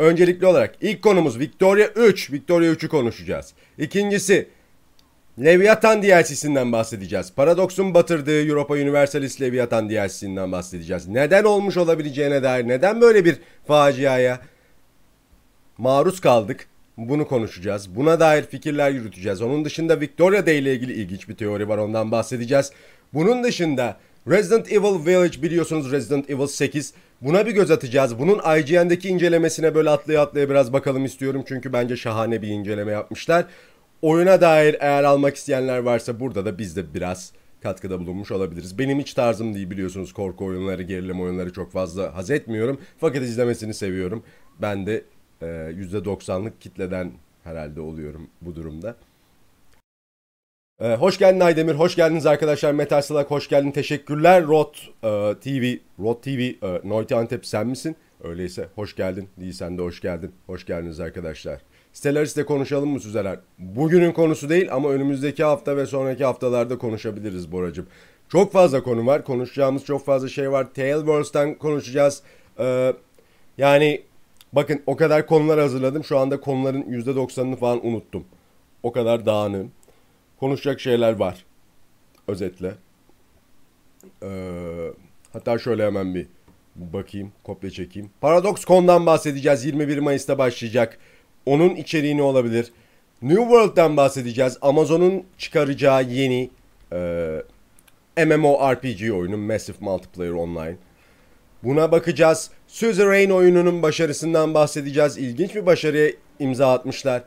Öncelikli olarak ilk konumuz Victoria 3. Victoria 3'ü konuşacağız. İkincisi Leviathan DLC'sinden bahsedeceğiz. Paradox'un batırdığı Europa Universalis Leviathan DLC'sinden bahsedeceğiz. Neden olmuş olabileceğine dair, neden böyle bir faciaya maruz kaldık? Bunu konuşacağız. Buna dair fikirler yürüteceğiz. Onun dışında Victoria Day ile ilgili ilginç bir teori var. Ondan bahsedeceğiz. Bunun dışında Resident Evil Village biliyorsunuz Resident Evil 8. Buna bir göz atacağız. Bunun IGN'deki incelemesine böyle atlaya atlaya biraz bakalım istiyorum. Çünkü bence şahane bir inceleme yapmışlar. Oyuna dair eğer almak isteyenler varsa burada da biz de biraz katkıda bulunmuş olabiliriz. Benim hiç tarzım değil biliyorsunuz korku oyunları, gerilim oyunları çok fazla haz etmiyorum. Fakat izlemesini seviyorum. Ben de e, %90'lık kitleden herhalde oluyorum bu durumda. Ee, hoş geldin Aydemir, hoş geldiniz arkadaşlar. Metal Salak, hoş geldin. Teşekkürler Rot e, TV, Rot TV, e, Noiti Antep sen misin? Öyleyse hoş geldin. Değilsen de hoş geldin. Hoş geldiniz arkadaşlar. Stellaris'te konuşalım mı Süzeler? Bugünün konusu değil ama önümüzdeki hafta ve sonraki haftalarda konuşabiliriz Boracım. Çok fazla konu var. Konuşacağımız çok fazla şey var. Tailwords'tan konuşacağız. Ee, yani bakın o kadar konular hazırladım. Şu anda konuların %90'ını falan unuttum. O kadar dağınığım. Konuşacak şeyler var. Özetle. Ee, hatta şöyle hemen bir bakayım. Kopya çekeyim. ParadoxCon'dan bahsedeceğiz. 21 Mayıs'ta başlayacak. Onun içeriği ne olabilir? New World'dan bahsedeceğiz. Amazon'un çıkaracağı yeni e, MMORPG oyunu Massive Multiplayer Online. Buna bakacağız. Suzerain oyununun başarısından bahsedeceğiz. İlginç bir başarıya imza atmışlar.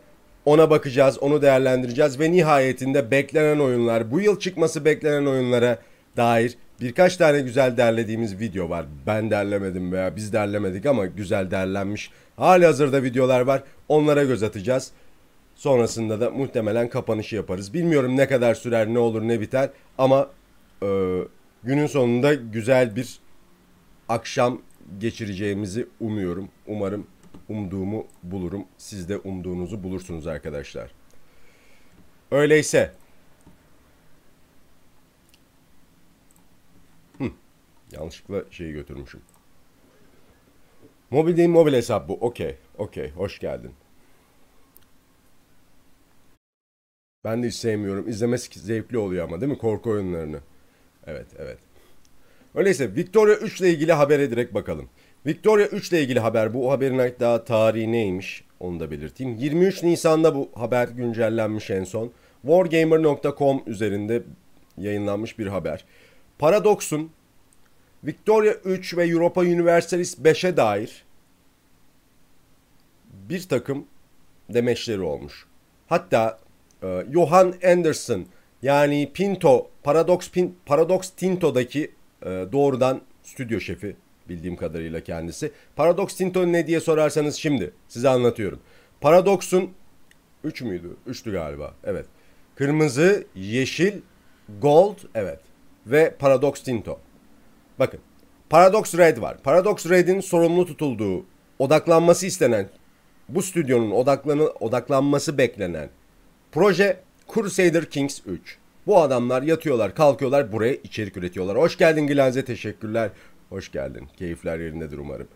Ona bakacağız, onu değerlendireceğiz ve nihayetinde beklenen oyunlar, bu yıl çıkması beklenen oyunlara dair birkaç tane güzel derlediğimiz video var. Ben derlemedim veya biz derlemedik ama güzel derlenmiş. Hali hazırda videolar var. Onlara göz atacağız. Sonrasında da muhtemelen kapanışı yaparız. Bilmiyorum ne kadar sürer, ne olur, ne biter ama e, günün sonunda güzel bir akşam geçireceğimizi umuyorum. Umarım umduğumu bulurum. Siz de umduğunuzu bulursunuz arkadaşlar. Öyleyse Hı, yanlışlıkla şeyi götürmüşüm. Mobil değil mobil hesap bu. Okey. Okey. Hoş geldin. Ben de hiç sevmiyorum. İzlemesi zevkli oluyor ama değil mi? Korku oyunlarını. Evet, evet. Öyleyse Victoria 3 ile ilgili habere direkt bakalım. Victoria 3 ile ilgili haber. Bu haberin daha tarihi neymiş? Onu da belirteyim. 23 Nisan'da bu haber güncellenmiş en son. Wargamer.com üzerinde yayınlanmış bir haber. Paradox'un Victoria 3 ve Europa Universalis 5'e dair bir takım demeçleri olmuş. Hatta e, Johan Anderson yani Pinto Paradox Pin, Paradox Tinto'daki e, doğrudan stüdyo şefi bildiğim kadarıyla kendisi. Paradox Tinto ne diye sorarsanız şimdi size anlatıyorum. Paradox'un 3 müydü? 3'tü galiba. Evet. Kırmızı, yeşil, gold evet ve Paradox Tinto. Bakın. Paradox Red var. Paradox Red'in sorumlu tutulduğu, odaklanması istenen, bu stüdyonun odaklanı, odaklanması beklenen proje Crusader Kings 3. Bu adamlar yatıyorlar, kalkıyorlar, buraya içerik üretiyorlar. Hoş geldin Glanze, teşekkürler. Hoş geldin. Keyifler yerindedir umarım.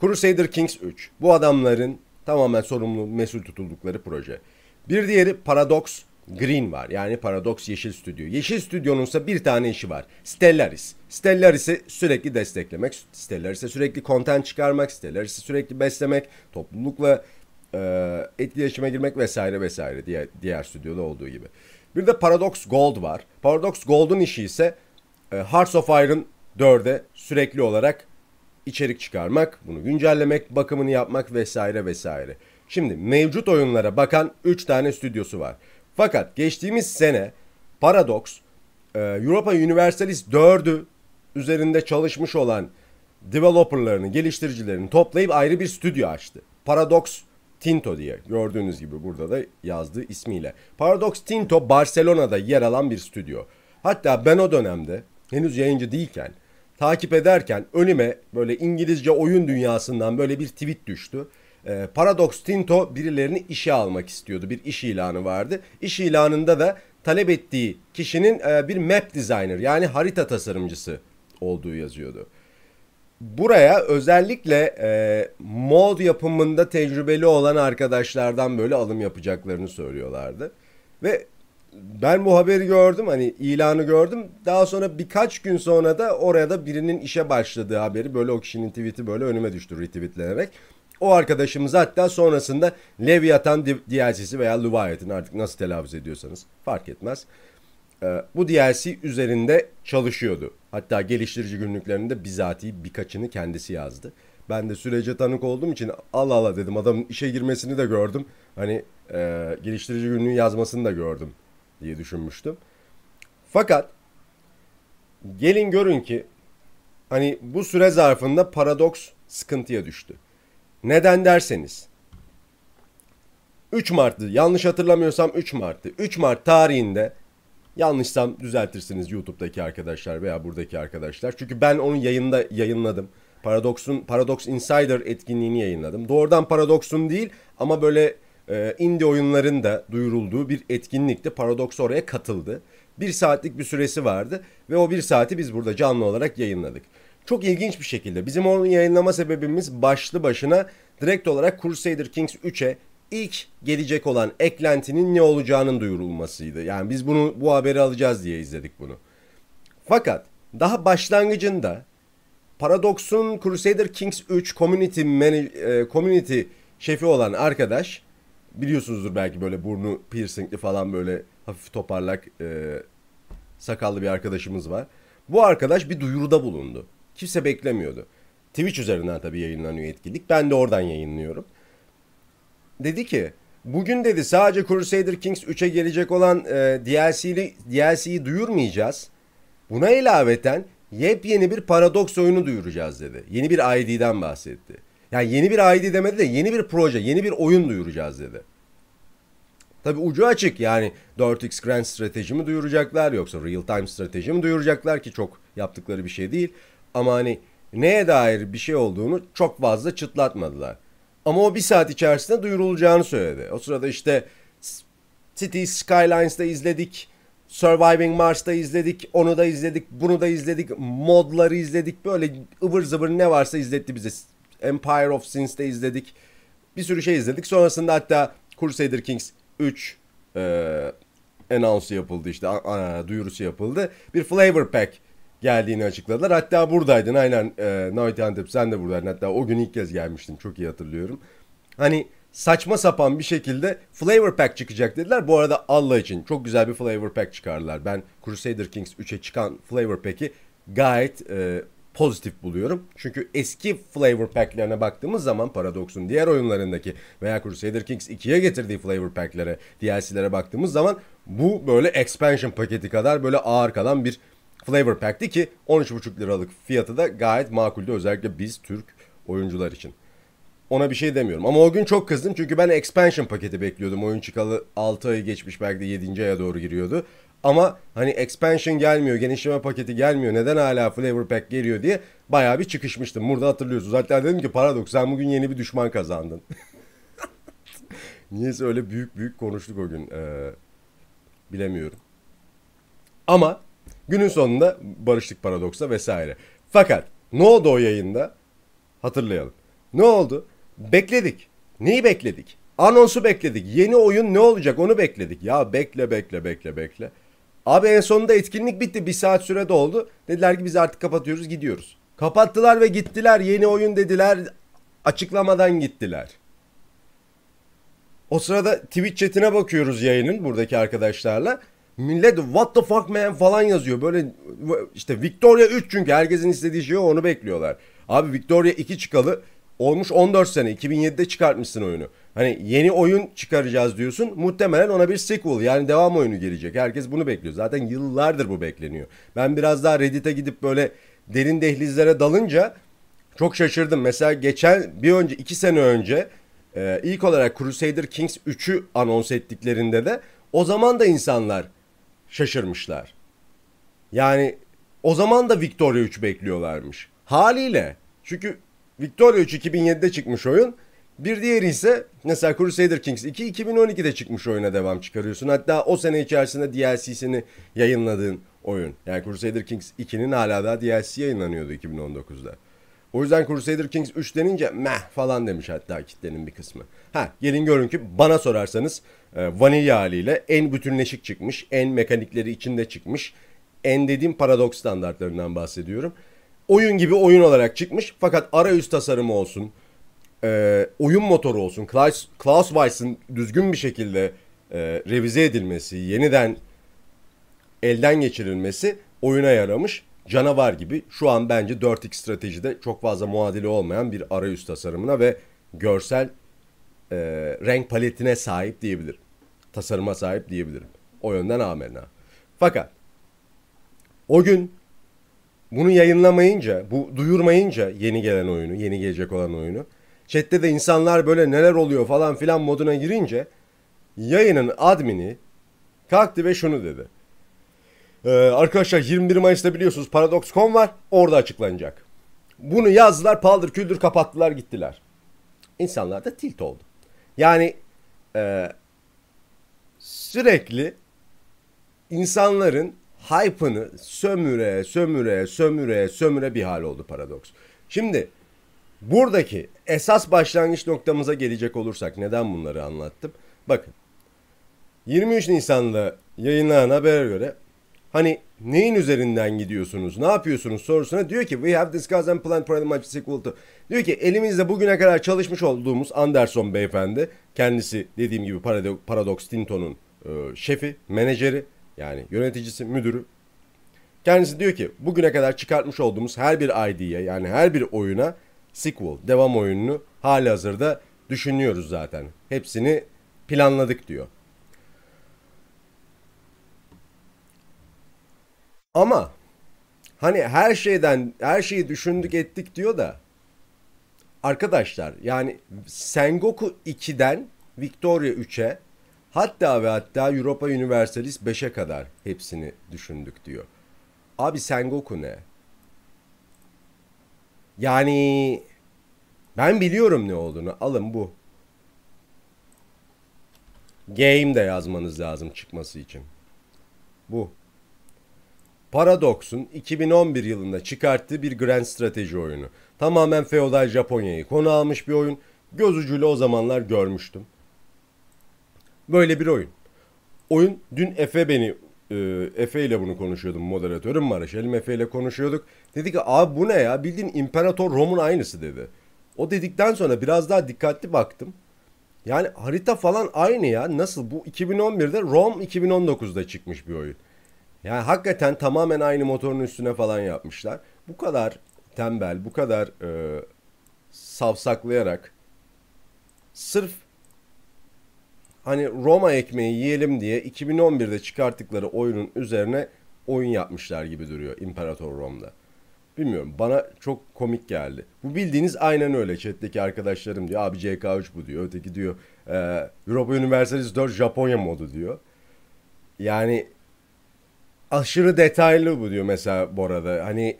Crusader Kings 3. Bu adamların tamamen sorumlu, mesul tutuldukları proje. Bir diğeri Paradox Green var. Yani Paradox Yeşil Stüdyo. Yeşil Stüdyo'nun ise bir tane işi var. Stellaris. Stellaris'i sürekli desteklemek, Stellaris'e sürekli content çıkarmak, Stellaris'i sürekli beslemek, toplulukla e, etkileşime girmek vesaire vesaire diğer, diğer stüdyoda olduğu gibi. Bir de Paradox Gold var. Paradox Gold'un işi ise e, Hearts of Iron 4'e sürekli olarak içerik çıkarmak, bunu güncellemek, bakımını yapmak vesaire vesaire. Şimdi mevcut oyunlara bakan 3 tane stüdyosu var. Fakat geçtiğimiz sene Paradox e, Europa Universalis 4'ü üzerinde çalışmış olan developerlarını, geliştiricilerini toplayıp ayrı bir stüdyo açtı. Paradox Tinto diye gördüğünüz gibi burada da yazdığı ismiyle. Paradox Tinto Barcelona'da yer alan bir stüdyo. Hatta ben o dönemde henüz yayıncı değilken takip ederken önüme böyle İngilizce oyun dünyasından böyle bir tweet düştü. Ee, Paradox Tinto birilerini işe almak istiyordu. Bir iş ilanı vardı. İş ilanında da talep ettiği kişinin e, bir map designer yani harita tasarımcısı olduğu yazıyordu. buraya özellikle e, mod yapımında tecrübeli olan arkadaşlardan böyle alım yapacaklarını söylüyorlardı. Ve ben bu haberi gördüm hani ilanı gördüm. Daha sonra birkaç gün sonra da oraya da birinin işe başladığı haberi böyle o kişinin tweet'i böyle önüme düştü retweetlenerek. O arkadaşımız hatta sonrasında Leviathan DLC'si veya Leviathan artık nasıl telaffuz ediyorsanız fark etmez. Ee, bu DLC üzerinde çalışıyordu. Hatta geliştirici günlüklerinde bizatihi birkaçını kendisi yazdı. Ben de sürece tanık olduğum için Allah Allah dedim adamın işe girmesini de gördüm. Hani e, geliştirici günlüğü yazmasını da gördüm diye düşünmüştüm. Fakat gelin görün ki hani bu süre zarfında paradoks sıkıntıya düştü. Neden derseniz 3 Mart'tı yanlış hatırlamıyorsam 3 Mart'tı. 3 Mart tarihinde yanlışsam düzeltirsiniz YouTube'daki arkadaşlar veya buradaki arkadaşlar. Çünkü ben onu yayında yayınladım. Paradox'un Paradox Insider etkinliğini yayınladım. Doğrudan Paradox'un değil ama böyle e, indie oyunların duyurulduğu bir etkinlikte Paradox oraya katıldı. Bir saatlik bir süresi vardı ve o bir saati biz burada canlı olarak yayınladık. Çok ilginç bir şekilde bizim onu yayınlama sebebimiz başlı başına direkt olarak Crusader Kings 3'e ilk gelecek olan eklentinin ne olacağının duyurulmasıydı. Yani biz bunu bu haberi alacağız diye izledik bunu. Fakat daha başlangıcında Paradox'un Crusader Kings 3 community, e, community şefi olan arkadaş biliyorsunuzdur belki böyle burnu piercingli falan böyle hafif toparlak e, sakallı bir arkadaşımız var. Bu arkadaş bir duyuruda bulundu. Kimse beklemiyordu. Twitch üzerinden tabii yayınlanıyor etkinlik. Ben de oradan yayınlıyorum. Dedi ki bugün dedi sadece Crusader Kings 3'e gelecek olan e, DLC'yi DLC'yi duyurmayacağız. Buna ilaveten yepyeni bir Paradox oyunu duyuracağız dedi. Yeni bir ID'den bahsetti. Yani yeni bir ID demedi de yeni bir proje, yeni bir oyun duyuracağız dedi. Tabi ucu açık yani 4X Grand strateji mi duyuracaklar yoksa real time strateji mi duyuracaklar ki çok yaptıkları bir şey değil. Ama hani neye dair bir şey olduğunu çok fazla çıtlatmadılar. Ama o bir saat içerisinde duyurulacağını söyledi. O sırada işte City Skylines'da izledik. Surviving Mars'ta izledik. Onu da izledik. Bunu da izledik. Modları izledik. Böyle ıvır zıvır ne varsa izletti bize. Empire of Sins'te izledik. Bir sürü şey izledik. Sonrasında hatta Crusader Kings 3 e, announce yapıldı işte a, duyurusu yapıldı. Bir flavor pack geldiğini açıkladılar. Hatta buradaydın aynen e, Night Antep sen de buradaydın. Hatta o gün ilk kez gelmiştin çok iyi hatırlıyorum. Hani saçma sapan bir şekilde flavor pack çıkacak dediler. Bu arada Allah için çok güzel bir flavor pack çıkardılar. Ben Crusader Kings 3'e çıkan flavor pack'i gayet e, pozitif buluyorum. Çünkü eski flavor pack'lerine baktığımız zaman Paradox'un diğer oyunlarındaki veya Crusader Kings 2'ye getirdiği flavor pack'lere, DLC'lere baktığımız zaman bu böyle expansion paketi kadar böyle ağır kalan bir flavor pack'ti ki 13,5 liralık fiyatı da gayet makuldü özellikle biz Türk oyuncular için. Ona bir şey demiyorum ama o gün çok kızdım çünkü ben expansion paketi bekliyordum. Oyun çıkalı 6 ay geçmiş belki de 7. aya doğru giriyordu. Ama hani expansion gelmiyor, genişleme paketi gelmiyor. Neden hala flavor pack geliyor diye bayağı bir çıkışmıştım. Burada hatırlıyorsunuz. Hatta dedim ki Paradox sen bugün yeni bir düşman kazandın. Niyeyse öyle büyük büyük konuştuk o gün. Ee, bilemiyorum. Ama günün sonunda barıştık Paradox'la vesaire. Fakat ne oldu o yayında? Hatırlayalım. Ne oldu? Bekledik. Neyi bekledik? Anonsu bekledik. Yeni oyun ne olacak onu bekledik. Ya bekle bekle bekle bekle. Abi en sonunda etkinlik bitti. Bir saat süre doldu. Dediler ki biz artık kapatıyoruz gidiyoruz. Kapattılar ve gittiler. Yeni oyun dediler. Açıklamadan gittiler. O sırada Twitch chatine bakıyoruz yayının buradaki arkadaşlarla. Millet what the fuck man falan yazıyor. Böyle işte Victoria 3 çünkü herkesin istediği şey o onu bekliyorlar. Abi Victoria 2 çıkalı olmuş 14 sene 2007'de çıkartmışsın oyunu. Hani yeni oyun çıkaracağız diyorsun. Muhtemelen ona bir sequel yani devam oyunu gelecek. Herkes bunu bekliyor. Zaten yıllardır bu bekleniyor. Ben biraz daha Reddit'e gidip böyle derin dehlizlere dalınca çok şaşırdım. Mesela geçen bir önce iki sene önce e, ilk olarak Crusader Kings 3'ü anons ettiklerinde de o zaman da insanlar şaşırmışlar. Yani o zaman da Victoria 3 bekliyorlarmış. Haliyle. Çünkü Victoria 3 2007'de çıkmış oyun. Bir diğeri ise mesela Crusader Kings 2 2012'de çıkmış oyuna devam çıkarıyorsun. Hatta o sene içerisinde DLC'sini yayınladığın oyun. Yani Crusader Kings 2'nin hala daha DLC yayınlanıyordu 2019'da. O yüzden Crusader Kings 3 denince meh falan demiş hatta kitlenin bir kısmı. Ha gelin görün ki bana sorarsanız e, vanilya haliyle en bütünleşik çıkmış, en mekanikleri içinde çıkmış, en dediğim paradoks standartlarından bahsediyorum. Oyun gibi oyun olarak çıkmış fakat arayüz tasarımı olsun, e, oyun motoru olsun, Klaus, Klaus Weiss'in düzgün bir şekilde e, revize edilmesi, yeniden elden geçirilmesi oyuna yaramış. Canavar gibi şu an bence 4X stratejide çok fazla muadili olmayan bir arayüz tasarımına ve görsel e, renk paletine sahip diyebilirim. Tasarıma sahip diyebilirim. O yönden amenna. Fakat o gün bunu yayınlamayınca, bu duyurmayınca yeni gelen oyunu, yeni gelecek olan oyunu, chatte de insanlar böyle neler oluyor falan filan moduna girince yayının admini kalktı ve şunu dedi. Ee, arkadaşlar 21 Mayıs'ta biliyorsunuz Paradox.com var. Orada açıklanacak. Bunu yazdılar, paldır küldür kapattılar gittiler. İnsanlar da tilt oldu. Yani e, sürekli insanların hype'ını sömüre, sömüre, sömüre, sömüre bir hal oldu Paradox. Şimdi buradaki esas başlangıç noktamıza gelecek olursak neden bunları anlattım? Bakın 23 Nisan'da yayınlanan habere göre hani neyin üzerinden gidiyorsunuz, ne yapıyorsunuz sorusuna diyor ki we have discussed and planned pretty much sequel to. Diyor ki elimizde bugüne kadar çalışmış olduğumuz Anderson beyefendi, kendisi dediğim gibi Paradox Tinto'nun e, şefi, menajeri yani yöneticisi, müdürü. Kendisi diyor ki bugüne kadar çıkartmış olduğumuz her bir ID'ye yani her bir oyuna sequel, devam oyununu hali hazırda düşünüyoruz zaten. Hepsini planladık diyor. Ama hani her şeyden her şeyi düşündük ettik diyor da arkadaşlar yani Sengoku 2'den Victoria 3'e hatta ve hatta Europa Universalis 5'e kadar hepsini düşündük diyor. Abi Sengoku ne? Yani ben biliyorum ne olduğunu. Alın bu. Game de yazmanız lazım çıkması için. Bu. Paradox'un 2011 yılında çıkarttığı bir Grand strateji oyunu. Tamamen feodal Japonya'yı konu almış bir oyun. Göz ucuyla o zamanlar görmüştüm. Böyle bir oyun. Oyun dün Efe beni e, Efe ile bunu konuşuyordum moderatörüm var. Elim Efe ile konuşuyorduk. Dedi ki abi bu ne ya bildiğin İmparator Rom'un aynısı dedi. O dedikten sonra biraz daha dikkatli baktım. Yani harita falan aynı ya. Nasıl bu 2011'de Rom 2019'da çıkmış bir oyun. Yani hakikaten tamamen aynı motorun üstüne falan yapmışlar. Bu kadar tembel, bu kadar e, savsaklayarak sırf hani Roma ekmeği yiyelim diye 2011'de çıkarttıkları oyunun üzerine oyun yapmışlar gibi duruyor İmparator Rom'da. Bilmiyorum bana çok komik geldi. Bu bildiğiniz aynen öyle chatteki arkadaşlarım diyor. Abi CK3 bu diyor. Öteki diyor e, Europa Universalis 4 Japonya modu diyor. Yani aşırı detaylı bu diyor mesela Bora'da. Hani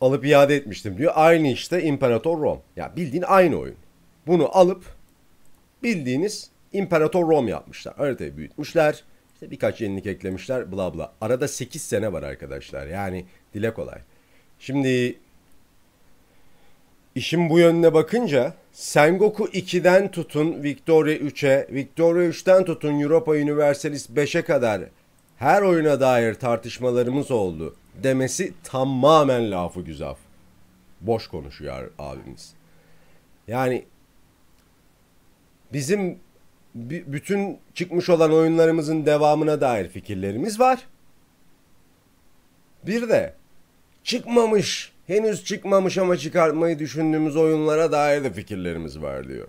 alıp iade etmiştim diyor. Aynı işte İmparator Rom. Ya bildiğin aynı oyun. Bunu alıp bildiğiniz İmparator Rom yapmışlar. Haritayı büyütmüşler. İşte birkaç yenilik eklemişler bla bla. Arada 8 sene var arkadaşlar. Yani dile kolay. Şimdi işin bu yönüne bakınca Sengoku 2'den tutun Victoria 3'e, Victoria 3'ten tutun Europa Universalis 5'e kadar her oyuna dair tartışmalarımız oldu demesi tamamen lafı güzaf. Boş konuşuyor abimiz. Yani bizim bütün çıkmış olan oyunlarımızın devamına dair fikirlerimiz var. Bir de çıkmamış, henüz çıkmamış ama çıkartmayı düşündüğümüz oyunlara dair de fikirlerimiz var diyor.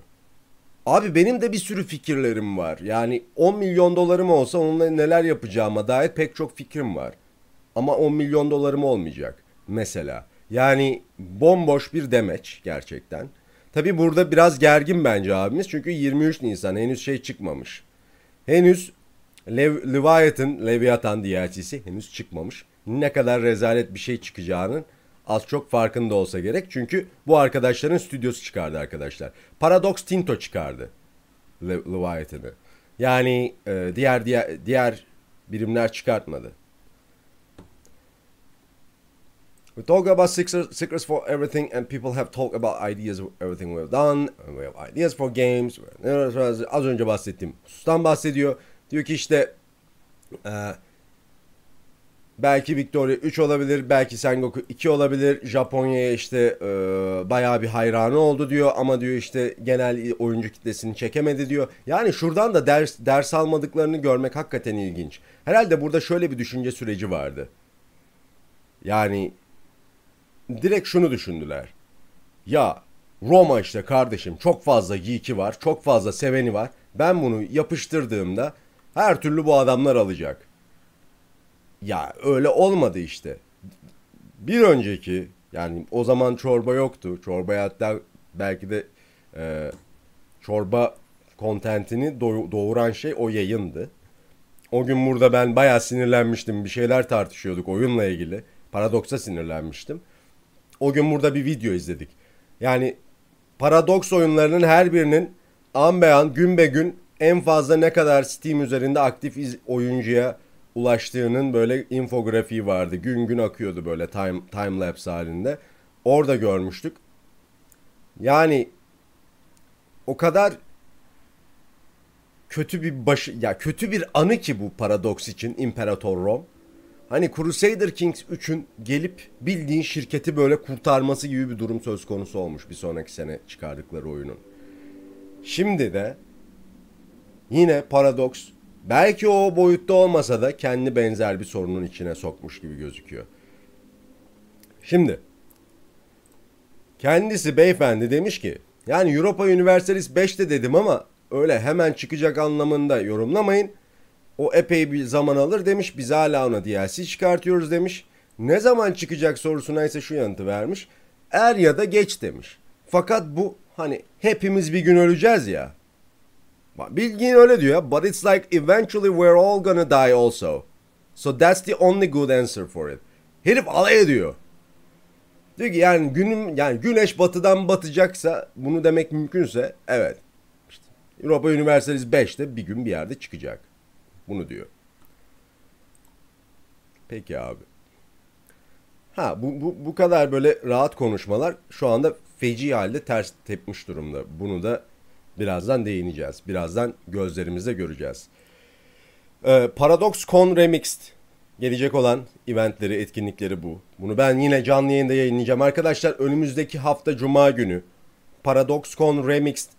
Abi benim de bir sürü fikirlerim var. Yani 10 milyon dolarım olsa onunla neler yapacağıma dair pek çok fikrim var. Ama 10 milyon dolarım olmayacak mesela. Yani bomboş bir demeç gerçekten. Tabi burada biraz gergin bence abimiz çünkü 23 Nisan henüz şey çıkmamış. Henüz Lev Leviathan, Leviathan DLC'si henüz çıkmamış. Ne kadar rezalet bir şey çıkacağının az çok farkında olsa gerek. Çünkü bu arkadaşların stüdyosu çıkardı arkadaşlar. Paradox Tinto çıkardı Le Leviathan'ı. Yani e, diğer diğer diğer birimler çıkartmadı. We talk about secrets, for everything and people have talked about ideas everything we've done. And we have ideas for games. Az önce bahsettiğim husustan bahsediyor. Diyor ki işte e, belki Victoria 3 olabilir, belki Sengoku 2 olabilir. Japonya'ya işte e, bayağı bir hayranı oldu diyor ama diyor işte genel oyuncu kitlesini çekemedi diyor. Yani şuradan da ders ders almadıklarını görmek hakikaten ilginç. Herhalde burada şöyle bir düşünce süreci vardı. Yani direkt şunu düşündüler. Ya Roma işte kardeşim çok fazla geek'i var, çok fazla seveni var. Ben bunu yapıştırdığımda her türlü bu adamlar alacak. Ya öyle olmadı işte. Bir önceki yani o zaman çorba yoktu. Çorba hatta belki de e, çorba kontentini doğuran şey o yayındı. O gün burada ben bayağı sinirlenmiştim. Bir şeyler tartışıyorduk oyunla ilgili. Paradoksa sinirlenmiştim. O gün burada bir video izledik. Yani paradoks oyunlarının her birinin an be an gün be gün en fazla ne kadar Steam üzerinde aktif iz- oyuncuya ulaştığının böyle infografiği vardı. Gün gün akıyordu böyle time, time lapse halinde. Orada görmüştük. Yani o kadar kötü bir başı ya kötü bir anı ki bu paradoks için İmparator Rom. Hani Crusader Kings 3'ün gelip bildiğin şirketi böyle kurtarması gibi bir durum söz konusu olmuş bir sonraki sene çıkardıkları oyunun. Şimdi de yine Paradox belki o boyutta olmasa da kendi benzer bir sorunun içine sokmuş gibi gözüküyor. Şimdi kendisi beyefendi demiş ki yani Europa Universalis 5'te dedim ama öyle hemen çıkacak anlamında yorumlamayın. O epey bir zaman alır demiş. Biz hala ona DLC çıkartıyoruz demiş. Ne zaman çıkacak sorusuna ise şu yanıtı vermiş. Er ya da geç demiş. Fakat bu hani hepimiz bir gün öleceğiz ya. Bilgin öyle diyor. But it's like eventually we're all gonna die also. So that's the only good answer for it. Herif alay ediyor. Diyor ki yani günüm yani güneş batıdan batacaksa bunu demek mümkünse evet. İşte Europa Universalis 5'te bir gün bir yerde çıkacak. Bunu diyor. Peki abi. Ha bu, bu, bu kadar böyle rahat konuşmalar şu anda feci halde ters tepmiş durumda. Bunu da birazdan değineceğiz. Birazdan gözlerimizde göreceğiz. Ee, Paradox Con Remixed gelecek olan eventleri, etkinlikleri bu. Bunu ben yine canlı yayında yayınlayacağım. Arkadaşlar önümüzdeki hafta Cuma günü Paradox Con Remixed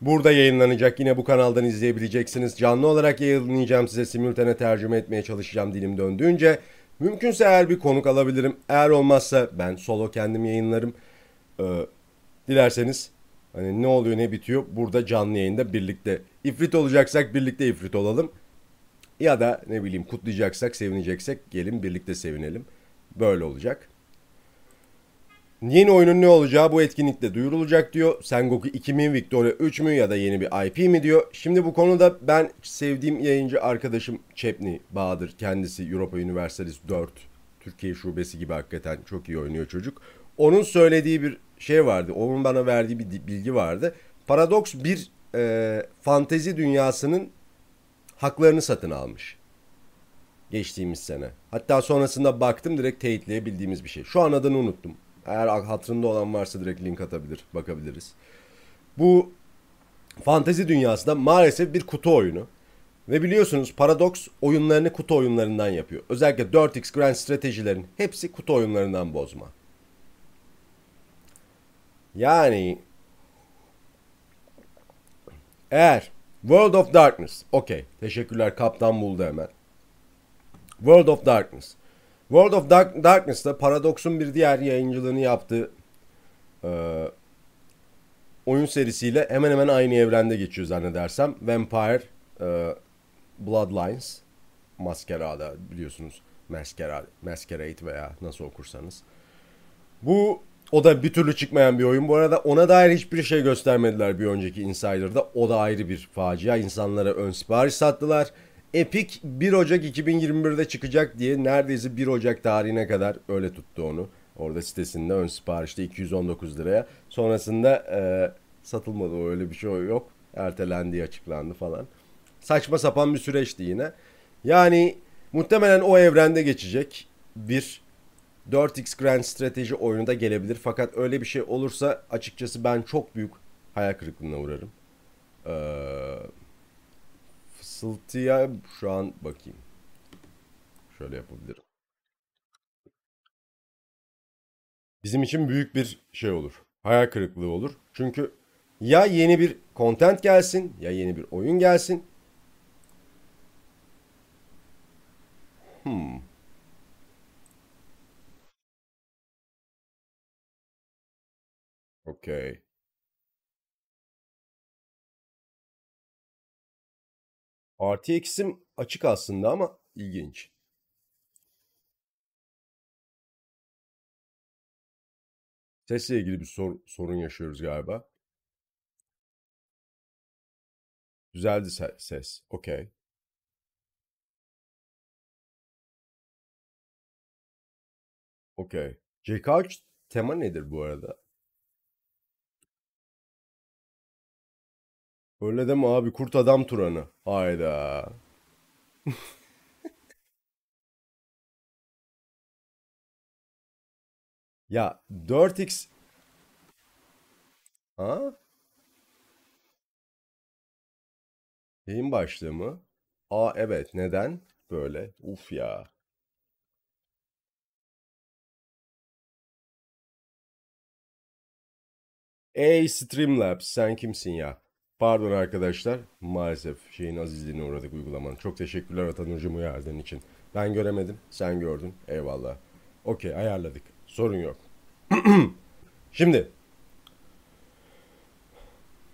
Burada yayınlanacak. Yine bu kanaldan izleyebileceksiniz. Canlı olarak yayınlayacağım size simultane tercüme etmeye çalışacağım dilim döndüğünce. Mümkünse eğer bir konuk alabilirim. Eğer olmazsa ben solo kendim yayınlarım. Ee, dilerseniz hani ne oluyor ne bitiyor burada canlı yayında birlikte. İfrit olacaksak birlikte ifrit olalım. Ya da ne bileyim kutlayacaksak sevineceksek gelin birlikte sevinelim. Böyle olacak. Yeni oyunun ne olacağı bu etkinlikte duyurulacak diyor. Sengoku 2 mi, Victoria 3 mü ya da yeni bir IP mi diyor. Şimdi bu konuda ben sevdiğim yayıncı arkadaşım Çepni Bahadır. Kendisi Europa Universalis 4 Türkiye şubesi gibi hakikaten çok iyi oynuyor çocuk. Onun söylediği bir şey vardı. Onun bana verdiği bir bilgi vardı. Paradox bir e, fantezi dünyasının haklarını satın almış. Geçtiğimiz sene. Hatta sonrasında baktım direkt teyitleyebildiğimiz bir şey. Şu an adını unuttum. Eğer hatırında olan varsa direkt link atabilir, bakabiliriz. Bu fantezi dünyasında maalesef bir kutu oyunu. Ve biliyorsunuz Paradox oyunlarını kutu oyunlarından yapıyor. Özellikle 4X Grand stratejilerin hepsi kutu oyunlarından bozma. Yani eğer World of Darkness, okey. Teşekkürler kaptan buldu hemen. World of Darkness World of Dark, Darkness'ta Paradox'un bir diğer yayıncılığını yaptığı e, oyun serisiyle hemen hemen aynı evrende geçiyor zannedersem. Vampire e, Bloodlines Masquerada biliyorsunuz. Masquerade, Masquerade veya nasıl okursanız. Bu o da bir türlü çıkmayan bir oyun. Bu arada ona dair hiçbir şey göstermediler bir önceki Insider'da. O da ayrı bir facia. İnsanlara ön sipariş sattılar. Epic 1 Ocak 2021'de çıkacak diye neredeyse 1 Ocak tarihine kadar öyle tuttu onu. Orada sitesinde ön siparişte 219 liraya. Sonrasında e, satılmadı öyle bir şey yok. Ertelendi açıklandı falan. Saçma sapan bir süreçti yine. Yani muhtemelen o evrende geçecek bir 4X Grand Strateji oyunu da gelebilir. Fakat öyle bir şey olursa açıkçası ben çok büyük hayal kırıklığına uğrarım. Ee, fısıltıya şu an bakayım. Şöyle yapabilirim. Bizim için büyük bir şey olur. Hayal kırıklığı olur. Çünkü ya yeni bir content gelsin ya yeni bir oyun gelsin. Hmm. Okey. RTX'im açık aslında ama ilginç. Sesle ilgili bir sor- sorun yaşıyoruz galiba. Düzeldi se- ses. Okey. Okey. JK3 tema nedir bu arada? Öyle deme abi kurt adam Turan'ı. Hayda. Ya 4x ha? Yayın başlığı mı? Aa evet neden? Böyle. Uf ya. Ey Streamlabs sen kimsin ya? Pardon arkadaşlar. Maalesef şeyin azizliğine uğradık uygulamanın. Çok teşekkürler Atan Hocam uyardığın için. Ben göremedim. Sen gördün. Eyvallah. Okey ayarladık. Sorun yok. Şimdi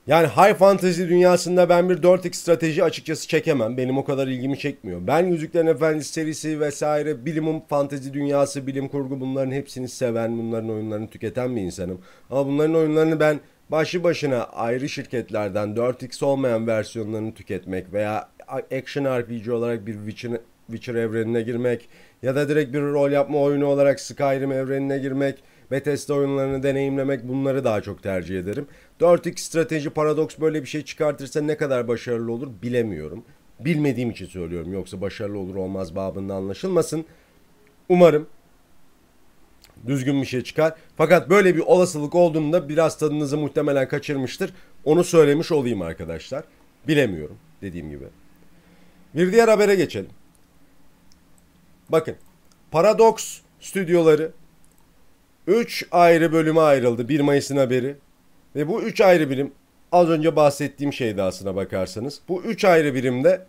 yani high fantasy dünyasında ben bir 4X strateji açıkçası çekemem. Benim o kadar ilgimi çekmiyor. Ben Yüzüklerin Efendisi serisi vesaire bilim fantasy dünyası, bilim kurgu bunların hepsini seven, bunların oyunlarını tüketen bir insanım. Ama bunların oyunlarını ben başlı başına ayrı şirketlerden 4X olmayan versiyonlarını tüketmek veya action RPG olarak bir Witcher, Witcher evrenine girmek ya da direkt bir rol yapma oyunu olarak Skyrim evrenine girmek Bethesda oyunlarını deneyimlemek bunları daha çok tercih ederim. 4X strateji paradoks böyle bir şey çıkartırsa ne kadar başarılı olur bilemiyorum. Bilmediğim için söylüyorum yoksa başarılı olur olmaz babında anlaşılmasın. Umarım düzgün bir şey çıkar. Fakat böyle bir olasılık olduğunda biraz tadınızı muhtemelen kaçırmıştır. Onu söylemiş olayım arkadaşlar. Bilemiyorum dediğim gibi. Bir diğer habere geçelim. Bakın Paradox stüdyoları 3 ayrı bölüme ayrıldı 1 Mayıs'ın haberi. Ve bu 3 ayrı birim az önce bahsettiğim şeydi aslına bakarsanız. Bu 3 ayrı birimde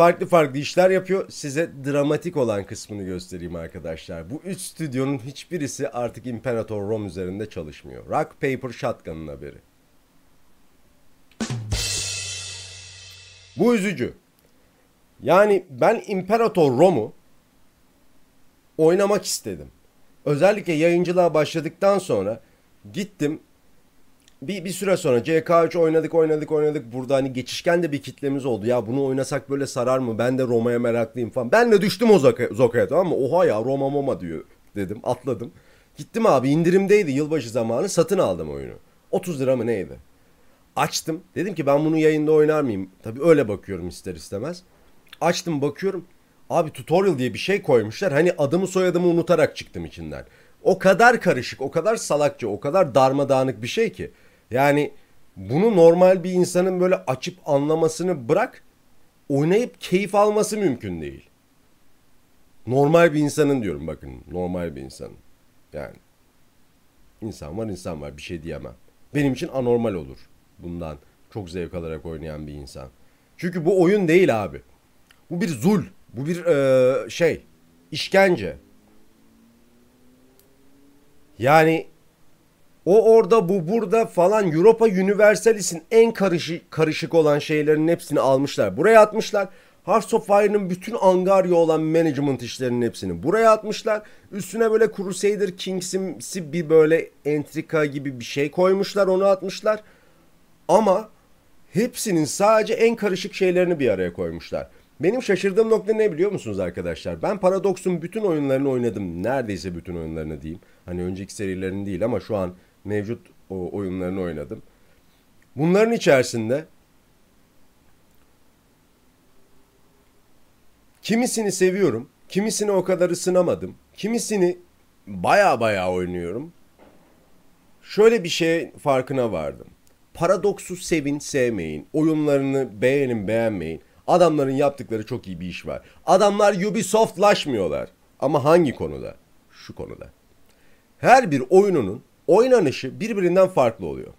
farklı farklı işler yapıyor. Size dramatik olan kısmını göstereyim arkadaşlar. Bu 3 stüdyonun hiçbirisi artık Imperator Rom üzerinde çalışmıyor. Rock Paper Shotgun'ın haberi. Bu üzücü. Yani ben Imperator Rom'u oynamak istedim. Özellikle yayıncılığa başladıktan sonra gittim bir, bir süre sonra CK3 oynadık oynadık oynadık. Burada hani geçişken de bir kitlemiz oldu. Ya bunu oynasak böyle sarar mı? Ben de Roma'ya meraklıyım falan. Ben de düştüm o Zoka'ya tamam mı? Oha ya Roma Moma diyor dedim. Atladım. Gittim abi indirimdeydi yılbaşı zamanı satın aldım oyunu. 30 lira mı neydi? Açtım. Dedim ki ben bunu yayında oynar mıyım? Tabii öyle bakıyorum ister istemez. Açtım bakıyorum. Abi tutorial diye bir şey koymuşlar. Hani adımı soyadımı unutarak çıktım içinden. O kadar karışık, o kadar salakça, o kadar darmadağınık bir şey ki. Yani bunu normal bir insanın böyle açıp anlamasını bırak, oynayıp keyif alması mümkün değil. Normal bir insanın diyorum bakın, normal bir insanın. Yani insan var, insan var bir şey diyemem. Benim için anormal olur bundan çok zevk alarak oynayan bir insan. Çünkü bu oyun değil abi. Bu bir zul. Bu bir e, şey. işkence. Yani o orada bu burada falan Europa Universalis'in en karışık, karışık olan şeylerin hepsini almışlar. Buraya atmışlar. Hearts of Fire'ın bütün angarya olan management işlerinin hepsini buraya atmışlar. Üstüne böyle Crusader Kings'imsi bir böyle entrika gibi bir şey koymuşlar onu atmışlar. Ama hepsinin sadece en karışık şeylerini bir araya koymuşlar. Benim şaşırdığım nokta ne biliyor musunuz arkadaşlar? Ben Paradox'un bütün oyunlarını oynadım. Neredeyse bütün oyunlarını diyeyim. Hani önceki serilerini değil ama şu an mevcut o oyunlarını oynadım. Bunların içerisinde kimisini seviyorum, kimisini o kadar ısınamadım, Kimisini baya baya oynuyorum. Şöyle bir şey farkına vardım. Paradoksu sevin sevmeyin. Oyunlarını beğenin beğenmeyin. Adamların yaptıkları çok iyi bir iş var. Adamlar Ubisoft'laşmıyorlar. Ama hangi konuda? Şu konuda. Her bir oyununun oynanışı birbirinden farklı oluyor.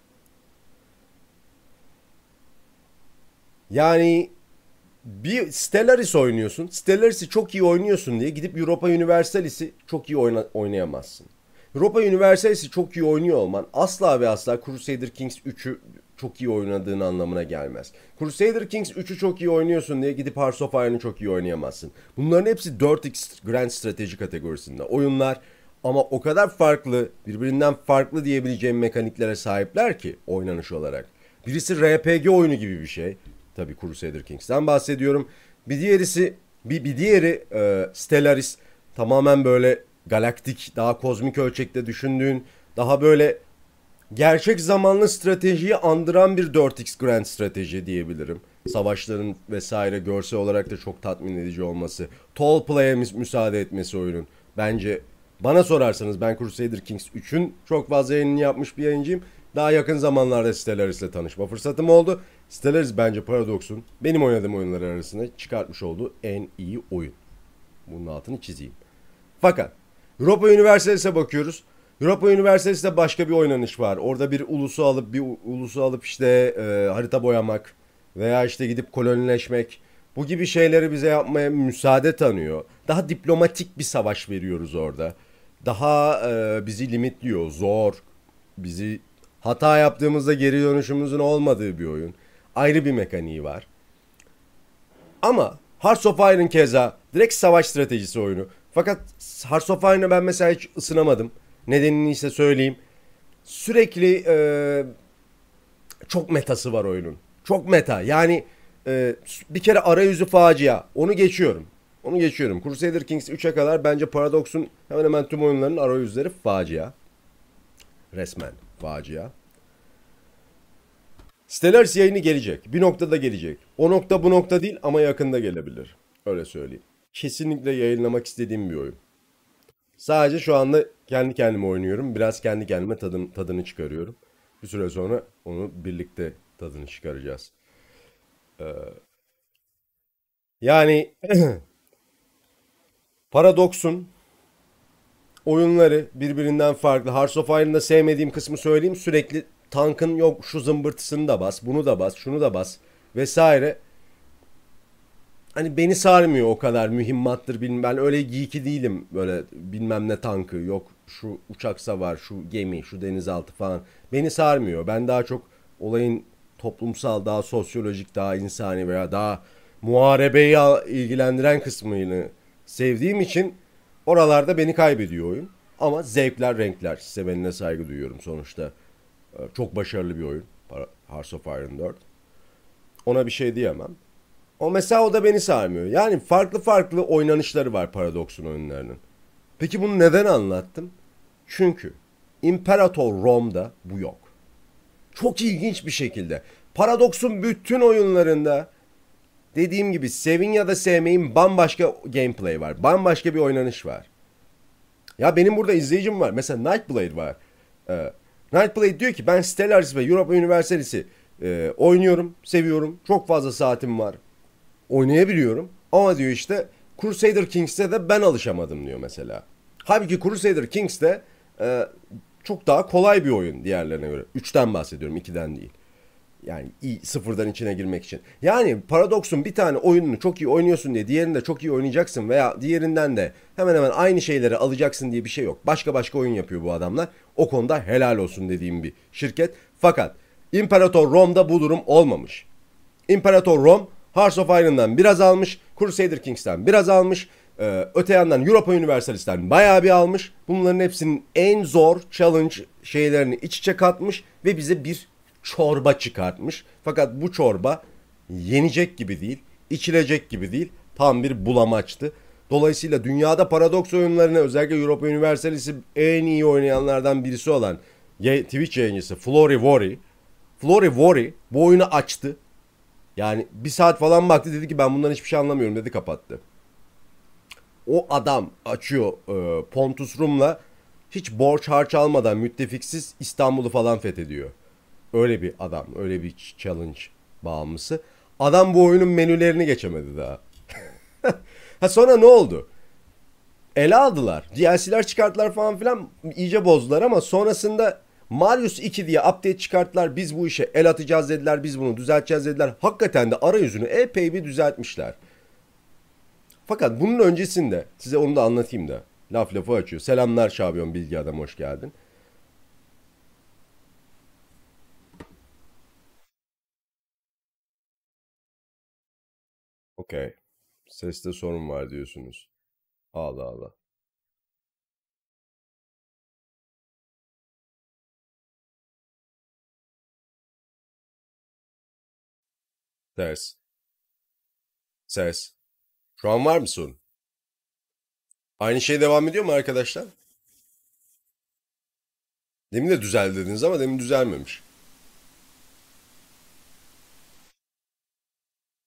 Yani bir Stellaris oynuyorsun. Stellaris'i çok iyi oynuyorsun diye gidip Europa Universalis'i çok iyi oyna, oynayamazsın. Europa Universalis'i çok iyi oynuyor olman asla ve asla Crusader Kings 3'ü çok iyi oynadığın anlamına gelmez. Crusader Kings 3'ü çok iyi oynuyorsun diye gidip Hearts of Iron'ı çok iyi oynayamazsın. Bunların hepsi 4X Grand Strateji kategorisinde oyunlar ama o kadar farklı, birbirinden farklı diyebileceğim mekaniklere sahipler ki oynanış olarak. Birisi RPG oyunu gibi bir şey. Tabii Crusader Kings'ten bahsediyorum. Bir diğerisi bir, bir diğeri e, Stellaris tamamen böyle galaktik, daha kozmik ölçekte düşündüğün, daha böyle gerçek zamanlı stratejiyi andıran bir 4X Grand strateji diyebilirim. Savaşların vesaire görsel olarak da çok tatmin edici olması. Tall play'e müsaade etmesi oyunun. Bence bana sorarsanız ben Crusader Kings 3'ün çok fazla yayınını yapmış bir yayıncıyım. Daha yakın zamanlarda Stellaris ile tanışma fırsatım oldu. Stellaris bence Paradox'un benim oynadığım oyunlar arasında çıkartmış olduğu en iyi oyun. Bunun altını çizeyim. Fakat Europa Universalis'e bakıyoruz. Europa Universalis'te başka bir oynanış var. Orada bir ulusu alıp bir ulusu alıp işte e, harita boyamak veya işte gidip kolonileşmek bu gibi şeyleri bize yapmaya müsaade tanıyor. Daha diplomatik bir savaş veriyoruz orada. Daha e, bizi limitliyor, zor. Bizi hata yaptığımızda geri dönüşümüzün olmadığı bir oyun. Ayrı bir mekaniği var. Ama Hearts of Iron keza direkt savaş stratejisi oyunu. Fakat Hearts of Iron'a ben mesela hiç ısınamadım. Nedenini ise söyleyeyim. Sürekli e, çok metası var oyunun. Çok meta. Yani e, bir kere arayüzü facia. Onu geçiyorum. Onu geçiyorum. Crusader Kings 3'e kadar bence Paradox'un hemen hemen tüm oyunların arayüzleri facia. Resmen facia. Stellaris yayını gelecek. Bir noktada gelecek. O nokta bu nokta değil ama yakında gelebilir. Öyle söyleyeyim. Kesinlikle yayınlamak istediğim bir oyun. Sadece şu anda kendi kendime oynuyorum. Biraz kendi kendime tadım, tadını çıkarıyorum. Bir süre sonra onu birlikte tadını çıkaracağız. Ee, yani Paradox'un oyunları birbirinden farklı. Hearts of Iron'da sevmediğim kısmı söyleyeyim. Sürekli tankın yok şu zımbırtısını da bas, bunu da bas, şunu da bas vesaire. Hani beni sarmıyor o kadar mühimmattır bilmem. Ben öyle geeky değilim böyle bilmem ne tankı yok şu uçak savar, şu gemi, şu denizaltı falan. Beni sarmıyor. Ben daha çok olayın toplumsal, daha sosyolojik, daha insani veya daha muharebeyi ilgilendiren kısmını sevdiğim için oralarda beni kaybediyor oyun. Ama zevkler, renkler. Sevenine saygı duyuyorum sonuçta. Ee, çok başarılı bir oyun. Hearts of Iron 4. Ona bir şey diyemem. O mesela o da beni sarmıyor. Yani farklı farklı oynanışları var Paradox'un oyunlarının. Peki bunu neden anlattım? Çünkü İmparator Rome'da bu yok. Çok ilginç bir şekilde. Paradox'un bütün oyunlarında dediğim gibi sevin ya da sevmeyin bambaşka gameplay var. Bambaşka bir oynanış var. Ya benim burada izleyicim var. Mesela Nightblade var. Ee, Nightblade diyor ki ben Stellaris ve Europa Universalis'i e, oynuyorum, seviyorum. Çok fazla saatim var. Oynayabiliyorum. Ama diyor işte Crusader Kings'te de ben alışamadım diyor mesela. Halbuki Crusader Kings'te e, çok daha kolay bir oyun diğerlerine göre. Üçten bahsediyorum, ikiden değil. Yani sıfırdan içine girmek için. Yani Paradox'un bir tane oyununu çok iyi oynuyorsun diye diğerinde çok iyi oynayacaksın veya diğerinden de hemen hemen aynı şeyleri alacaksın diye bir şey yok. Başka başka oyun yapıyor bu adamlar. O konuda helal olsun dediğim bir şirket. Fakat İmparator Rome'da bu durum olmamış. İmparator Rome Hearts of Iron'dan biraz almış, Crusader Kings'ten biraz almış. Ee, öte yandan Europa Universalist'ten bayağı bir almış. Bunların hepsinin en zor challenge şeylerini iç içe katmış ve bize bir çorba çıkartmış. Fakat bu çorba yenecek gibi değil, içilecek gibi değil. Tam bir bulamaçtı. Dolayısıyla dünyada paradoks oyunlarını özellikle Europa Universalist'i en iyi oynayanlardan birisi olan Twitch yayıncısı Flory Worry. Flory Worry bu oyunu açtı. Yani bir saat falan baktı dedi ki ben bundan hiçbir şey anlamıyorum dedi kapattı. o adam açıyor e, Pontus Rum'la hiç borç harç almadan müttefiksiz İstanbul'u falan fethediyor. Öyle bir adam, öyle bir challenge bağımlısı. Adam bu oyunun menülerini geçemedi daha. ha sonra ne oldu? Ele aldılar. DLC'ler çıkarttılar falan filan iyice bozdular ama sonrasında Marius 2 diye update çıkarttılar. Biz bu işe el atacağız dediler. Biz bunu düzelteceğiz dediler. Hakikaten de arayüzünü epey bir düzeltmişler. Fakat bunun öncesinde size onu da anlatayım da. Laf lafı açıyor. Selamlar Şabiyon Bilgi Adam hoş geldin. Okey. Seste sorun var diyorsunuz. Allah Allah. Ses. Ses. Şu an var mı sorun? Aynı şey devam ediyor mu arkadaşlar? Demin de düzeldi dediniz ama demin düzelmemiş.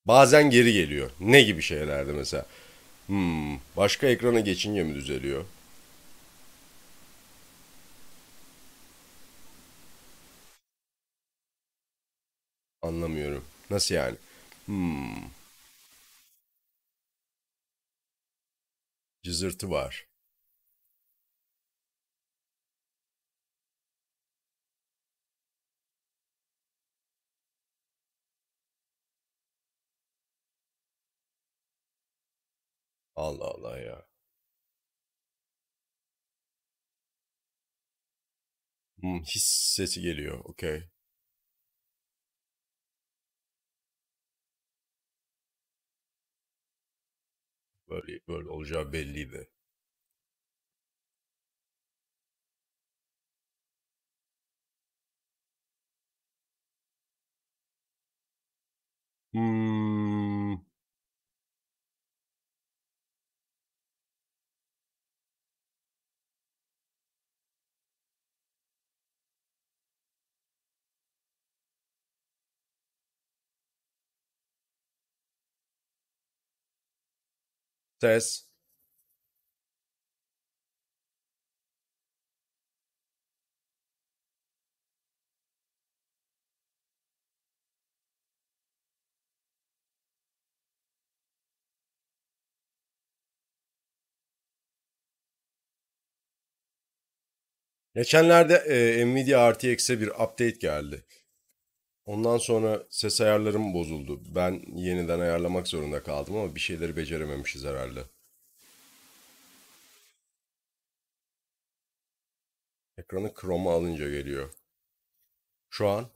Bazen geri geliyor. Ne gibi şeylerde mesela? Hmm, başka ekrana geçince mi düzeliyor? Anlamıyorum. Nasıl yani? Hmm, cızırtı var. Allah Allah ya. Hmm, his sesi geliyor. Okey. Böyle, böyle olacağı belliydi. Hmm, ses. Geçenlerde e, Nvidia RTX'e bir update geldi. Ondan sonra ses ayarlarım bozuldu. Ben yeniden ayarlamak zorunda kaldım ama bir şeyleri becerememişiz herhalde. Ekranı Chrome'a alınca geliyor. Şu an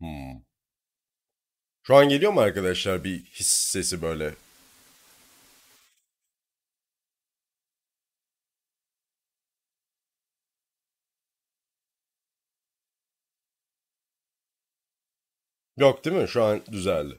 hmm. Şu an geliyor mu arkadaşlar bir his sesi böyle? Yok değil mi? Şu an düzeldi.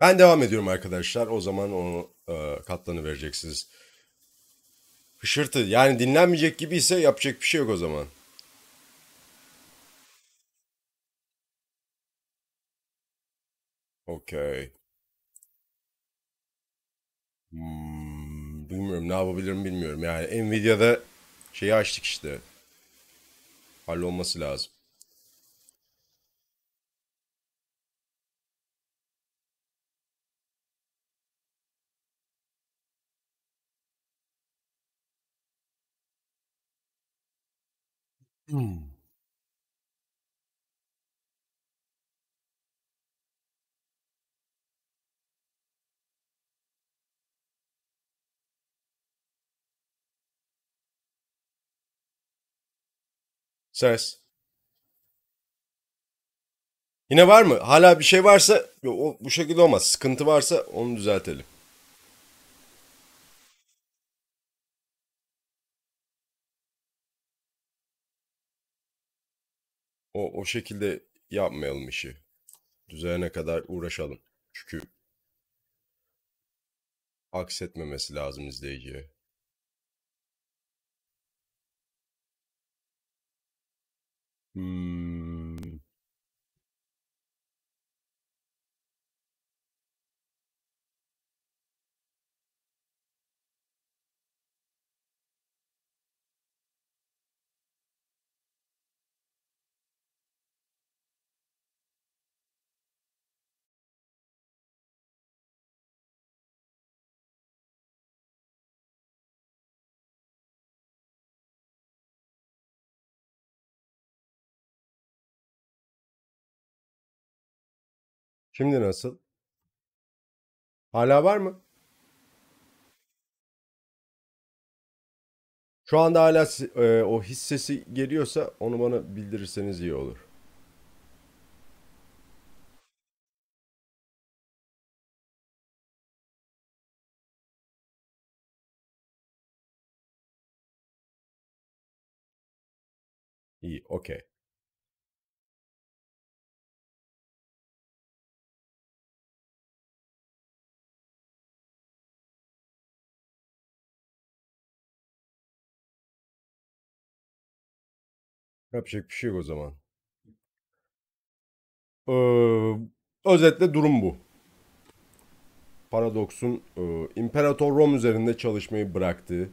Ben devam ediyorum arkadaşlar. O zaman onu e, katlanı vereceksiniz. Hışırtı. Yani dinlenmeyecek gibi ise yapacak bir şey yok o zaman. Okey. Hmm, bilmiyorum ne yapabilirim bilmiyorum. Yani Nvidia'da şeyi açtık işte. Hallolması lazım. Hmm. Ses. Yine var mı? Hala bir şey varsa o, bu şekilde olmaz. Sıkıntı varsa onu düzeltelim. O, o şekilde yapmayalım işi. Düzelene kadar uğraşalım. Çünkü aksetmemesi lazım izleyiciye. Hmm. Şimdi nasıl? Hala var mı? Şu anda hala e, o his sesi geliyorsa onu bana bildirirseniz iyi olur. İyi, okey. Yapacak bir şey yok o zaman. Ee, özetle durum bu. Paradox'un e, İmparator Rom üzerinde çalışmayı bıraktığı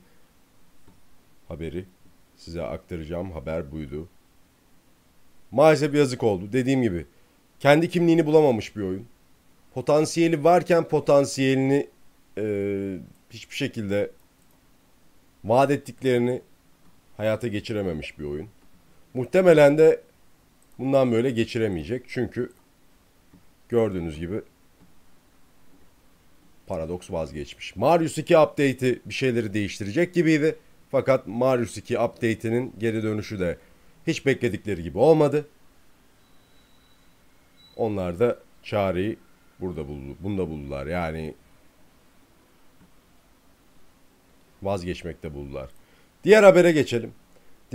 haberi size aktaracağım haber buydu. Maalesef yazık oldu. Dediğim gibi kendi kimliğini bulamamış bir oyun. Potansiyeli varken potansiyelini e, hiçbir şekilde vaat ettiklerini hayata geçirememiş bir oyun. Muhtemelen de bundan böyle geçiremeyecek. Çünkü gördüğünüz gibi Paradox vazgeçmiş. Marius 2 update'i bir şeyleri değiştirecek gibiydi. Fakat Marius 2 update'inin geri dönüşü de hiç bekledikleri gibi olmadı. Onlar da çareyi burada buldu. Bunda buldular. Yani vazgeçmekte buldular. Diğer habere geçelim.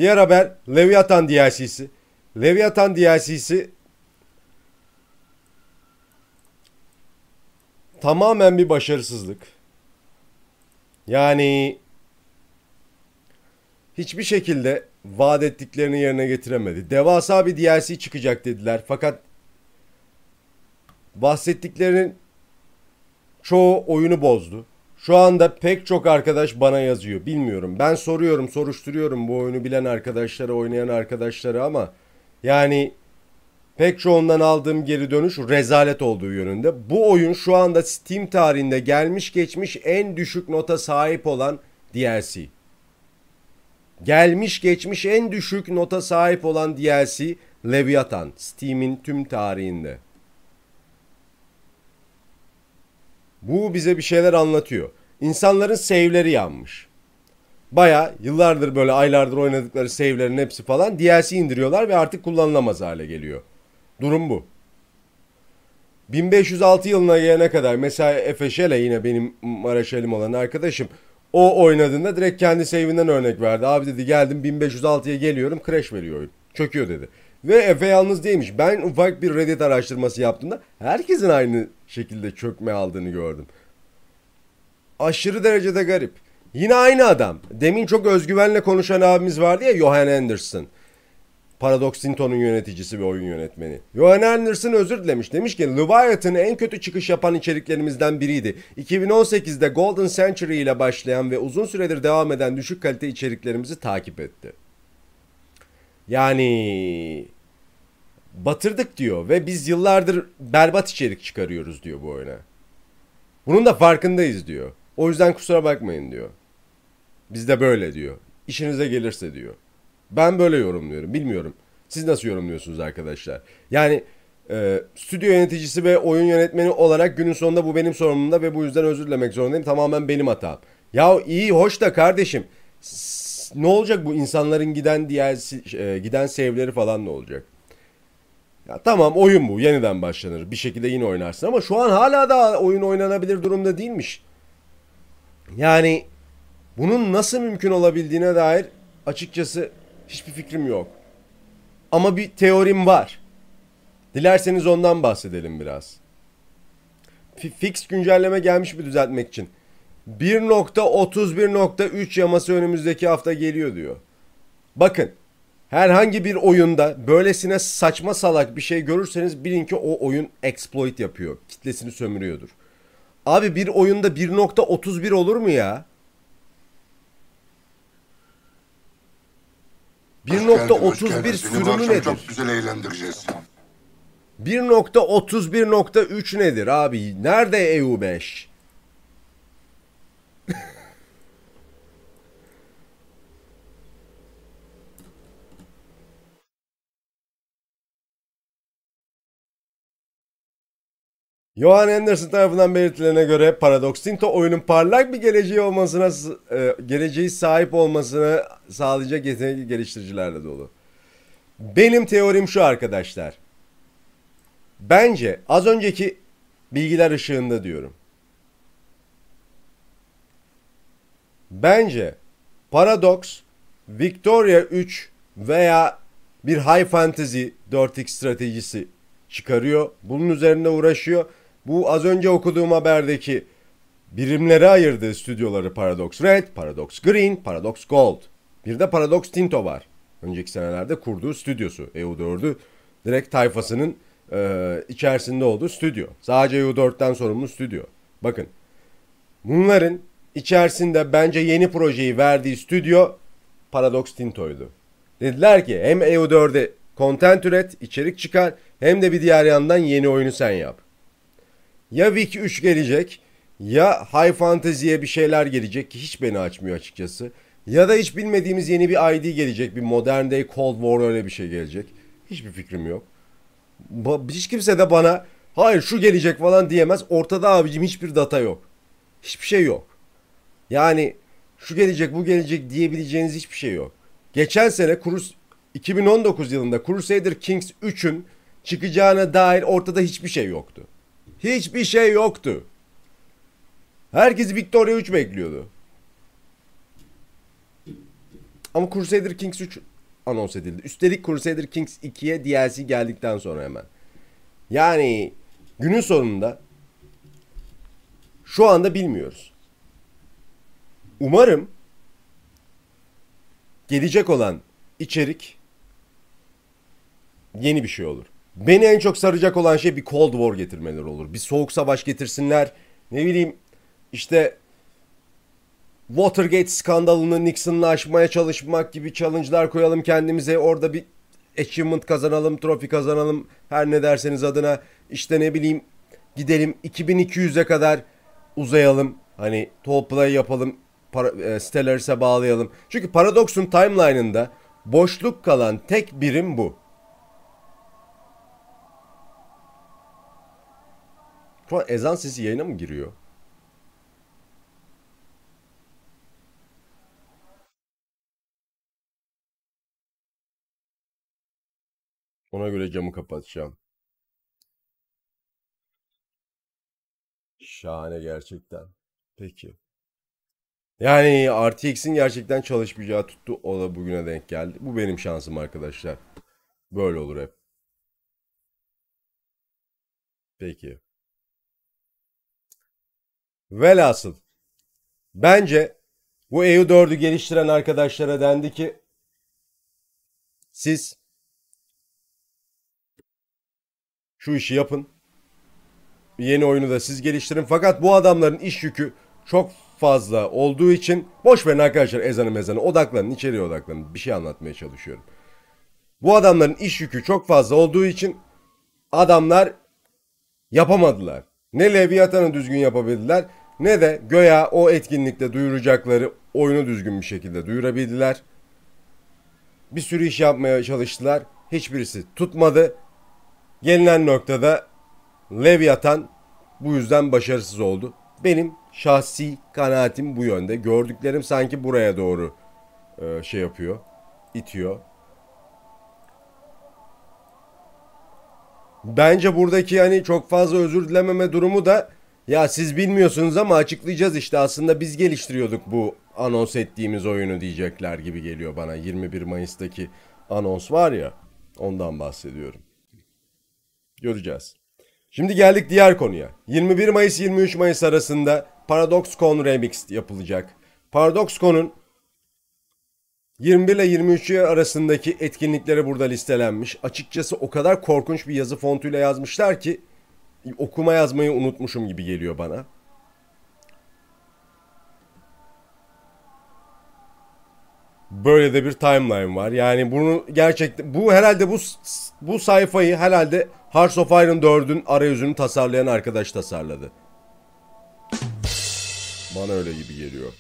Diğer haber Leviathan DLC'si. Leviathan DLC'si tamamen bir başarısızlık. Yani hiçbir şekilde vaat ettiklerini yerine getiremedi. Devasa bir DLC çıkacak dediler. Fakat bahsettiklerinin çoğu oyunu bozdu. Şu anda pek çok arkadaş bana yazıyor. Bilmiyorum. Ben soruyorum, soruşturuyorum bu oyunu bilen arkadaşlara, oynayan arkadaşlara ama yani pek çoğundan aldığım geri dönüş rezalet olduğu yönünde. Bu oyun şu anda Steam tarihinde gelmiş geçmiş en düşük nota sahip olan DLC. Gelmiş geçmiş en düşük nota sahip olan DLC Leviathan. Steam'in tüm tarihinde. Bu bize bir şeyler anlatıyor. İnsanların save'leri yanmış. Baya yıllardır böyle aylardır oynadıkları save'lerin hepsi falan DLC indiriyorlar ve artık kullanılamaz hale geliyor. Durum bu. 1506 yılına gelene kadar mesela Efe Şele yine benim Maraşelim olan arkadaşım o oynadığında direkt kendi save'inden örnek verdi. Abi dedi geldim 1506'ya geliyorum crash veriyor oyun. Çöküyor dedi. Ve Efe yalnız değilmiş. Ben ufak bir Reddit araştırması yaptığımda herkesin aynı şekilde çökme aldığını gördüm. Aşırı derecede garip. Yine aynı adam. Demin çok özgüvenle konuşan abimiz vardı ya Johan Anderson. Paradox Tinto'nun yöneticisi ve oyun yönetmeni. Johan Anderson özür dilemiş. Demiş ki Leviathan en kötü çıkış yapan içeriklerimizden biriydi. 2018'de Golden Century ile başlayan ve uzun süredir devam eden düşük kalite içeriklerimizi takip etti. Yani batırdık diyor ve biz yıllardır berbat içerik çıkarıyoruz diyor bu oyuna. Bunun da farkındayız diyor. O yüzden kusura bakmayın diyor. Biz de böyle diyor. İşinize gelirse diyor. Ben böyle yorumluyorum. Bilmiyorum. Siz nasıl yorumluyorsunuz arkadaşlar? Yani e, stüdyo yöneticisi ve oyun yönetmeni olarak günün sonunda bu benim sorumlumda ve bu yüzden özür dilemek zorundayım. Tamamen benim hatam. Ya iyi hoş da kardeşim. Ne olacak bu insanların giden diğer e, giden save'leri falan ne olacak? Ya tamam oyun bu. Yeniden başlanır. Bir şekilde yine oynarsın ama şu an hala da oyun oynanabilir durumda değilmiş. Yani bunun nasıl mümkün olabildiğine dair açıkçası hiçbir fikrim yok. Ama bir teorim var. Dilerseniz ondan bahsedelim biraz. F- Fix güncelleme gelmiş bir düzeltmek için. 1.31.3 yaması önümüzdeki hafta geliyor diyor. Bakın herhangi bir oyunda böylesine saçma salak bir şey görürseniz bilin ki o oyun exploit yapıyor. Kitlesini sömürüyordur. Abi bir oyunda 1.31 olur mu ya? 1.31 sürümü nedir? Çok güzel eğlendireceğiz. 1.31.3 nedir abi? Nerede EU5? Johan Anderson tarafından belirtilene göre Paradox Tinto oyunun parlak bir geleceği olmasına e, geleceği sahip olmasını sağlayacak yetenekli geliştiricilerle dolu. Benim teorim şu arkadaşlar. Bence az önceki bilgiler ışığında diyorum. Bence Paradox Victoria 3 veya bir High Fantasy 4X stratejisi çıkarıyor. Bunun üzerinde uğraşıyor. Bu az önce okuduğum haberdeki birimlere ayırdığı stüdyoları Paradox Red, Paradox Green, Paradox Gold. Bir de Paradox Tinto var. Önceki senelerde kurduğu stüdyosu EU4'ü direkt tayfasının e, içerisinde olduğu stüdyo. Sadece EU4'ten sorumlu stüdyo. Bakın bunların içerisinde bence yeni projeyi verdiği stüdyo Paradox Tinto'ydu. Dediler ki hem EU4'e content üret, içerik çıkar hem de bir diğer yandan yeni oyunu sen yap. Ya Wiki 3 gelecek ya High Fantasy'ye bir şeyler gelecek ki hiç beni açmıyor açıkçası. Ya da hiç bilmediğimiz yeni bir ID gelecek. Bir Modern Day Cold War öyle bir şey gelecek. Hiçbir fikrim yok. Hiç kimse de bana hayır şu gelecek falan diyemez. Ortada abicim hiçbir data yok. Hiçbir şey yok. Yani şu gelecek bu gelecek diyebileceğiniz hiçbir şey yok. Geçen sene Crus 2019 yılında Crusader Kings 3'ün çıkacağına dair ortada hiçbir şey yoktu. Hiçbir şey yoktu. Herkes Victoria 3 bekliyordu. Ama Crusader Kings 3 anons edildi. Üstelik Crusader Kings 2'ye DLC geldikten sonra hemen. Yani günün sonunda şu anda bilmiyoruz. Umarım gelecek olan içerik yeni bir şey olur. Beni en çok saracak olan şey bir Cold War getirmeleri olur. Bir soğuk savaş getirsinler. Ne bileyim işte Watergate skandalını Nixon'la aşmaya çalışmak gibi challenge'lar koyalım kendimize. Orada bir achievement kazanalım, trofi kazanalım. Her ne derseniz adına işte ne bileyim gidelim 2200'e kadar uzayalım. Hani tall play yapalım. Para, e, Stellaris'e bağlayalım. Çünkü Paradox'un timeline'ında boşluk kalan tek birim bu. Şu an ezan sesi yayına mı giriyor? Ona göre camı kapatacağım. Şahane gerçekten. Peki. Yani RTX'in gerçekten çalışmayacağı tuttu. O da bugüne denk geldi. Bu benim şansım arkadaşlar. Böyle olur hep. Peki. Velhasıl bence bu EU4'ü geliştiren arkadaşlara dendi ki siz şu işi yapın. Yeni oyunu da siz geliştirin. Fakat bu adamların iş yükü çok fazla olduğu için boş verin arkadaşlar ezanı mezanı odaklanın içeriye odaklanın. Bir şey anlatmaya çalışıyorum. Bu adamların iş yükü çok fazla olduğu için adamlar yapamadılar. Ne Leviathan'ı düzgün yapabildiler ne de göya o etkinlikte duyuracakları oyunu düzgün bir şekilde duyurabildiler. Bir sürü iş yapmaya çalıştılar. Hiçbirisi tutmadı. Gelinen noktada Leviathan bu yüzden başarısız oldu. Benim şahsi kanaatim bu yönde. Gördüklerim sanki buraya doğru e, şey yapıyor, itiyor. Bence buradaki hani çok fazla özür dilememe durumu da ya siz bilmiyorsunuz ama açıklayacağız işte aslında biz geliştiriyorduk bu anons ettiğimiz oyunu diyecekler gibi geliyor bana. 21 Mayıs'taki anons var ya ondan bahsediyorum. Göreceğiz. Şimdi geldik diğer konuya. 21 Mayıs 23 Mayıs arasında ParadoxCon Remix yapılacak. ParadoxCon'un 21 ile 23 arasındaki etkinlikleri burada listelenmiş. Açıkçası o kadar korkunç bir yazı fontuyla yazmışlar ki okuma yazmayı unutmuşum gibi geliyor bana. Böyle de bir timeline var. Yani bunu gerçekten bu herhalde bu bu sayfayı herhalde Hearts of Iron 4'ün arayüzünü tasarlayan arkadaş tasarladı. Bana öyle gibi geliyor.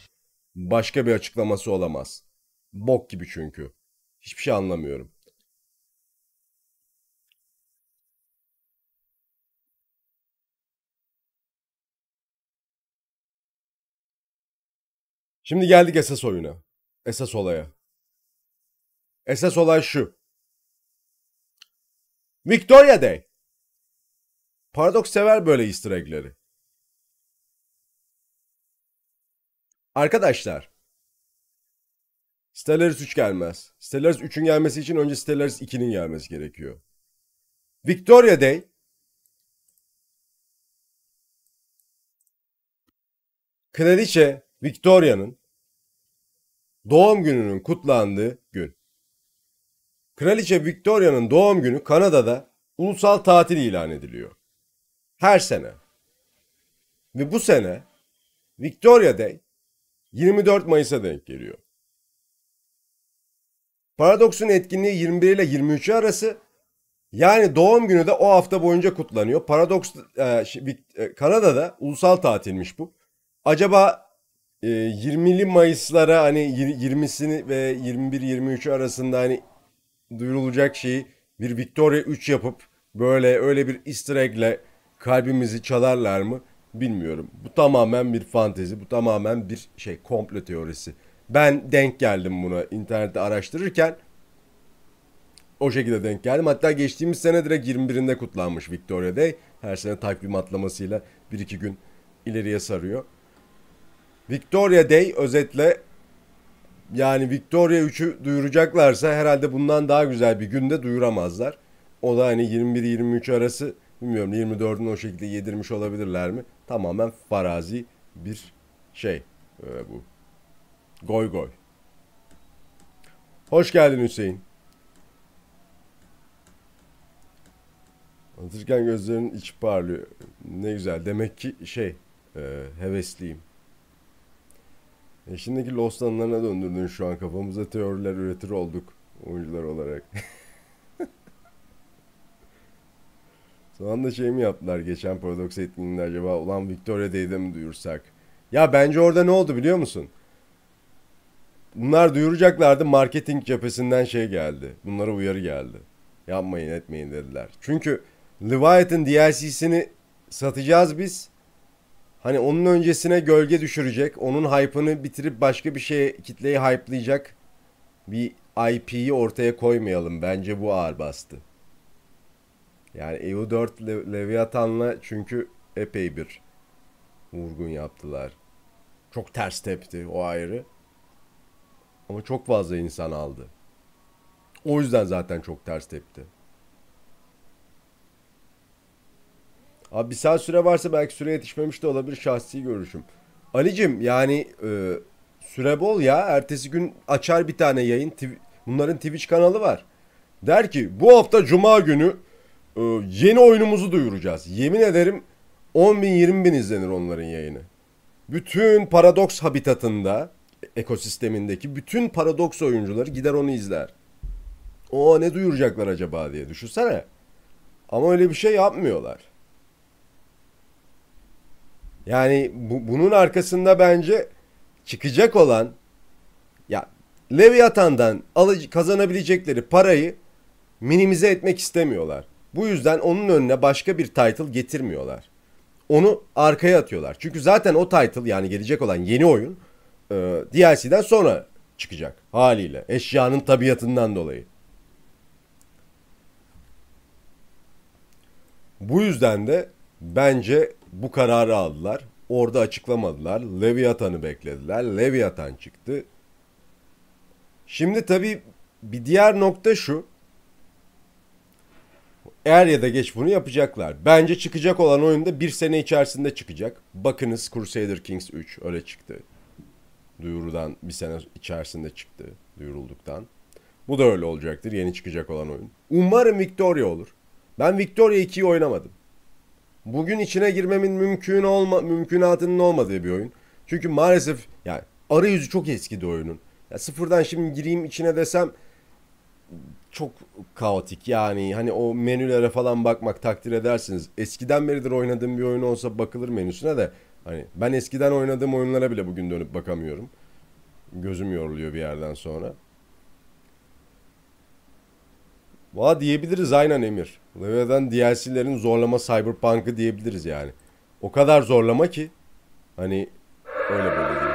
Başka bir açıklaması olamaz. Bok gibi çünkü. Hiçbir şey anlamıyorum. Şimdi geldik esas oyuna. Esas olaya. Esas olay şu. Victoria Day. Paradox sever böyle easter egg'leri. Arkadaşlar. Stellaris 3 gelmez. Stellaris 3'ün gelmesi için önce Stellaris 2'nin gelmesi gerekiyor. Victoria Day Kraliçe Victoria'nın doğum gününün kutlandığı gün. Kraliçe Victoria'nın doğum günü Kanada'da ulusal tatil ilan ediliyor. Her sene. Ve bu sene Victoria Day 24 Mayıs'a denk geliyor. Paradox'un etkinliği 21 ile 23 arası. Yani doğum günü de o hafta boyunca kutlanıyor. Paradox e, e, Kanada'da ulusal tatilmiş bu. Acaba e, 20'li Mayıs'lara hani 20'sini ve 21-23 arasında hani duyurulacak şeyi bir Victoria 3 yapıp böyle öyle bir easter egg'le kalbimizi çalarlar mı bilmiyorum. Bu tamamen bir fantezi, bu tamamen bir şey komplo teorisi. Ben denk geldim buna internette araştırırken. O şekilde denk geldim. Hatta geçtiğimiz sene direkt 21'inde kutlanmış Victoria Day. Her sene takvim atlamasıyla bir iki gün ileriye sarıyor. Victoria Day özetle yani Victoria 3'ü duyuracaklarsa herhalde bundan daha güzel bir günde duyuramazlar. O da hani 21-23 arası bilmiyorum 24'ün o şekilde yedirmiş olabilirler mi? Tamamen farazi bir şey ee, bu. Goy goy. Hoş geldin Hüseyin. Anlatırken gözlerinin içi parlıyor. Ne güzel. Demek ki şey e, hevesliyim. E şimdiki Lost anılarına döndürdün şu an kafamıza teoriler üretir olduk oyuncular olarak. Son anda şey mi yaptılar geçen Paradox etkinliğinde acaba ulan Victoria Day'de duyursak? Ya bence orada ne oldu biliyor musun? Bunlar duyuracaklardı marketing cephesinden şey geldi. Bunlara uyarı geldi. Yapmayın etmeyin dediler. Çünkü Leviathan DLC'sini satacağız biz. Hani onun öncesine gölge düşürecek. Onun hype'ını bitirip başka bir şeye kitleyi hype'layacak bir IP'yi ortaya koymayalım. Bence bu ağır bastı. Yani EU4 Le- Leviathan'la çünkü epey bir vurgun yaptılar. Çok ters tepti o ayrı. Ama çok fazla insan aldı. O yüzden zaten çok ters tepti. Abi bir saat süre varsa belki süre yetişmemiş de olabilir şahsi görüşüm. Alicim yani e, süre bol ya. Ertesi gün açar bir tane yayın. Bunların Twitch kanalı var. Der ki bu hafta cuma günü e, yeni oyunumuzu duyuracağız. Yemin ederim 10 bin 20 bin izlenir onların yayını. Bütün Paradox habitatında ekosistemindeki bütün Paradox oyuncuları gider onu izler. O ne duyuracaklar acaba diye düşünsene. Ama öyle bir şey yapmıyorlar. Yani bu, bunun arkasında bence çıkacak olan ya Leviathan'dan alıcı, kazanabilecekleri parayı minimize etmek istemiyorlar. Bu yüzden onun önüne başka bir title getirmiyorlar. Onu arkaya atıyorlar. Çünkü zaten o title yani gelecek olan yeni oyun e, DLC'den sonra çıkacak haliyle. Eşyanın tabiatından dolayı. Bu yüzden de bence bu kararı aldılar. Orada açıklamadılar. Leviathan'ı beklediler. Leviathan çıktı. Şimdi tabii bir diğer nokta şu. Er ya da geç bunu yapacaklar. Bence çıkacak olan oyunda bir sene içerisinde çıkacak. Bakınız Crusader Kings 3 öyle çıktı. Duyurudan bir sene içerisinde çıktı. Duyurulduktan. Bu da öyle olacaktır yeni çıkacak olan oyun. Umarım Victoria olur. Ben Victoria 2'yi oynamadım. Bugün içine girmemin mümkün olma mümkünatının olmadığı bir oyun. Çünkü maalesef yani arayüzü çok eskidi oyunun. Ya sıfırdan şimdi gireyim içine desem çok kaotik yani hani o menülere falan bakmak takdir edersiniz. Eskiden beridir oynadığım bir oyun olsa bakılır menüsüne de hani ben eskiden oynadığım oyunlara bile bugün dönüp bakamıyorum. Gözüm yoruluyor bir yerden sonra. Valla diyebiliriz aynen Emir. Leviathan DLC'lerin zorlama Cyberpunk'ı diyebiliriz yani. O kadar zorlama ki hani öyle böyle değil.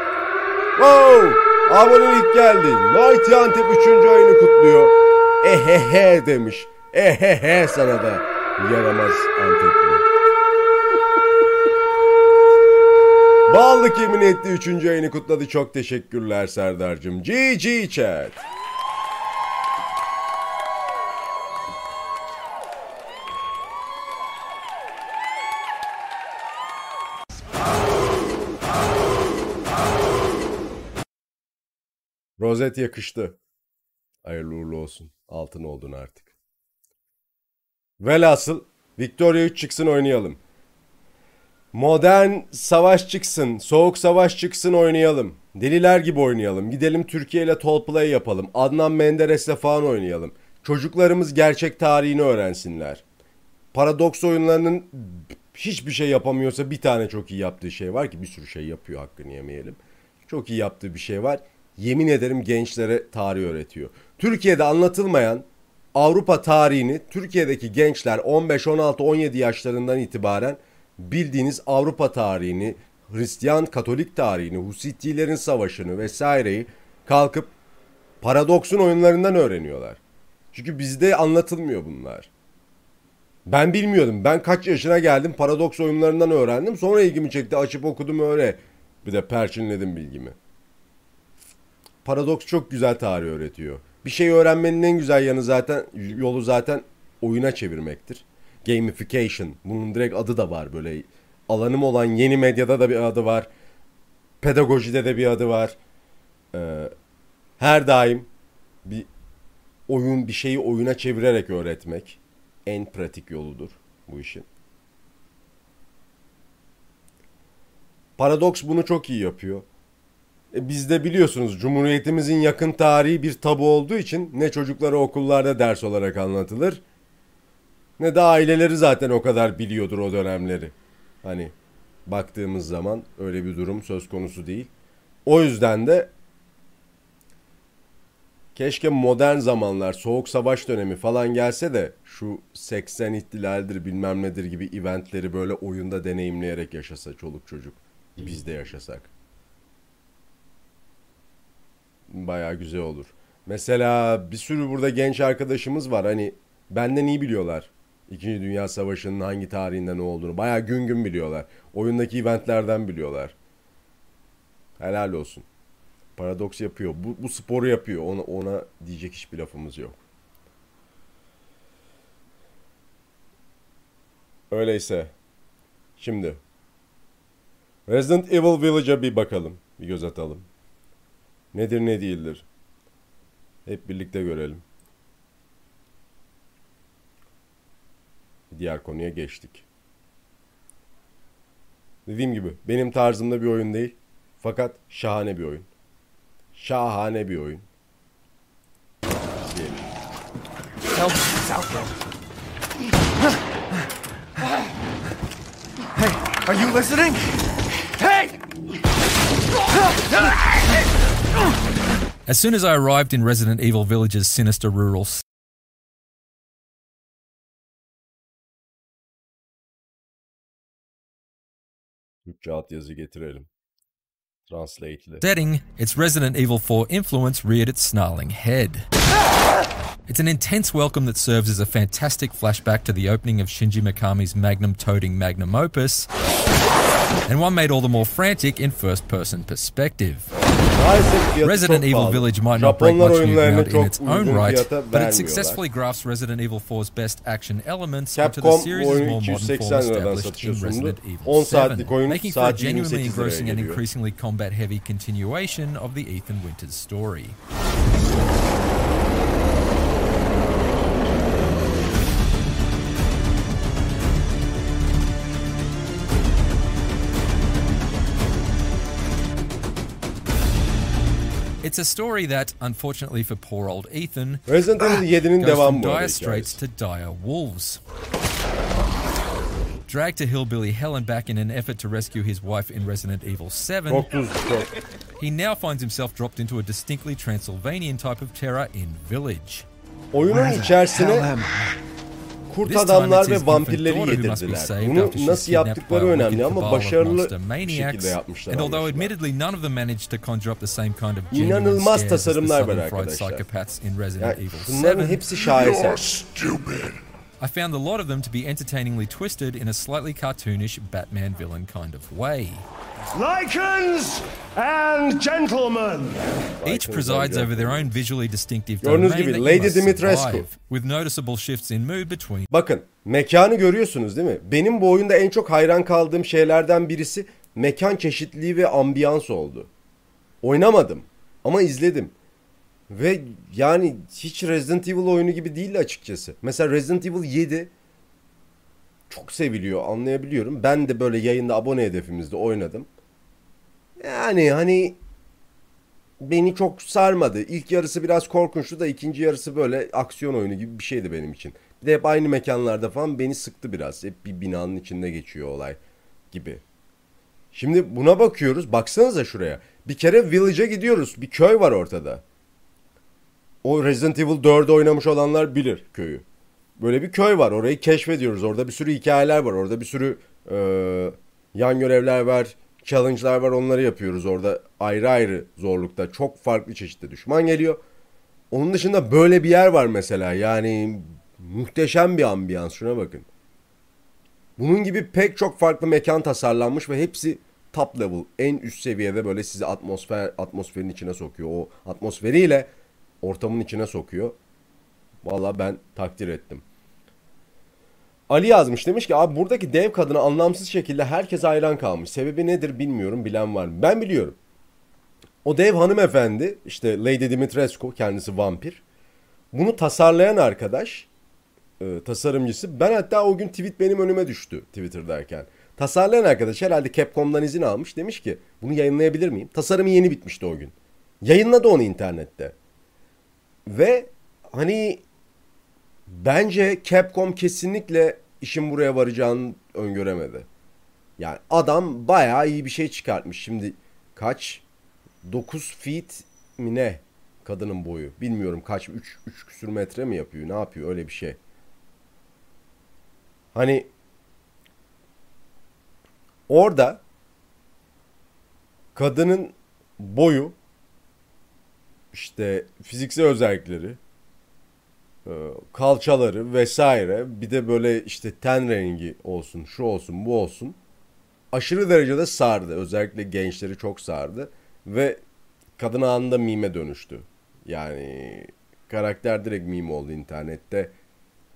Wow! Abonelik geldi. Mighty Antep 3. ayını kutluyor. Ehehe demiş. Ehehe sana da yaramaz Antepli. Ballık yemin etti 3. ayını kutladı. Çok teşekkürler Serdar'cığım. GG chat. Rozet yakıştı. Hayırlı uğurlu olsun. Altın oldun artık. Velhasıl Victoria 3 çıksın oynayalım. Modern savaş çıksın, soğuk savaş çıksın oynayalım. Deliler gibi oynayalım. Gidelim Türkiye ile tall play yapalım. Adnan Menderes'le falan oynayalım. Çocuklarımız gerçek tarihini öğrensinler. Paradoks oyunlarının hiçbir şey yapamıyorsa bir tane çok iyi yaptığı şey var ki bir sürü şey yapıyor hakkını yemeyelim. Çok iyi yaptığı bir şey var yemin ederim gençlere tarih öğretiyor. Türkiye'de anlatılmayan Avrupa tarihini Türkiye'deki gençler 15, 16, 17 yaşlarından itibaren bildiğiniz Avrupa tarihini, Hristiyan Katolik tarihini, Husittilerin savaşını vesaireyi kalkıp paradoksun oyunlarından öğreniyorlar. Çünkü bizde anlatılmıyor bunlar. Ben bilmiyordum. Ben kaç yaşına geldim paradoks oyunlarından öğrendim. Sonra ilgimi çekti. Açıp okudum öyle. Bir de perçinledim bilgimi. Paradoks çok güzel tarih öğretiyor. Bir şey öğrenmenin en güzel yanı zaten yolu zaten oyuna çevirmektir. Gamification. Bunun direkt adı da var böyle. Alanım olan yeni medyada da bir adı var. Pedagojide de bir adı var. Ee, her daim bir oyun bir şeyi oyuna çevirerek öğretmek en pratik yoludur bu işin. Paradoks bunu çok iyi yapıyor. E, bizde biliyorsunuz Cumhuriyetimizin yakın tarihi bir tabu olduğu için ne çocuklara okullarda ders olarak anlatılır ne de aileleri zaten o kadar biliyordur o dönemleri. Hani baktığımız zaman öyle bir durum söz konusu değil. O yüzden de keşke modern zamanlar, soğuk savaş dönemi falan gelse de şu 80 ihtilaldir bilmem nedir gibi eventleri böyle oyunda deneyimleyerek yaşasa çoluk çocuk. Biz de yaşasak. Baya güzel olur. Mesela bir sürü burada genç arkadaşımız var. Hani benden iyi biliyorlar. İkinci Dünya Savaşı'nın hangi tarihinde ne olduğunu. Baya gün gün biliyorlar. Oyundaki eventlerden biliyorlar. Helal olsun. Paradoks yapıyor. Bu, bu sporu yapıyor. Ona, ona diyecek hiçbir lafımız yok. Öyleyse. Şimdi. Resident Evil Village'a bir bakalım. Bir göz atalım. Nedir ne değildir? Hep birlikte görelim. Diğer konuya geçtik. Dediğim gibi benim tarzımda bir oyun değil. Fakat şahane bir oyun. Şahane bir oyun. Hey, are you listening? Hey! As soon as I arrived in Resident Evil Village's sinister rural Türkçe altyazı getirelim. Translate setting, its Resident Evil 4 influence reared its snarling head. It's an intense welcome that serves as a fantastic flashback to the opening of Shinji Mikami's magnum toting magnum opus and one made all the more frantic in first person perspective. Resident Evil. Village might not break much new ground in its own right, but it successfully grafts Resident Evil 4's best action elements into the series' more modern 280 form established in. Resident Evil 7, making for a genuinely 28 engrossing and increasingly combat-heavy continuation of the Ethan Winters story. It's a story that, unfortunately for poor old Ethan, Resident Evil 7'nin goes devamı from bu arada dire straits hikayesi. to dire wolves. Dragged to hillbilly hell and back in an effort to rescue his wife in Resident Evil 7, Çok tuzlu çok. he now finds himself dropped into a distinctly Transylvanian type of terror in Village. Oyunun içerisine kurt adamlar ve vampirleri yedirdiler. Bunu nasıl yaptıkları önemli ama başarılı şekilde yapmışlar. And although anlaşılan. admittedly none of them managed to conjure up the same kind of genuine İnanılmaz tasarımlar var arkadaşlar. Yani şunların 7, hepsi şaheser. I found a lot of them to be entertainingly twisted in a slightly cartoonish Batman villain kind of way. Lycans and gentlemen. Each presides over their own visually distinctive Gördüğünüz domain gibi that you Lady must Dimitrescu. survive, with noticeable shifts in mood between Bakın mekanı görüyorsunuz değil mi? Benim bu oyunda en çok hayran kaldığım şeylerden birisi mekan çeşitliliği ve ambiyans oldu. Oynamadım ama izledim. Ve yani hiç Resident Evil oyunu gibi değil açıkçası. Mesela Resident Evil 7 çok seviliyor anlayabiliyorum. Ben de böyle yayında abone hedefimizde oynadım. Yani hani beni çok sarmadı. İlk yarısı biraz korkunçtu da ikinci yarısı böyle aksiyon oyunu gibi bir şeydi benim için. Bir de hep aynı mekanlarda falan beni sıktı biraz. Hep bir binanın içinde geçiyor olay gibi. Şimdi buna bakıyoruz. Baksanıza şuraya. Bir kere Village'e gidiyoruz. Bir köy var ortada. O Resident Evil 4'ü oynamış olanlar bilir köyü. Böyle bir köy var. Orayı keşfediyoruz. Orada bir sürü hikayeler var. Orada bir sürü e, yan görevler var. Challenge'lar var. Onları yapıyoruz. Orada ayrı ayrı zorlukta çok farklı çeşitli düşman geliyor. Onun dışında böyle bir yer var mesela. Yani muhteşem bir ambiyans. Şuna bakın. Bunun gibi pek çok farklı mekan tasarlanmış ve hepsi top level, en üst seviyede böyle sizi atmosfer atmosferin içine sokuyor. O atmosferiyle ortamın içine sokuyor. Valla ben takdir ettim. Ali yazmış demiş ki abi buradaki dev kadına anlamsız şekilde herkes hayran kalmış. Sebebi nedir bilmiyorum bilen var mı? Ben biliyorum. O dev hanımefendi işte Lady Dimitrescu kendisi vampir. Bunu tasarlayan arkadaş e, tasarımcısı. Ben hatta o gün tweet benim önüme düştü Twitter'dayken. Tasarlayan arkadaş herhalde Capcom'dan izin almış. Demiş ki bunu yayınlayabilir miyim? Tasarımı yeni bitmişti o gün. Yayınladı onu internette. Ve hani bence Capcom kesinlikle işin buraya varacağını öngöremedi. Yani adam bayağı iyi bir şey çıkartmış. Şimdi kaç? 9 feet mi ne? Kadının boyu. Bilmiyorum kaç 3 3 küsür metre mi yapıyor? Ne yapıyor? Öyle bir şey. Hani orada kadının boyu işte fiziksel özellikleri e, kalçaları vesaire bir de böyle işte ten rengi olsun şu olsun bu olsun. Aşırı derecede sardı. Özellikle gençleri çok sardı. Ve kadın anında mime dönüştü. Yani karakter direkt meme oldu internette.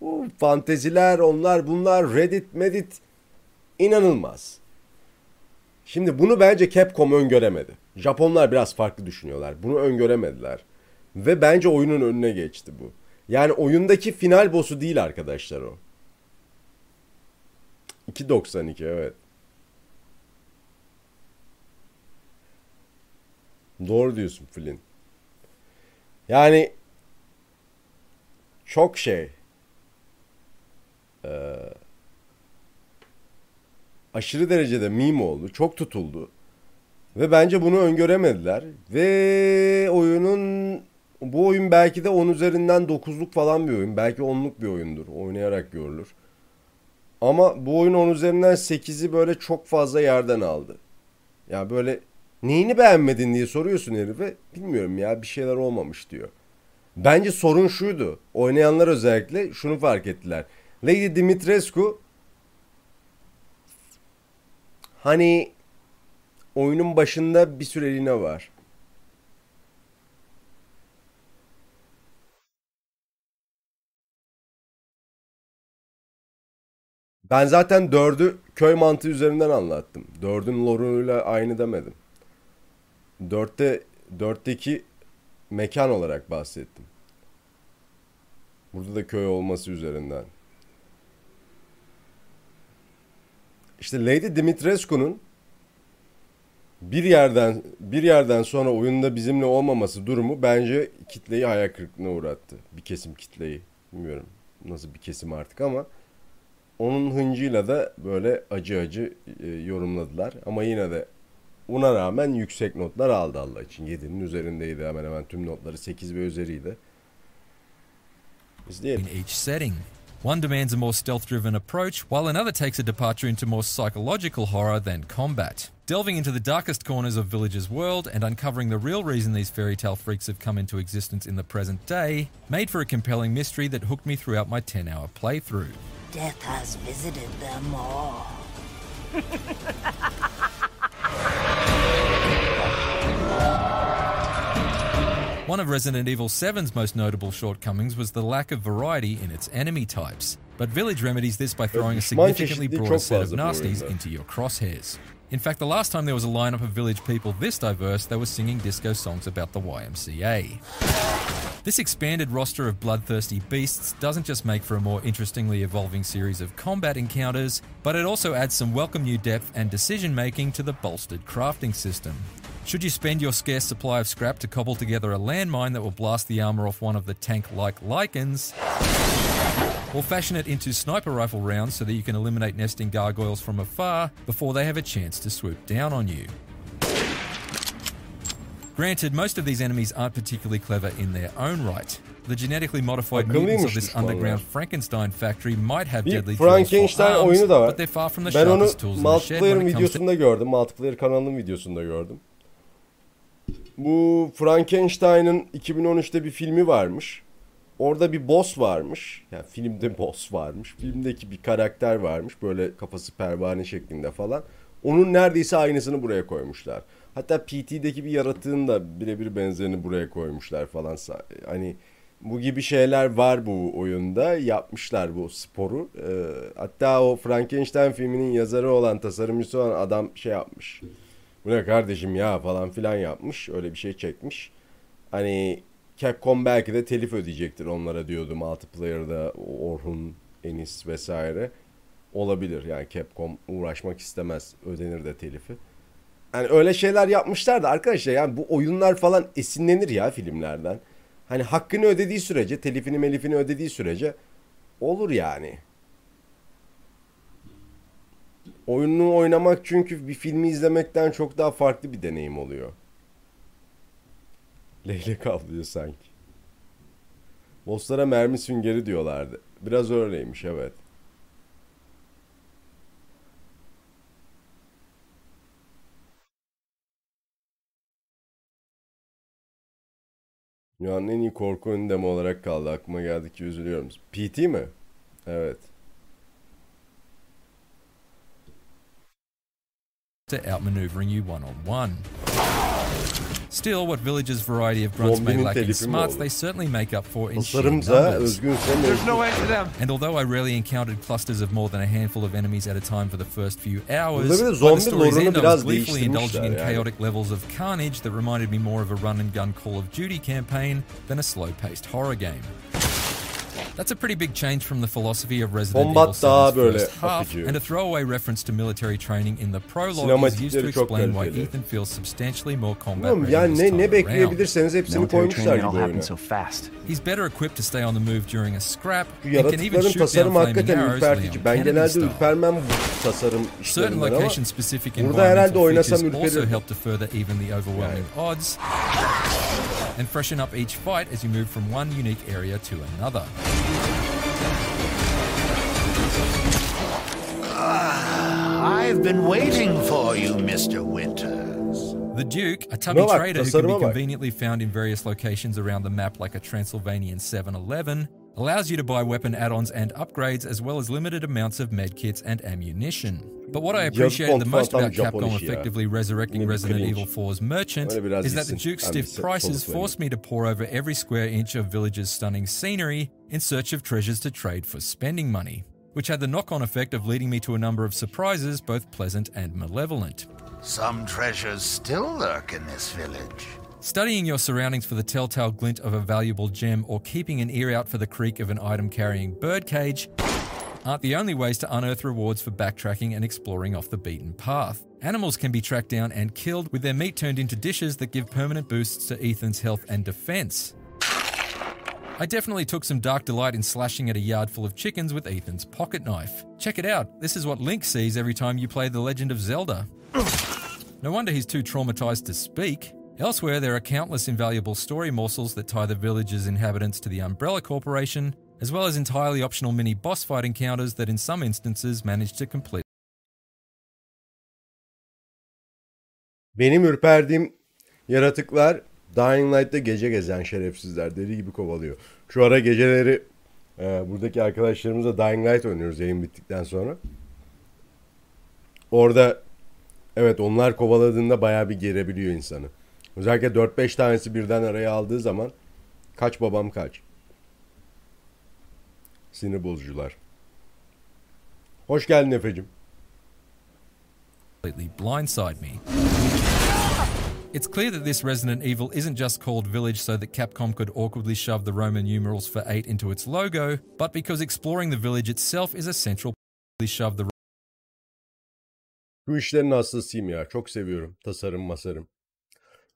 Bu fanteziler onlar bunlar reddit medit inanılmaz. Şimdi bunu bence Capcom öngöremedi. Japonlar biraz farklı düşünüyorlar. Bunu öngöremediler. Ve bence oyunun önüne geçti bu. Yani oyundaki final boss'u değil arkadaşlar o. 2.92 evet. Doğru diyorsun Flynn. Yani çok şey. Ee, aşırı derecede meme oldu. Çok tutuldu. Ve bence bunu öngöremediler. Ve oyunun bu oyun belki de 10 üzerinden 9'luk falan bir oyun. Belki 10'luk bir oyundur. Oynayarak görülür. Ama bu oyun 10 üzerinden 8'i böyle çok fazla yerden aldı. Ya böyle neyini beğenmedin diye soruyorsun herife. Bilmiyorum ya bir şeyler olmamış diyor. Bence sorun şuydu. Oynayanlar özellikle şunu fark ettiler. Lady Dimitrescu hani oyunun başında bir süreliğine var. Ben zaten dördü köy mantığı üzerinden anlattım. Dördün lore'uyla aynı demedim. Dörtte, dörtteki mekan olarak bahsettim. Burada da köy olması üzerinden. İşte Lady Dimitrescu'nun bir yerden bir yerden sonra oyunda bizimle olmaması durumu bence kitleyi hayal kırıklığına uğrattı. Bir kesim kitleyi. Bilmiyorum nasıl bir kesim artık ama onun hıncıyla da böyle acı acı e, yorumladılar. Ama yine de ona rağmen yüksek notlar aldı Allah için. 7'nin üzerindeydi hemen hemen tüm notları 8 ve üzeriydi. İzleyelim. in each setting. One demands a more stealth driven approach, while another takes a departure into more psychological horror than combat. Delving into the darkest corners of Village's world and uncovering the real reason these fairy tale freaks have come into existence in the present day made for a compelling mystery that hooked me throughout my 10 hour playthrough. Death has visited them all. One of Resident Evil 7's most notable shortcomings was the lack of variety in its enemy types. But Village remedies this by throwing a significantly broader set of nasties into your crosshairs. In fact, the last time there was a lineup of village people this diverse, they were singing disco songs about the YMCA. This expanded roster of bloodthirsty beasts doesn't just make for a more interestingly evolving series of combat encounters, but it also adds some welcome new depth and decision making to the bolstered crafting system. Should you spend your scarce supply of scrap to cobble together a landmine that will blast the armor off one of the tank like lichens, or fashion it into sniper rifle rounds so that you can eliminate nesting gargoyles from afar before they have a chance to swoop down on you? Granted, most of these enemies aren't particularly clever in their own right. The genetically modified mutants of this underground Frankenstein factory might have Bir deadly Frankenstein for oyunu arms, da var. but they're far from the Ben onu sharpest tools in the shed when it comes to videosunda gördüm. Multiplayer kanalının videosunda gördüm. Bu Frankenstein'ın 2013'te bir filmi varmış. Orada bir boss varmış. Yani filmde boss varmış. Filmdeki bir karakter varmış. Böyle kafası pervane şeklinde falan. Onun neredeyse aynısını buraya koymuşlar. Hatta PT'deki bir yaratığın da birebir benzerini buraya koymuşlar falan. Hani bu gibi şeyler var bu oyunda. Yapmışlar bu sporu. Ee, hatta o Frankenstein filminin yazarı olan, tasarımcısı olan adam şey yapmış. Bu ne kardeşim ya falan filan yapmış. Öyle bir şey çekmiş. Hani Capcom belki de telif ödeyecektir onlara diyordu multiplayer'da Orhun, Enis vesaire. Olabilir yani Capcom uğraşmak istemez ödenir de telifi. Yani öyle şeyler yapmışlar da arkadaşlar yani bu oyunlar falan esinlenir ya filmlerden. Hani hakkını ödediği sürece, telifini melifini ödediği sürece olur yani. Oyununu oynamak çünkü bir filmi izlemekten çok daha farklı bir deneyim oluyor. Leylek avlıyor sanki. Bosslara mermi süngeri diyorlardı. Biraz öyleymiş evet. Dünyanın en iyi korku oyunu demo olarak kaldı. Aklıma geldi ki üzülüyorum. PT mi? Evet. To outmaneuvering you one on one. Still, what Village's variety of grunts may lack in smarts, they certainly make up for in sheer Tasarımsa numbers. There's no mevcut. end to them. And although I rarely encountered clusters of more than a handful of enemies at a time for the first few hours, Burada bir de by the zombi story's lore'unu end I was gleefully indulging in chaotic levels of carnage that reminded me more of a run and gun Call of Duty campaign than a slow-paced horror game. That's a pretty big change from the philosophy of Resident Combat Evil 7's daha böyle first half, akıcı. and a throwaway reference to military training in the prologue is used to Sinematikleri çok explain why kaliteli. Ethan feels substantially more combat Bilmiyorum ready yani this ne, time ne around. bekleyebilirseniz hepsini Military koymuşlar training gibi all oyuna. happened so fast. He's better equipped to stay on the move during a scrap Şu and can even yaratıkların shoot down tasarımı flaming hakikaten arrows ürpertici. Leon Ben Kennedy genelde style. ürpermem bu tasarım Certain işlerinden ama location specific burada herhalde environmental oynasam features also ürperirim. help to further even the overwhelming odds and freshen up each fight as you move from one unique area to another. Ah, I've been waiting for you, Mr. Winters. The Duke, a tubby Şuna bak, trader who can be conveniently found in various locations around the map like a Transylvanian 7-Eleven, allows you to buy weapon add-ons and upgrades as well as limited amounts of medkits and ammunition. But what I appreciated the most about Capcom effectively resurrecting Resident. Evil 4's Merchant is that the Duke's stiff prices forced me to pour over every square inch of Village's stunning scenery in search of treasures to trade for spending money, which had the knock on effect of leading me to a number of surprises, both pleasant and malevolent. Some treasures still lurk in this village. Studying your surroundings for the telltale glint of a valuable gem or keeping an ear out for the creak of an item carrying birdcage aren't the only ways to unearth rewards for backtracking and exploring off the beaten path. Animals can be tracked down and killed with their meat turned into dishes that give permanent boosts to Ethan's health and defense. I definitely took some dark delight in slashing at a yard full of chickens with Ethan's pocket knife. Check it out, this is what Link sees every time you play The Legend of Zelda. No wonder he's too traumatized to speak. Elsewhere, there are countless invaluable story morsels that tie the village's inhabitants to the Umbrella Corporation, as well as entirely optional mini boss fight encounters that in some instances manage to complete. Benim ürperdiğim yaratıklar Dying Light'ta gece gezen şerefsizler. Deli gibi kovalıyor. Şu ara geceleri e, buradaki arkadaşlarımızla Dying Light oynuyoruz yayın bittikten sonra. Orada evet onlar kovaladığında bayağı bir gerebiliyor insanı. Özellikle 4-5 tanesi birden araya aldığı zaman kaç babam kaç. Sinir bozucular. Hoş geldin Efe'cim. blindside me. It's clear that this Resident Evil isn't just called Village so that Capcom could awkwardly shove the Roman numerals for 8 into its logo, but because exploring the village itself is a central shove the Bu işlerin hastasıyım ya. Çok seviyorum. Tasarım masarım.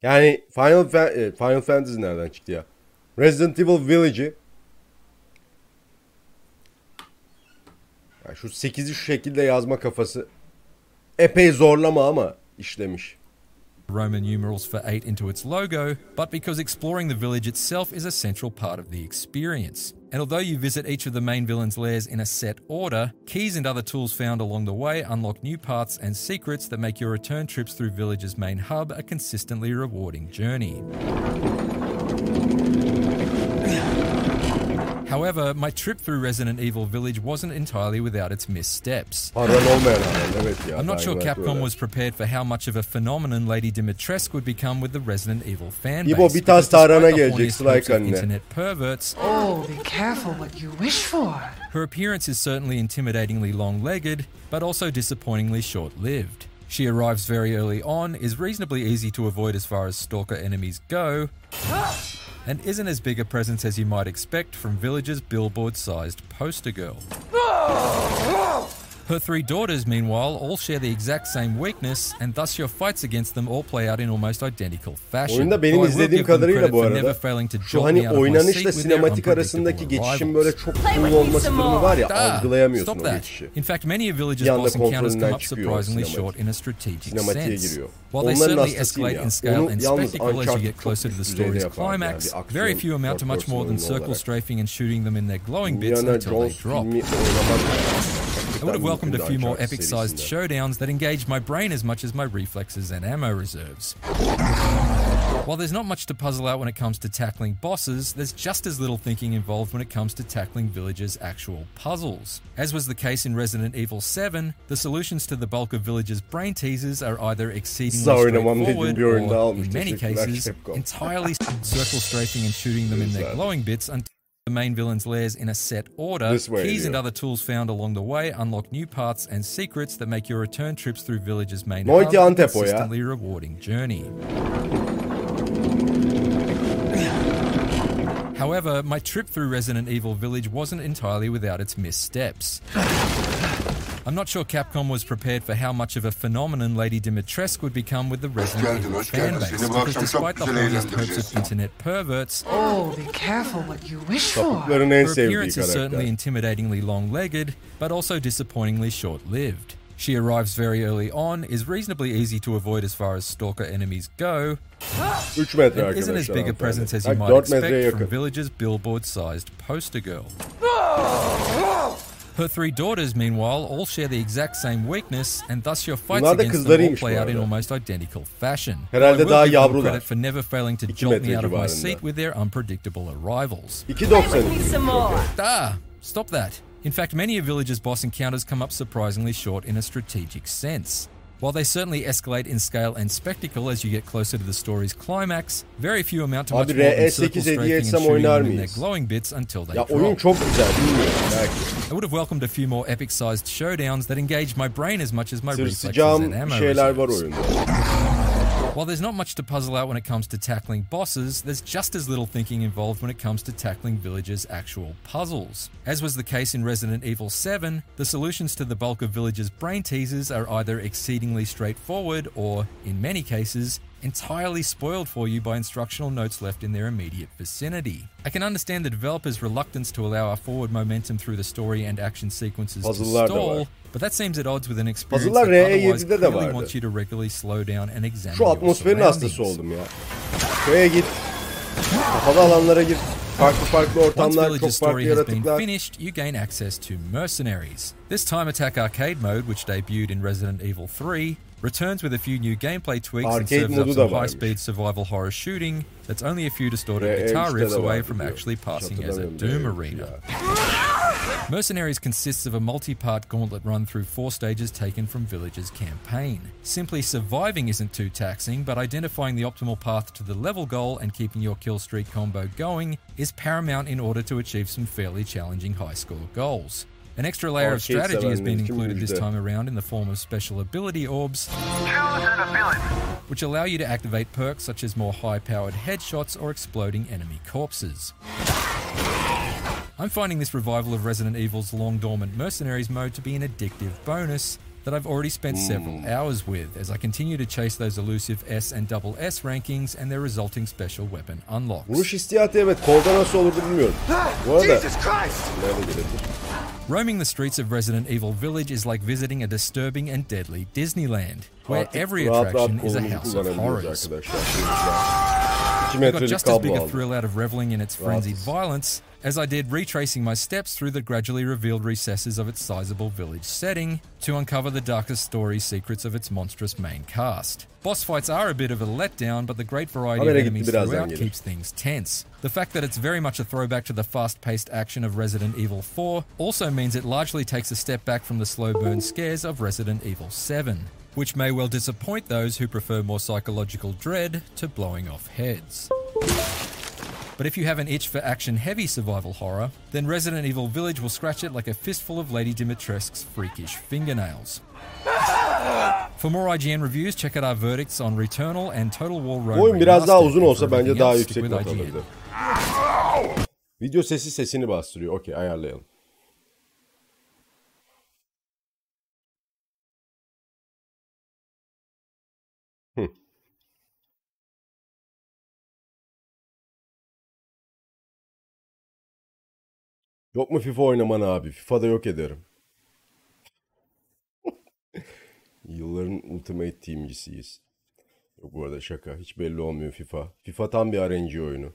Yani Final, Fa- e, Final Fantasy nereden çıktı ya? Resident Evil Village'i ya şu 8'i şu şekilde yazma kafası epey zorlama ama işlemiş. Roman numerals for 8 into its logo, but because exploring the village itself is a central part of the experience. And although you visit each of the main villains' lairs in a set order, keys and other tools found along the way unlock new paths and secrets that make your return trips through Village's main hub a consistently rewarding journey. However, my trip through Resident Evil Village wasn't entirely without its missteps. Paran olmayan halen evet ya. I'm not sure Capcom was prepared for how much of a phenomenon Lady Dimitrescu would become with the Resident Evil fan İbo, base. bir tas because despite tarhana the gelecek, horniest Sly hopes of kanne. internet perverts, Oh, be careful what you wish for. her appearance is certainly intimidatingly long-legged, but also disappointingly short-lived. She arrives very early on, is reasonably easy to avoid as far as stalker enemies go, ah! And isn't as big a presence as you might expect from Village's billboard-sized poster girl. Her three daughters, meanwhile, all share the exact same weakness, and thus your fights against them all play out in almost identical fashion. Oyunda benim Though izlediğim kadarıyla credit bu arada never failing to şu hani me out of my oynanışla seat with their sinematik arasındaki geçişin böyle çok cool olması durumu var ya Ah, algılayamıyorsun stop o that. geçişi. In fact, many of Village's Bir boss encounters come up surprisingly sinematik. short in a strategic Sinematiğe sense. giriyor. While they Onların certainly escalate ya. in scale and yalnız spectacle as you get closer to the story's yapardı yani, climax, very few amount to much more than circle strafing and shooting them in their glowing bits until they drop. I would have welcomed a few more epic-sized showdowns that engaged my brain as much as my reflexes and ammo reserves. While there's not much to puzzle out when it comes to tackling bosses, there's just as little thinking involved when it comes to tackling villagers' actual puzzles. As was the case in Resident Evil 7, the solutions to the bulk of villagers' brain teasers are either exceedingly dediğim straightforward or, in many cases, entirely circle strafing and shooting them in their glowing bits until the main villain's lairs in a set order. This way, Keys and other tools found along the way unlock new paths and secrets that make your return trips through Village's main hub a consistently rewarding journey. However, my trip through Resident Evil Village wasn't entirely without its missteps. I'm not sure Capcom was prepared for how much of a phenomenon Lady Dimitrescu would become with the Resident geldin, Evil fan base, because despite the güzel hopes of internet perverts, Oh, be careful what you wish for. Her appearance is certainly intimidatingly long-legged, but also disappointingly short-lived. She arrives very early on, is reasonably easy to avoid as far as stalker enemies go, and isn't as big a presence as you might Bak, 4 metreye expect from yakın. Village's billboard-sized poster girl. Her three daughters, meanwhile, all share the exact same weakness, and thus your fights Bunlar da against them all kızlarıymış play bu out in arada. almost identical fashion. Herhalde I will daha give them yavrular. credit for never failing to İki jolt me metre out of my civarında. seat with their unpredictable arrivals. 2.90. Some more. Ah, stop that. In fact, many of Village's boss encounters come up surprisingly short in a strategic sense. While they certainly escalate in scale and spectacle as you get closer to the story's climax, very few amount to much Abi, more than RE8 circle strafing and shooting them in their glowing bits until they Ya drop. oyun çok güzel bilmiyorum belki. I would have welcomed a few more epic-sized showdowns that engage my brain as much as my reflexes and Tırsacağım ammo şeyler var reserves. oyunda. While there's not much to puzzle out when it comes to tackling bosses, there's just as little thinking involved when it comes to tackling villagers' actual puzzles. As was the case in Resident Evil 7, the solutions to the bulk of villagers' brain teasers are either exceedingly straightforward or, in many cases, entirely spoiled for you by instructional notes left in their immediate vicinity. I can understand the developers' reluctance to allow our forward momentum through the story and action sequences to Puzzle'lar stall, but that seems at odds with an experience Puzzle'lar that otherwise de clearly vardı. wants you to regularly slow down and examine Şu atmosferin hastası oldum ya. Köye git. Kapalı alanlara gir. Farklı farklı Once ortamlar, çok Village's farklı story has been yaratıklar. finished, you gain access to Mercenaries. This Time Attack arcade mode, which debuted in Resident Evil 3, returns with a few new gameplay tweaks and serves up some high-speed survival horror shooting that's only a few distorted guitar riffs away from actually passing as a Doom arena. Mercenaries consists of a multi-part gauntlet run through four stages taken from Village's campaign. Simply surviving isn't too taxing, but identifying the optimal path to the level goal and keeping your kill streak combo going is paramount in order to achieve some fairly challenging high score goals. An extra layer of strategy has been included this time around in the form of special ability orbs, which allow you to activate perks such as more high powered headshots or exploding enemy corpses. I'm finding this revival of Resident Evil's long dormant Mercenaries mode to be an addictive bonus that I've already spent several hours with as I continue to chase those elusive S and double S rankings and their resulting special weapon unlocks. Vuruş hissiyatı evet. Kolda nasıl olurdu bilmiyorum. Bu arada... Nerede gelebilir? Roaming the streets of Resident Evil Village is like visiting a disturbing and deadly Disneyland, where every attraction is a house of horrors. 2 got just as big a thrill out of reveling in its frenzied violence as I did retracing my steps through the gradually revealed recesses of its sizable village setting to uncover the darkest story secrets of its monstrous main cast. Boss fights are a bit of a letdown, but the great variety of enemies throughout keeps things tense. The fact that it's very much a throwback to the fast paced action of Resident Evil 4 also means it largely takes a step back from the slow burn scares of Resident Evil 7, which may well disappoint those who prefer more psychological dread to blowing off heads. But if you have an itch for action heavy survival horror, then Resident Evil Village will scratch it like a fistful of Lady Dimitrescu's freakish fingernails. For more IGN reviews, check out our verdicts on Returnal and Total War Rome. Oyun biraz daha uzun olsa bence daha yüksek not alırdı. Video sesi sesini bastırıyor. Okey ayarlayalım. Yok mu FIFA oynaman abi? FIFA'da yok ederim. Yılların Ultimate Team'cisiyiz. Yok bu arada şaka. Hiç belli olmuyor FIFA. FIFA tam bir RNG oyunu.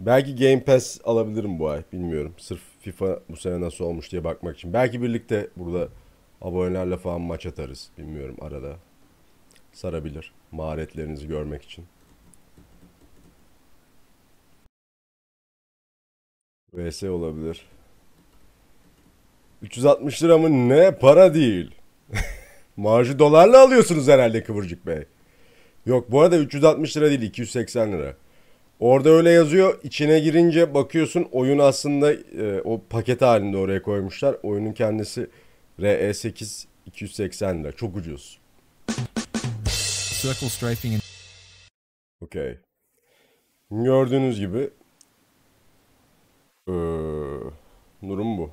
Belki Game Pass alabilirim bu ay. Bilmiyorum. Sırf FIFA bu sene nasıl olmuş diye bakmak için. Belki birlikte burada abonelerle falan maç atarız. Bilmiyorum arada. Sarabilir. Maharetlerinizi görmek için. VS olabilir. 360 lira mı? Ne? Para değil. Marjı dolarla alıyorsunuz herhalde Kıvırcık Bey. Yok bu arada 360 lira değil 280 lira. Orada öyle yazıyor. İçine girince bakıyorsun oyun aslında e, o paket halinde oraya koymuşlar. Oyunun kendisi RE8 280 lira. Çok ucuz. Circle strafing and Okey. Gördüğünüz gibi ee, durum bu.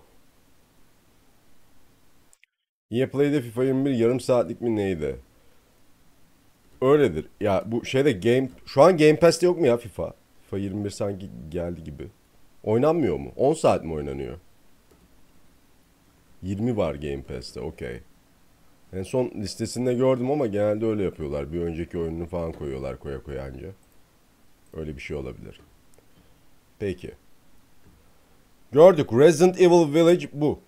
EA Play'de FIFA 21 yarım saatlik mi neydi? Öyledir. Ya bu şeyde game şu an Game Pass'te yok mu ya FIFA? FIFA 21 sanki geldi gibi. Oynanmıyor mu? 10 saat mi oynanıyor? 20 var Game Pass'te. Okey. En son listesinde gördüm ama genelde öyle yapıyorlar. Bir önceki oyununu falan koyuyorlar koya koya anca. Öyle bir şey olabilir. Peki. Gördük. Resident Evil Village bu.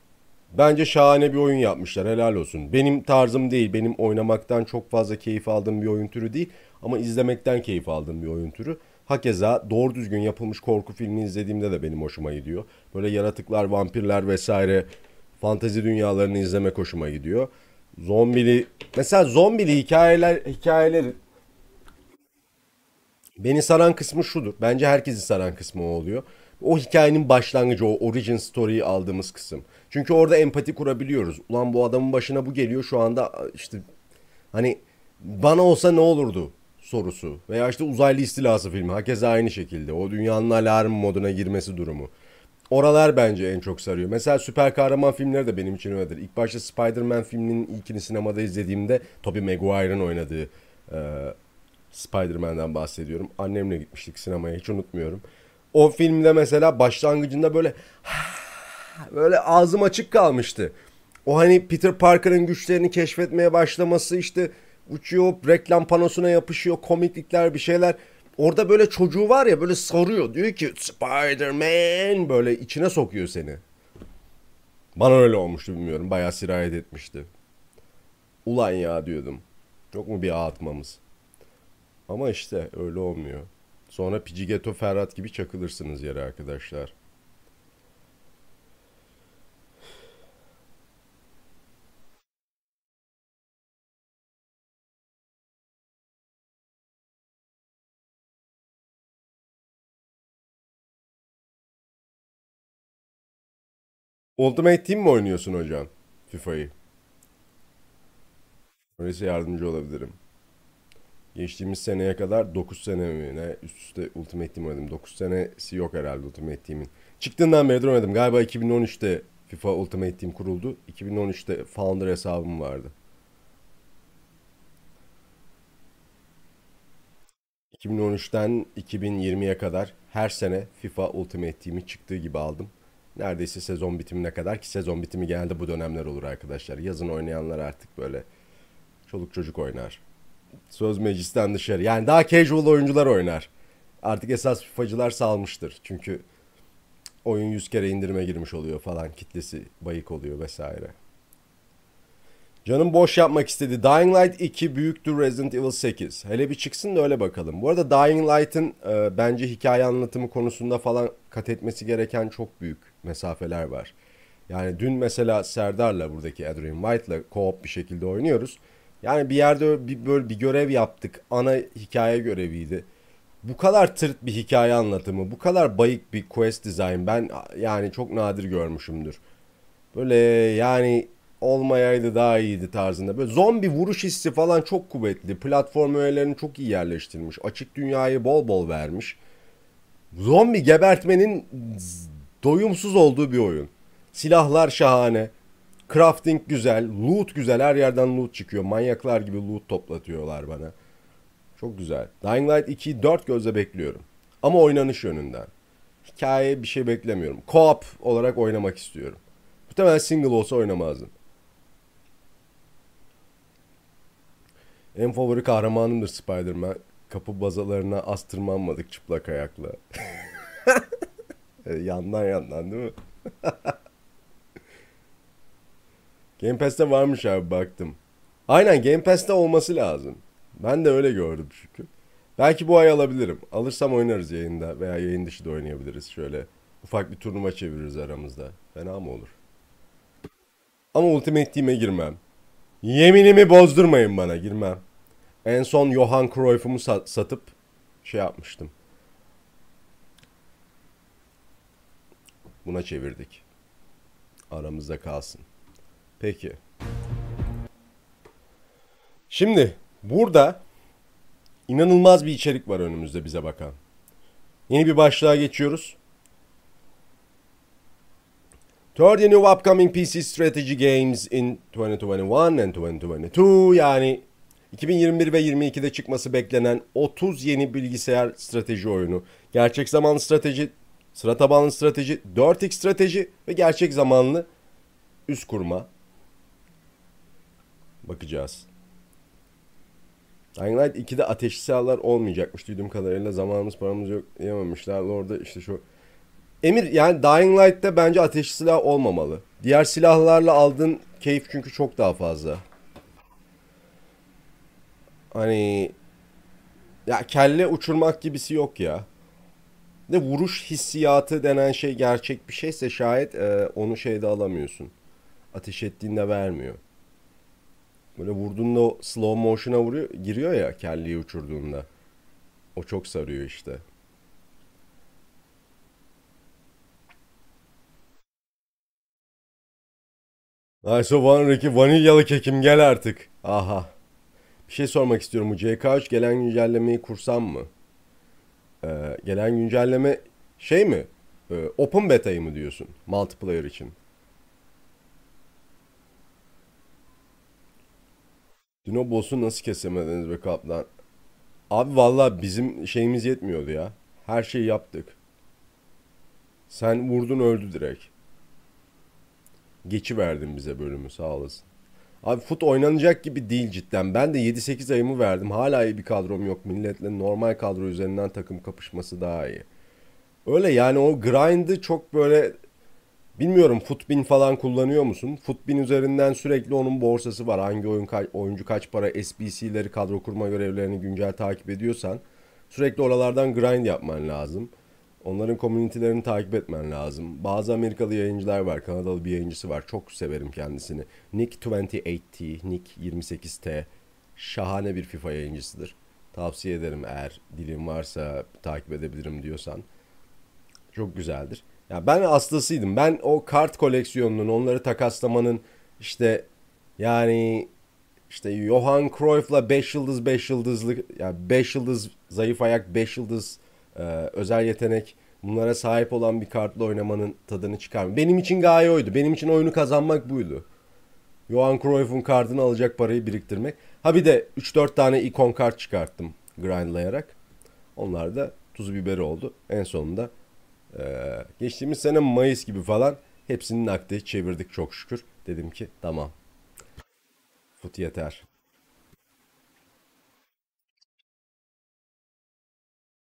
Bence şahane bir oyun yapmışlar. Helal olsun. Benim tarzım değil. Benim oynamaktan çok fazla keyif aldığım bir oyun türü değil. Ama izlemekten keyif aldığım bir oyun türü. Hakeza doğru düzgün yapılmış korku filmi izlediğimde de benim hoşuma gidiyor. Böyle yaratıklar, vampirler vesaire fantezi dünyalarını izlemek hoşuma gidiyor. Zombili mesela zombili hikayeler hikayeleri Beni saran kısmı şudur. Bence herkesi saran kısmı o oluyor. O hikayenin başlangıcı, o origin story'yi aldığımız kısım. Çünkü orada empati kurabiliyoruz. Ulan bu adamın başına bu geliyor şu anda işte hani bana olsa ne olurdu sorusu. Veya işte uzaylı istilası filmi. Hakeza aynı şekilde. O dünyanın alarm moduna girmesi durumu. Oralar bence en çok sarıyor. Mesela süper kahraman filmleri de benim için öyledir. İlk başta Spider-Man filminin ilkini sinemada izlediğimde Tobey Maguire'ın oynadığı e, Spider-Man'den bahsediyorum. Annemle gitmiştik sinemaya hiç unutmuyorum. O filmde mesela başlangıcında böyle böyle ağzım açık kalmıştı. O hani Peter Parker'ın güçlerini keşfetmeye başlaması işte uçuyor reklam panosuna yapışıyor komiklikler bir şeyler. Orada böyle çocuğu var ya böyle sarıyor. Diyor ki Spider-Man böyle içine sokuyor seni. Bana öyle olmuştu bilmiyorum. Bayağı sirayet etmişti. Ulan ya diyordum. Yok mu bir atmamız? Ama işte öyle olmuyor. Sonra Pijigeto Ferhat gibi çakılırsınız yere arkadaşlar. Ultimate Team mi oynuyorsun hocam? FIFA'yı. Öyleyse yardımcı olabilirim. Geçtiğimiz seneye kadar 9 sene mi ne üst üste Ultimate Team oynadım. 9 senesi yok herhalde Ultimate Team'in. Çıktığından beri oynadım. Galiba 2013'te FIFA Ultimate Team kuruldu. 2013'te Founder hesabım vardı. 2013'ten 2020'ye kadar her sene FIFA Ultimate Team'i çıktığı gibi aldım. Neredeyse sezon bitimine kadar ki sezon bitimi genelde bu dönemler olur arkadaşlar. Yazın oynayanlar artık böyle çoluk çocuk oynar. Söz meclisten dışarı. Yani daha casual oyuncular oynar. Artık esas FIFA'cılar salmıştır. Çünkü oyun 100 kere indirime girmiş oluyor falan. Kitlesi bayık oluyor vesaire. Canım boş yapmak istedi. Dying Light 2 büyüktür Resident Evil 8. Hele bir çıksın da öyle bakalım. Bu arada Dying Light'ın e, bence hikaye anlatımı konusunda falan kat etmesi gereken çok büyük mesafeler var. Yani dün mesela Serdar'la buradaki Adrian White'la co-op bir şekilde oynuyoruz. Yani bir yerde bir böyle bir görev yaptık. Ana hikaye göreviydi. Bu kadar tırt bir hikaye anlatımı, bu kadar bayık bir quest design ben yani çok nadir görmüşümdür. Böyle yani olmayaydı daha iyiydi tarzında. Böyle zombi vuruş hissi falan çok kuvvetli. Platform öğelerini çok iyi yerleştirmiş. Açık dünyayı bol bol vermiş. Zombi gebertmenin doyumsuz olduğu bir oyun. Silahlar şahane. Crafting güzel. Loot güzel. Her yerden loot çıkıyor. Manyaklar gibi loot toplatıyorlar bana. Çok güzel. Dying Light 2'yi 4 gözle bekliyorum. Ama oynanış yönünden. Hikaye bir şey beklemiyorum. Co-op olarak oynamak istiyorum. Muhtemelen single olsa oynamazdım. En favori kahramanımdır Spider-Man. Kapı bazalarına az tırmanmadık çıplak ayakla. Yandan yandan değil mi? Game Pass'te varmış abi baktım. Aynen Game Pass'te olması lazım. Ben de öyle gördüm çünkü. Belki bu ay alabilirim. Alırsam oynarız yayında veya yayın dışı da oynayabiliriz. Şöyle ufak bir turnuva çeviririz aramızda. Fena mı olur? Ama Ultimate Team'e girmem. Yeminimi bozdurmayın bana girmem. En son Johan Cruyff'umu sat- satıp şey yapmıştım. Buna çevirdik. Aramızda kalsın. Peki. Şimdi burada inanılmaz bir içerik var önümüzde bize bakan. Yeni bir başlığa geçiyoruz. Third new upcoming PC strategy games in 2021 and 2022 yani 2021 ve 22'de çıkması beklenen 30 yeni bilgisayar strateji oyunu. Gerçek zamanlı strateji, sıra tabanlı strateji, 4x strateji ve gerçek zamanlı üst kurma. Bakacağız. Dying Light 2'de ateşli silahlar olmayacakmış duyduğum kadarıyla. Zamanımız paramız yok diyememişler. Orada işte şu... Emir yani Dying Light'te bence ateşli silah olmamalı. Diğer silahlarla aldığın keyif çünkü çok daha fazla. Hani Ya kelle uçurmak gibisi yok ya. De vuruş hissiyatı denen şey gerçek bir şeyse şayet e, onu şeyde alamıyorsun. Ateş ettiğinde vermiyor. Böyle vurduğunda o slow motion'a vuruyor, giriyor ya kelleyi uçurduğunda. O çok sarıyor işte. Nice One Ricky vanilyalı kekim gel artık. Aha. Bir şey sormak istiyorum. Bu CK3 gelen güncellemeyi kursam mı? Ee, gelen güncelleme şey mi? Ee, open beta'yı mı diyorsun? Multiplayer için. Dino boss'u nasıl kesemediniz be kaplan? Abi vallahi bizim şeyimiz yetmiyordu ya. Her şeyi yaptık. Sen vurdun öldü direkt. Geçi verdin bize bölümü sağ olasın. Abi fut oynanacak gibi değil cidden. Ben de 7-8 ayımı verdim. Hala iyi bir kadrom yok. Milletle normal kadro üzerinden takım kapışması daha iyi. Öyle yani o grind'ı çok böyle bilmiyorum Futbin falan kullanıyor musun? Futbin üzerinden sürekli onun borsası var. Hangi oyun ka- oyuncu kaç para SBC'leri kadro kurma görevlerini güncel takip ediyorsan sürekli oralardan grind yapman lazım. Onların komünitelerini takip etmen lazım. Bazı Amerikalı yayıncılar var. Kanadalı bir yayıncısı var. Çok severim kendisini. Nick 28T, Nick 28T. Şahane bir FIFA yayıncısıdır. Tavsiye ederim eğer dilin varsa takip edebilirim diyorsan. Çok güzeldir. Ya ben hastasıydım. Ben o kart koleksiyonunun, onları takaslamanın işte yani işte Johan Cruyff'la 5 yıldız 5 yıldızlı yani 5 yıldız zayıf ayak 5 yıldız e, özel yetenek bunlara sahip olan bir kartla oynamanın tadını çıkarmıyor. Benim için gaye oydu. Benim için oyunu kazanmak buydu. Johan Cruyff'un kartını alacak parayı biriktirmek. Ha bir de 3-4 tane ikon kart çıkarttım grindlayarak. Onlar da tuzu biberi oldu. En sonunda e, geçtiğimiz sene Mayıs gibi falan hepsini nakde çevirdik çok şükür. Dedim ki tamam. Fut yeter.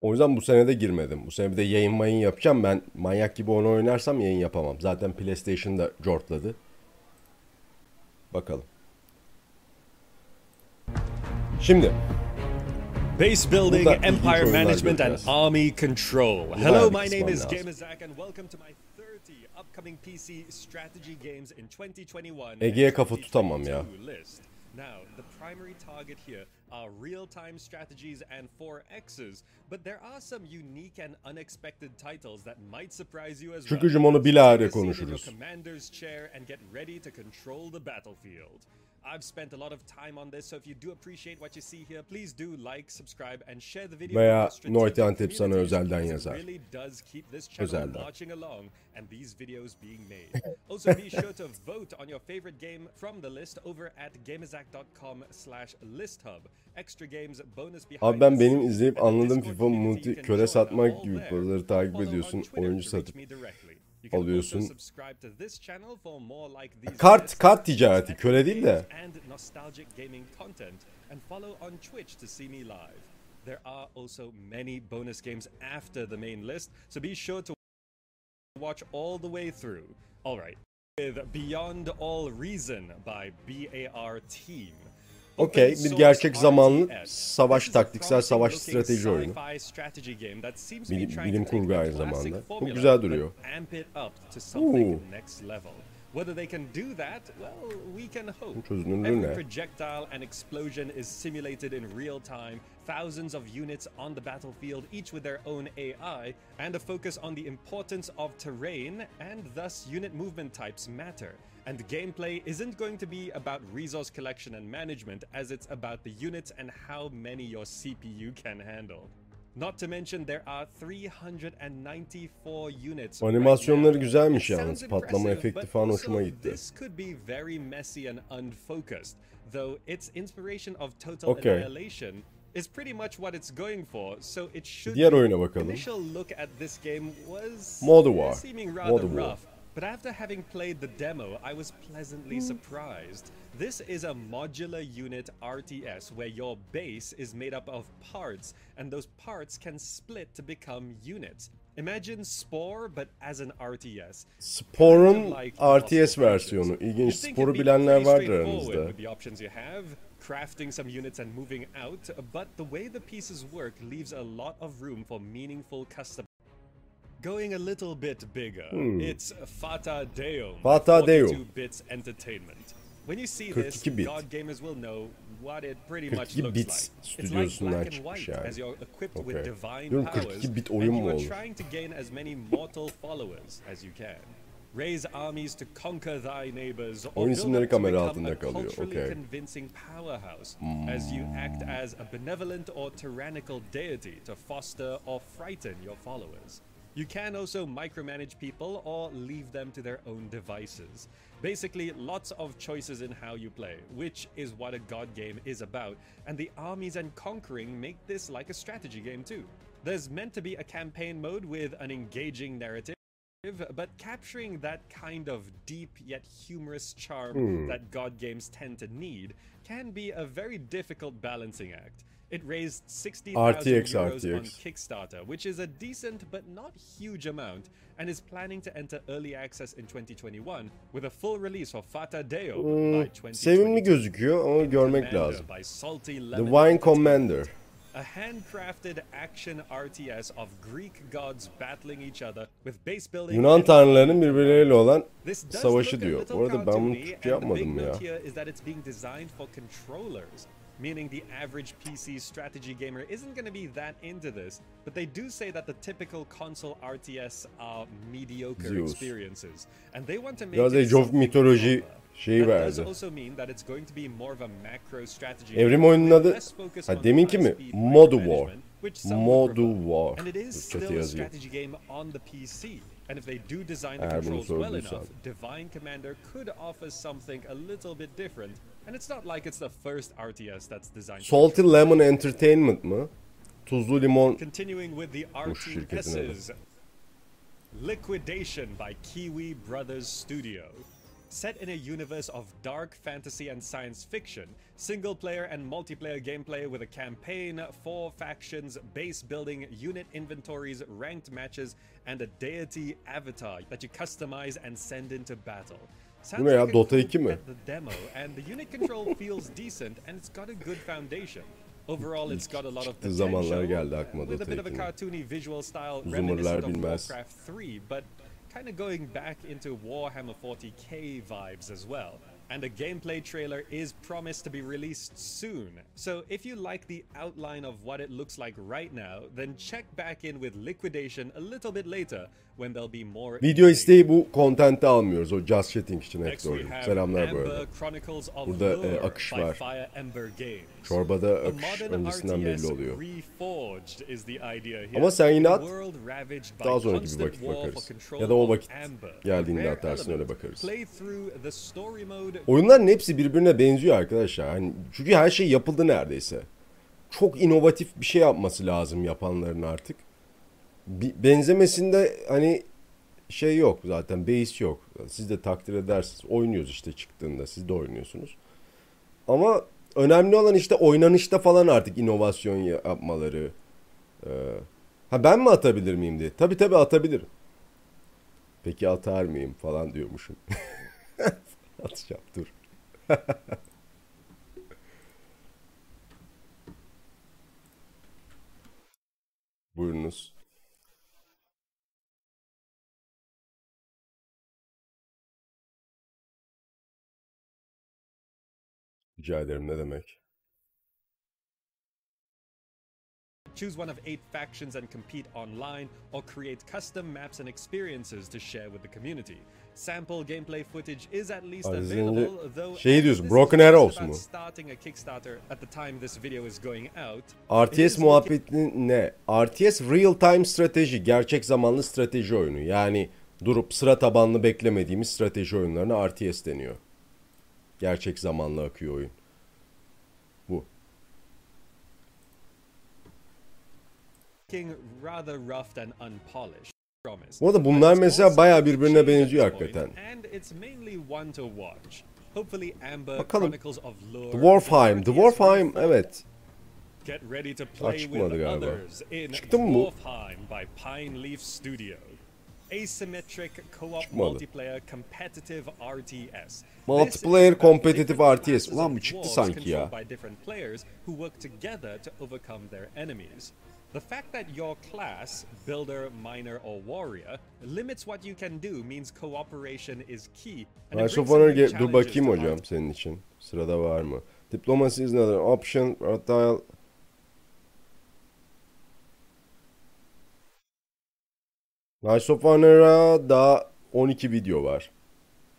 O yüzden bu sene de girmedim. Bu sene bir de yayın mayın yapacağım. Ben manyak gibi onu oynarsam yayın yapamam. Zaten PlayStation'da jortladı. Bakalım. Şimdi Base building, Burada empire management, and army control. Hello, my name is lazım. Gamerzak, and welcome to my 30 upcoming PC strategy games in 2021. Ege'ye kafa tutamam ya. 2022 List. Now, the primary target here are real-time strategies and 4Xs, but there are some unique and unexpected titles that might surprise you as well. Şükrücüm onu bilahare konuşuruz. commander's chair and get ready to control the battlefield. I've spent a lot of time on this, so if you do appreciate what you see here, please do like, subscribe, and share the video. Veya strategic Antep sana özelden yazar. really does keep this channel Özelden. marching along and these videos being made. also, be sure to vote on your favorite game from the list over at gamerzak.com slash listhub. Extra games, bonus behind Abi ben benim izleyip anladığım FIFA multi join satmak gibi paraları takip ediyorsun, oyuncu satıp me directly. You can also alıyorsun. subscribe to this channel for more like these Kart- lists, kart ticareti, köle değil de. and nostalgic gaming content and follow on Twitch to see me live. There are also many bonus games after the main list, so be sure to watch all the way through. All right. With Beyond All Reason by BAR Team. Okey, bir gerçek zamanlı savaş taktiksel savaş strateji oyunu. Bilim- bilim kurgu aynı zamanda. Bu güzel duruyor. level. Whether they can do that, well, we can hope. çözünürlüğü Every ne? projectile and explosion is simulated in real time, thousands of units on the battlefield, each with their own AI, and a focus on the importance of terrain, and thus unit movement types matter. And gameplay isn't going to be about resource collection and management, as it's about the units and how many your CPU can handle. Not to mention there are 394 units. Animasyonları güzelmiş yalnız. Patlama efekti falan hoşuma gitti. This could be very messy and unfocused, though its inspiration of total Okay. annihilation is pretty much what it's going for, so it should Diğer oyuna bakalım. Initial look at this game was Modern War. seeming rather Modern War. But after having played the demo, I was pleasantly hmm. surprised. This is a modular unit RTS where your base is made up of parts, and those parts can split to become units. Imagine Spore, but as an RTS. Spor'un Kind of like RTS versiyonu. İlginç. Sporu bilenler vardır aranızda. the options you have. crafting some units and moving out, but the way the pieces work leaves a lot of room for meaningful custom. Going a little bit bigger, it's Fata Deum, Hmm. Fata Deum. 42 bits entertainment. When you see this, 42 bit. God gamers will know what it pretty much looks like. It's like black and white yani. as you're equipped Okay. with divine Diyorum powers, 42 bit and you are trying to gain as many mortal followers as you can. Raise armies to conquer thy neighbors, or Oyun build isimleri kamera altında a kalıyor, culturally okay. convincing powerhouse as you act as a benevolent or tyrannical deity to foster or frighten your followers. You can also micromanage people or leave them to their own devices. Basically, lots of choices in how you play, which is what a god game is about, and the armies and conquering make this like a strategy game too. There's meant to be a campaign mode with an engaging narrative but capturing that kind of deep yet humorous charm hmm. that God games tend to need can be a very difficult balancing act. It raised 60,000 RTX, euros on Kickstarter, which is a decent but not huge amount, and is planning to enter early access in 2021 with a full release for Fata Deo hmm, by 2022. Sevimli gözüküyor ama görmek lazım. The Wine Commander. A handcrafted action RTS of Greek gods battling each other with base building Yunan tanrılarının birbirleriyle olan savaşı diyor. Bu arada ben bunu Türkçe and the big yapmadım ya. Note here is that it's being designed for controllers, meaning the average PC strategy gamer isn't going to be that into this. But they do say that the typical console RTS are mediocre Zeus. experiences, and they want to make Biraz it Age of something Mythology proper. şeyi That does verdi. also mean that it's going to be more of a macro strategy Evrim game oyunun with adı less focus ha, on deminki mi? high-speed Modu War. micromanagement, which some would Modu prefer. War. And it is Chat'e still a yazıyor. Strategy game on the PC. And if they do design the controls well enough, Divine Commander could offer something a little bit different. And it's not like it's the first RTS that's designed Salty. Lemon Entertainment mı? Tuzlu Limon Continuing with the oh, şirketin. RTSs. Liquidation by Kiwi Brothers Studio. Set in a universe of dark fantasy and science fiction, single player and multiplayer gameplay with a campaign, four factions, base building, unit inventories, ranked matches, and a deity avatar that you customize and send into battle. Sounds ne ya, like Dota 2 mi? the demo, and the unit control feels decent and it's got a good foundation. Overall, it's got a lot of potential, zamanlar geldi aklıma with a bit of a 2'nin. cartoony visual style reminiscent of. Warcraft 3, but kind of going back into Warhammer 40k vibes as well. And a gameplay trailer is promised to be released soon. So if you like the outline of what it looks like right now, then check back in with Liquidation a little bit later Video isteği bu content'i almıyoruz. O Just Chatting için hep doğru. Selamlar bu arada. Burada, e, akış var. Çorbada akış öncesinden belli oluyor. Ama sen yine at, daha sonraki bir vakit bakarız. Ya da o vakit geldiğinde atarsın, öyle bakarız. Oyunların hepsi birbirine benziyor arkadaşlar. Hani çünkü her şey yapıldı neredeyse. Çok inovatif bir şey yapması lazım yapanların artık. Benzemesinde hani şey yok zaten base yok. Siz de takdir edersiniz. Oynuyoruz işte çıktığında siz de oynuyorsunuz. Ama önemli olan işte oynanışta falan artık inovasyon yapmaları. Ee, ha ben mi atabilir miyim diye. Tabii tabii atabilirim. Peki atar mıyım falan diyormuşum. Atacağım dur. Buyurunuz. Rica ederim ne demek. Choose one of eight factions and compete online, or create custom maps and experiences to share with the community. Sample gameplay footage is at least available, though şey this Broken Arrows mu? starting a Kickstarter at the time this video is going out. RTS muhabbeti ne? RTS real time strateji, gerçek zamanlı strateji oyunu. Yani durup sıra tabanlı beklemediğimiz strateji oyunlarına RTS deniyor. Gerçek zamanlı akıyor oyun. Bu. Bu arada bunlar mesela bayağı birbirine benziyor hakikaten. Bakalım. Dwarfheim. Dwarfheim evet. Get ready to play with galiba. others in Çıktı mı bu? Dwarfheim by Pine Leaf Studio. Asymmetric co-op multiplayer competitive RTS. Multiplayer competitive RTS. Ulan bu çıktı sanki ya. controlled by different players who work together to overcome their enemies. The fact that your class, builder, miner, or warrior, limits what you can do means cooperation is key. Rise of Honor dur bakayım hocam senin için. Sırada var mı? Diplomacy is another option. Fertile. Rise of Honor'a daha 12 video var.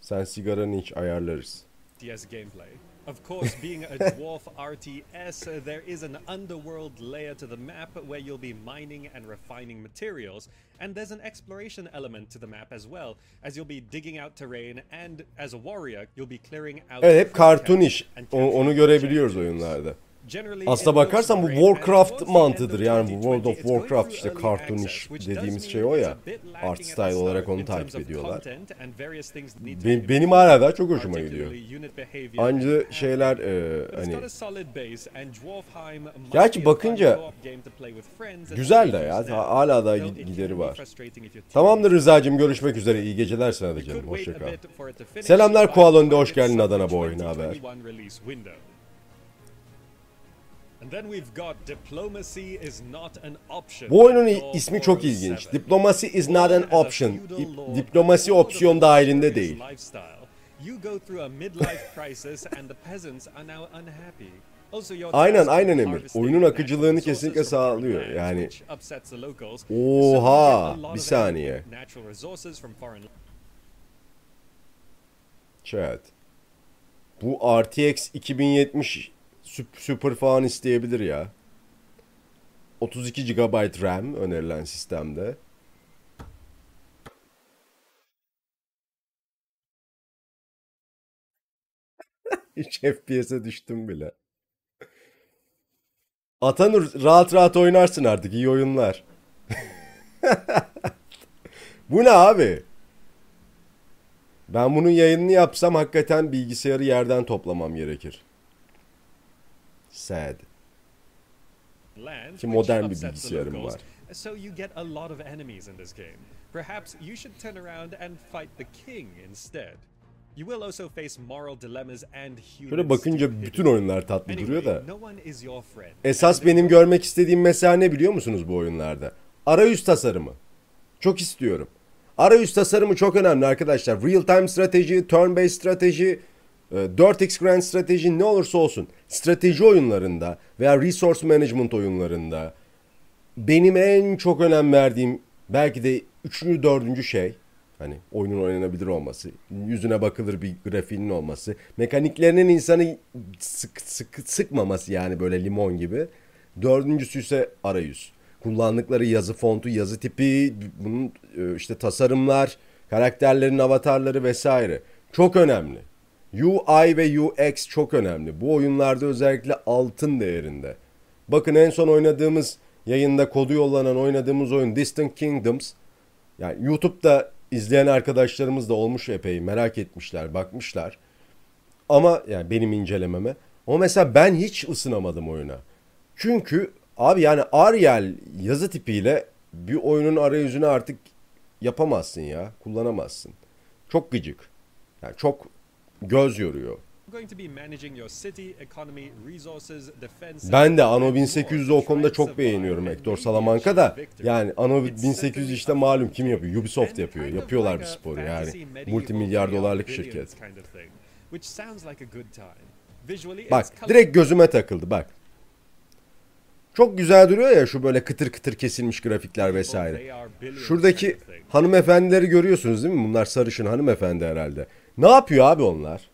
Sen sigaranı iç ayarlarız. RTS gameplay. Of course, being a dwarf RTS, there is an underworld layer to the map where you'll be mining and refining materials, and there's an exploration element to the map as well, as you'll be digging out terrain, and as a warrior, you'll be clearing out. Evet hep kartun iş. O- onu görebiliyoruz oyunlarda. Aslına bakarsan bu Warcraft mantığıdır. Yani bu World 2020, of Warcraft işte access, iş dediğimiz şey o ya. Art style olarak onu takip ediyorlar. Be- be benim hala daha çok hoşuma gidiyor. Anca şeyler e, hani Gerçi bakınca güzel de ya. Hala it gideri var. Tamamdır. Rıza'cığım görüşmek üzere. İyi geceler sana da canım. could wait Hoşça a kal. bit for it to finish, Selamlar Kualon'da, hoş geldin Adana boy, ne haber? Bu oyunun ismi çok 407. ilginç. Diplomacy is not an option. Diplomasi opsiyon dahilinde değil. Aynen, aynen Emir. Oyunun akıcılığını kesinlikle sağlıyor. Yani-. Oha, bir saniye. Chat. Bu RTX 2070 süp- Super falan isteyebilir ya. 32 GB RAM önerilen sistemde. Hiç FPS'e düştüm bile. Atanur rahat rahat oynarsın artık. iyi oyunlar. Bu ne abi? Ben bunun yayınını yapsam hakikaten bilgisayarı yerden toplamam gerekir. Sad. Ki modern bir bilgisayarım var. So you get a lot of enemies in this game. Perhaps you should turn around and fight the king instead. You will also face moral dilemmas and human Şöyle bakınca bütün oyunlar tatlı duruyor da. Esas benim görmek istediğim mesela ne biliyor musunuz bu oyunlarda? Arayüz tasarımı. Çok istiyorum. Arayüz tasarımı çok önemli arkadaşlar. Real time strateji, turn based strateji, 4x grand strateji ne olursa olsun. Strateji oyunlarında veya resource management oyunlarında benim en çok önem verdiğim belki de üçüncü, dördüncü şey hani oyunun oynanabilir olması, yüzüne bakılır bir grafiğinin olması, mekaniklerinin insanı sık, sık, sıkmaması yani böyle limon gibi. Dördüncüsü ise arayüz. Kullandıkları yazı fontu, yazı tipi, bunun e, işte tasarımlar, karakterlerin avatarları vesaire. Çok önemli. UI ve UX çok önemli. Bu oyunlarda özellikle altın değerinde. Bakın en son oynadığımız yayında kodu yollanan oynadığımız oyun Distant Kingdoms. Yani YouTube'da izleyen arkadaşlarımız da olmuş epey merak etmişler, bakmışlar. Ama yani benim incelememe. Ama mesela ben hiç ısınamadım oyuna. Çünkü abi yani Arial yazı tipiyle bir oyunun arayüzünü artık yapamazsın ya, kullanamazsın. Çok gıcık. Yani çok göz yoruyor. Ben de more 1800'ü to o konuda çok beğeniyorum Hector Salamanca da. Yani Anno It's 1800 certainly işte malum kim yapıyor? Ubisoft yapıyor. Yapıyorlar a sporu yani. Multimilyar dolarlık şirket. Bak direkt gözüme takıldı bak. Çok güzel duruyor ya şu böyle kıtır kıtır kesilmiş grafikler vesaire. Şuradaki hanımefendileri görüyorsunuz değil mi? Bunlar sarışın hanımefendi herhalde. Ne yapıyor abi onlar?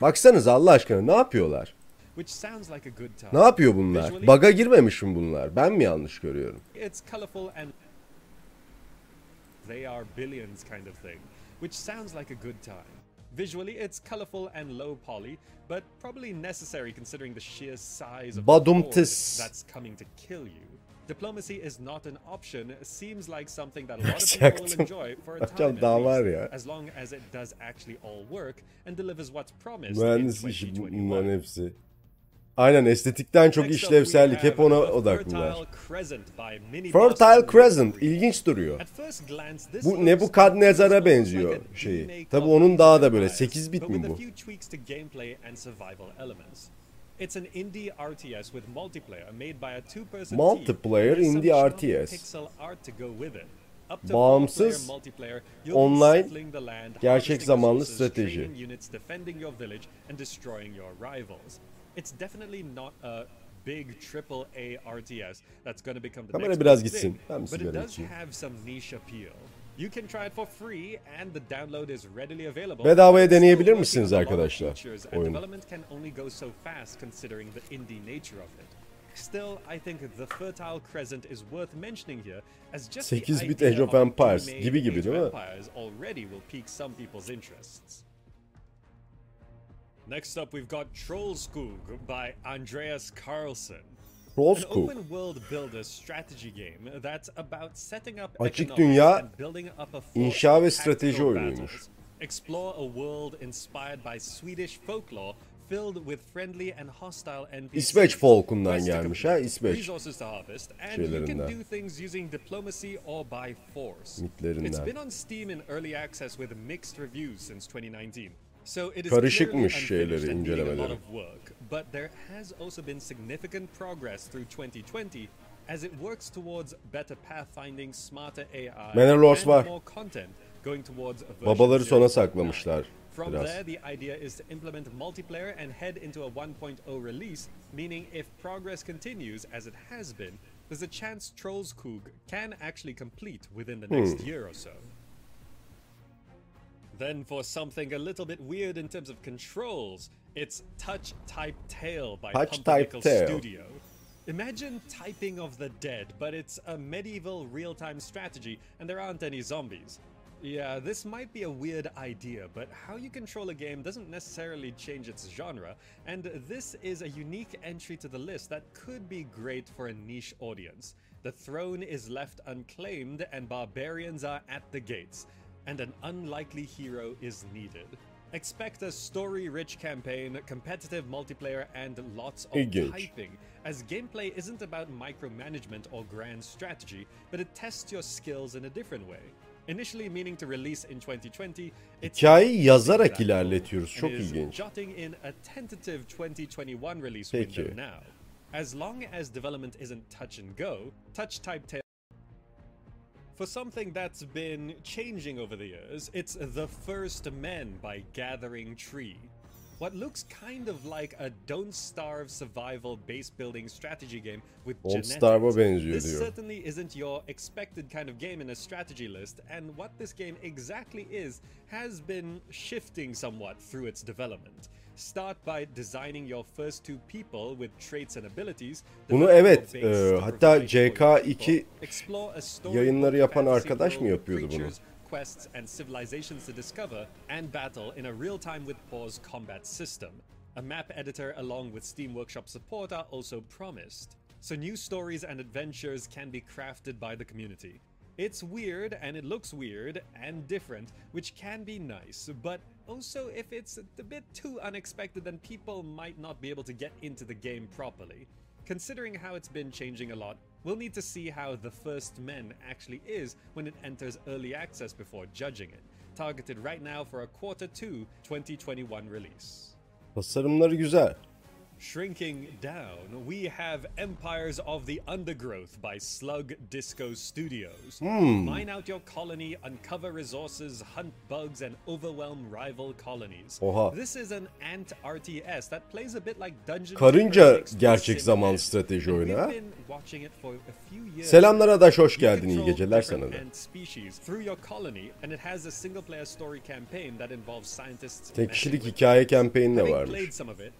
Baksanız Allah aşkına ne yapıyorlar? Ne yapıyor bunlar? Baga girmemiş mi bunlar? Ben mi yanlış görüyorum? They are billions kind of thing, which sounds like a good time. Visually, it's colorful and low poly, but probably necessary considering the sheer size of the that's coming to kill you. Diplomacy is not an option. Seems like something that a lot of people will enjoy for a time daha var ya. as long as it does actually all work and delivers what's promised Mühendis in işi 2021. bunların hepsi. Aynen estetikten çok işlevsellik hep ona odaklılar. Fertile Crescent ilginç duruyor. Bu looks Nebukadnezar'a almost benziyor şeyi. Tabi onun daha da böyle Empires, 8 bit mi bu? It's an indie RTS with multiplayer made by a two-person team. Multiplayer indie RTS. Pixel art to go with it. Bağımsız, online, gerçek zamanlı strateji. training units, defending your village, and destroying your rivals. It's definitely not a big triple A RTS that's going to become the Kamera next biraz gitsin. Ben bir sigara içeyim. Bedavaya deneyebilir misiniz arkadaşlar oyunu? development can only go so fast considering the indie nature of it. Still, I think the Fertile Crescent is worth mentioning here as just 8 the bit Age of Empires gibi gibi değil mi? Empires already will pique some people's interests. Next up, we've got Trollskog by Andreas Carlsen. Up Açık dünya inşa ve strateji oyunuymuş. Explore a world inspired by Swedish folklore filled with friendly and hostile NPCs. İsveç folkundan gelmiş ha, İsveç şeylerinden. do things using diplomacy or by force. Mitlerinden. So it is clear and filled in a lot of work, But there has also been significant progress through 2020 as it works towards better pathfinding, smarter AI, and more content going towards Babaları sona saklamışlar. From there, the idea is to implement multiplayer and head into a 1.0 release, meaning if progress continues as it has been, there's a chance Trollskug can actually complete within the next hmm. year or so year or so. Then for something a little bit weird in terms of controls, it's Touch Type Tail by Touch Type Tale. Studio. Imagine Typing of the Dead, but it's a medieval real-time strategy and there aren't any zombies. Yeah, this might be a weird idea, but how you control a game doesn't necessarily change its genre, and this is a unique entry to the list that could be great for a niche audience. The throne is left unclaimed and barbarians are at the gates, and an unlikely hero is needed. Expect a story-rich campaign, competitive multiplayer, and lots of İlginç. typing, as gameplay isn't about micromanagement or grand strategy, but it tests your skills in a different way. Initially meaning to release in 2020, it's Hikayeyi not yazarak that ilerletiyoruz. and Çok is ilginç. Jotting in a tentative 2021 release Peki. window now. As long as development isn't touch and go, touch type for something that's been changing over the years, it's The First Men by Gathering Tree. What looks kind of like a Don't Starve survival base building strategy game with Don't genetics. Benziyor this diyor. certainly isn't your expected kind of game in a strategy list, and what this game exactly is has been shifting somewhat through its development. Start by designing your first two people with traits and abilities. Bunu evet, e, hatta provide for your CK2 people, explore a story yayınları of yapan arkadaş mı yapıyordu bunu? quests, and civilizations to discover and battle in a real-time with pause combat system. A map editor along with Steam Workshop support are also promised, so new stories and adventures can be crafted by the community. It's weird and it looks weird and different, which can be nice, but also if it's a bit too unexpected, then people might not be able to get into the game properly. Considering how it's been changing a lot, we'll need to see how The First Men actually is when it enters early access before judging it. Targeted right now for a quarter 2 2021 release. Tasarımları güzel. Shrinking down, we have Empires of the Undergrowth by Slug Disco Studios. Mine out your colony, uncover resources, hunt bugs, and overwhelm rival colonies. Oha. This is an ant RTS that plays a bit like Dungeons Karınca gerçek zaman strateji oyunu ha. Selamlar Adaş, hoş geldin. İyi geceler sana da. ant species through your colony, and it has a single-player story campaign that involves scientists. Tek kişilik hikaye da Having varmış.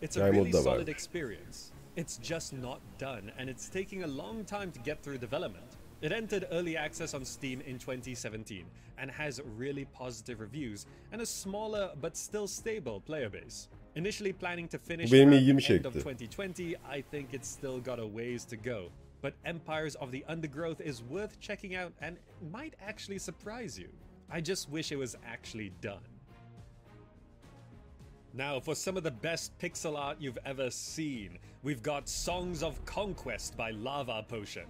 Hikaye modu da solid experience. It's just not done, and it's taking a long time to get through development. It entered early access on Steam in 2017 and has really positive reviews and a smaller but still stable player base. Initially planning to finish around the end of 2020, I think it's still got a ways to go. But Empires of the Undergrowth is worth checking out and might actually surprise you. I just wish it was actually done. Now, for some of the best pixel art you've ever seen, we've got Songs of Conquest by Lava Potion.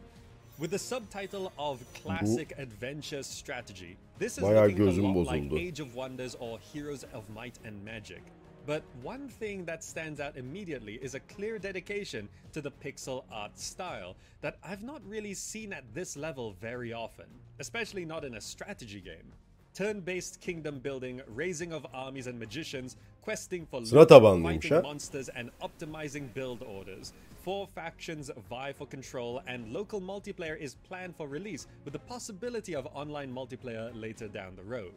With the subtitle of Classic Adventure Strategy, this is Bayağı looking a lot like bozuldu. Age of Wonders or Heroes of Might and Magic. But one thing that stands out immediately is a clear dedication to the pixel art style that I've not really seen at this level very often, especially not in a strategy game. Turn-based kingdom building, raising of armies and magicians, questing for loot, fighting ha. monsters and optimizing build orders. Four factions vie for control, and local multiplayer is planned for release with the possibility of online multiplayer later down the road.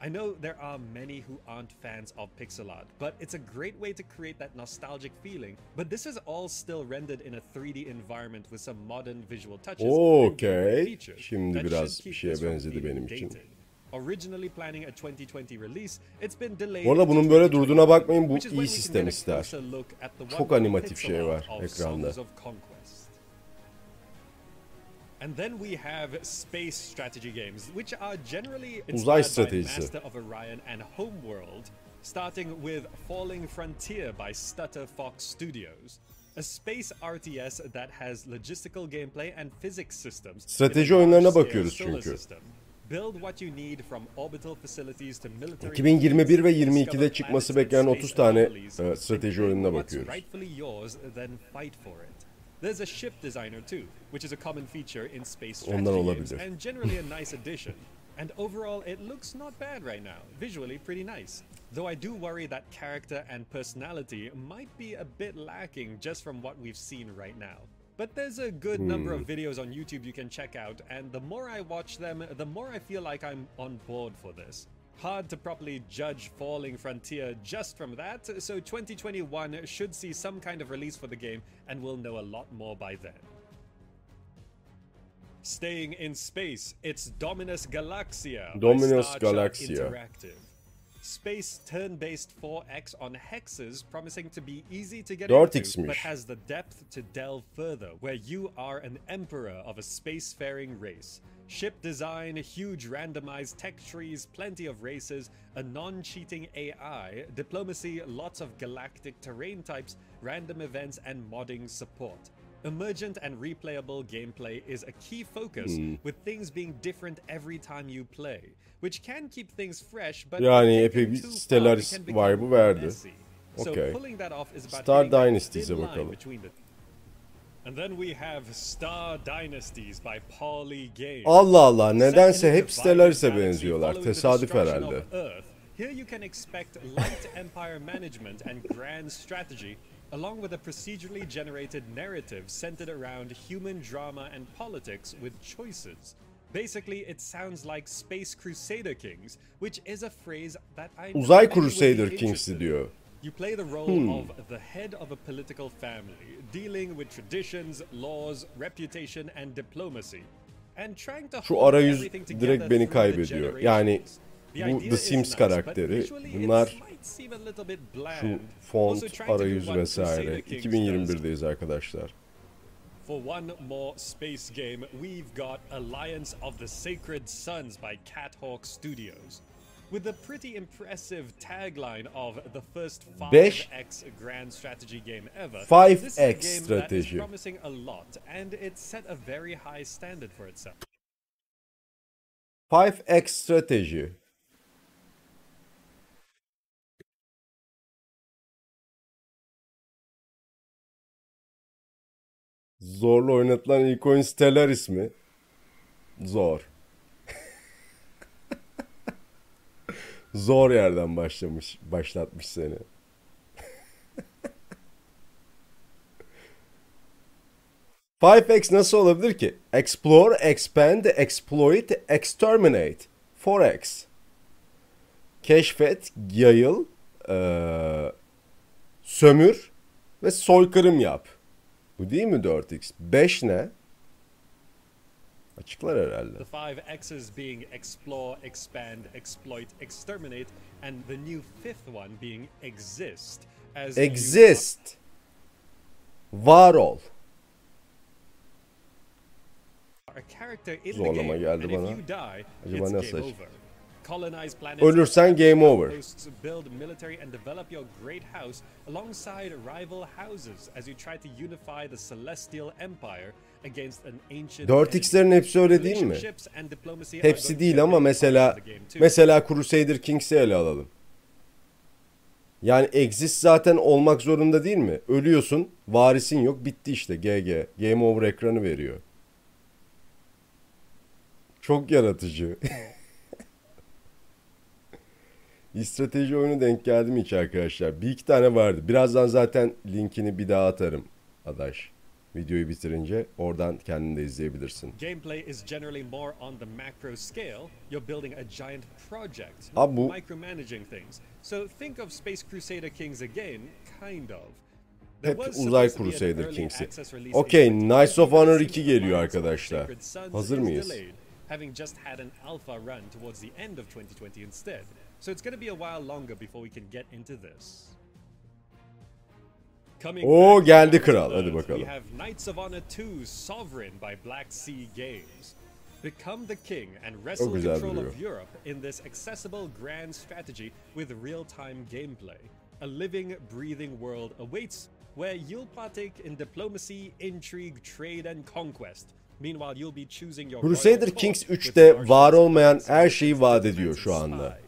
I know there are many who aren't fans of pixel art, but it's a great way to create that nostalgic feeling. But this is all still rendered in a 3D environment with some modern visual touches. features Şimdi biraz bir şeye benzedi benim için. dated. Originally planning a 2020 release, it's been delayed Bu arada bunun böyle 2021, durduğuna bakmayın, bu iyi sistem ister. Çok animatif şey var ekranda. And then we have space strategy games, which are generally inspired by. Master of Orion and Homeworld, starting with Falling Frontier by Stutter Fox Studios. A space RTS that has logistical gameplay and physics systems. Strateji oyunlarına bakıyoruz çünkü. System. Build what you need from orbital facilities to military 2021 ve fleets, 22'de discover çıkması beklenen space 30 tane, e, strateji oyununa bakıyoruz. There's a ship designer too, which is a common feature in space strategy Ondan games, olabilir. and generally a nice addition. And overall, it looks not bad right now. Visually, pretty nice. Though I do worry that character and personality might be a bit lacking just from what we've seen right now. But there's a good number of hmm. videos on YouTube you can check out, and the more I watch them, the more I feel like I'm on board for this. Hard to properly judge Falling Frontier just from that, so 2021 should see some kind of release for the game, and we'll know a lot more by then. Staying in space, it's Dominus Galaxia. Dominus Galaxia. Interactive. Space turn-based 4X on hexes, promising to be easy to get 4X'miş. into, but has the depth to delve further, where you are an emperor of a spacefaring race. Ship design, huge randomized tech trees, plenty of races, a non-cheating AI, diplomacy, lots of galactic terrain types, random events, and modding support. Emergent and replayable gameplay is a key focus, Hmm. with things being different every time you play, which can keep things fresh, but Yani epey bir Stellaris vibe'ı verdi. So Okay. about Star Dynasties'e bakalım. and then we have Star Dynasties by Poly Games. Allah Allah nedense hep Stellaris'e benziyorlar. Tesadüf herhalde. Here you can expect light empire management and grand strategy, along with a procedurally generated narrative centered around human drama and politics with choices. Basically, it sounds like Space Crusader Kings, which is a phrase that I Uzay Crusader in. diyor. You play the role hmm. of the head of a political family, dealing with traditions, laws, reputation, and diplomacy. And trying to Şu hold arayüz direkt beni kaybediyor. Yani bu The Sims karakteri, bunlar Şu font, arayüz vesaire. Kings does. 2021'deyiz arkadaşlar. For one more space game, we've got Alliance of the Sacred Sons by Cathawk Studios. With a pretty impressive tagline of the first Beş- 5x grand strategy game ever, 5X this is a game that is promising a lot, and it set a very high standard for itself. 5X strateji. Zorla oynatılan ilk oyun Stellaris mi? Zor. Zor yerden başlamış, başlatmış seni. Five x nasıl olabilir ki? Explore, expand, exploit, exterminate. 4x. Keşfet, yayıl, eee, sömür ve soykırım yap. Bu değil mi 4x? 5 ne? Açıklar herhalde. The five X's being explore, expand, exploit, exterminate, and the new fifth one being exist. As you Exist. Var ol. Zorlama geldi bana. Acaba nasıl game Ölürsen game over. build military and develop your great house alongside rival houses as you try to unify the celestial empire against an ancient 4X'lerin hepsi öyle değil mi? Hepsi değil ama mesela mesela Crusader Kings'i ele alalım. Yani exist zaten olmak zorunda değil mi? Ölüyorsun, varisin yok, bitti işte GG. Game over ekranı veriyor. Çok yaratıcı. Bir strateji oyunu denk geldi mi hiç arkadaşlar? Bir iki tane vardı. Birazdan zaten linkini bir daha atarım adaş. Videoyu bitirince oradan kendin de izleyebilirsin. Abi bu- micromanaging things. So think of Space Crusader Kings again, kind of. There Hep uzay Crusader Kings'i. Okey, Knights of 2020, Honor but 2 Rise geliyor arkadaşlar. Hazır mıyız? having just had an alpha run towards the end of 2020 instead. So it's going to be a while longer before we can get into this. Coming oh, Oo, geldi kral. Hadi bakalım. We have Knights of Honor 2 Sovereign by Black Sea Games. Become the king and wrestle control of Europe in this accessible grand strategy with real-time gameplay. A living, breathing world awaits where you'll partake in diplomacy, intrigue, trade and conquest. Meanwhile, you'll be choosing your Crusader Kings with 3'te var olmayan her şeyi vaat ediyor şu anda.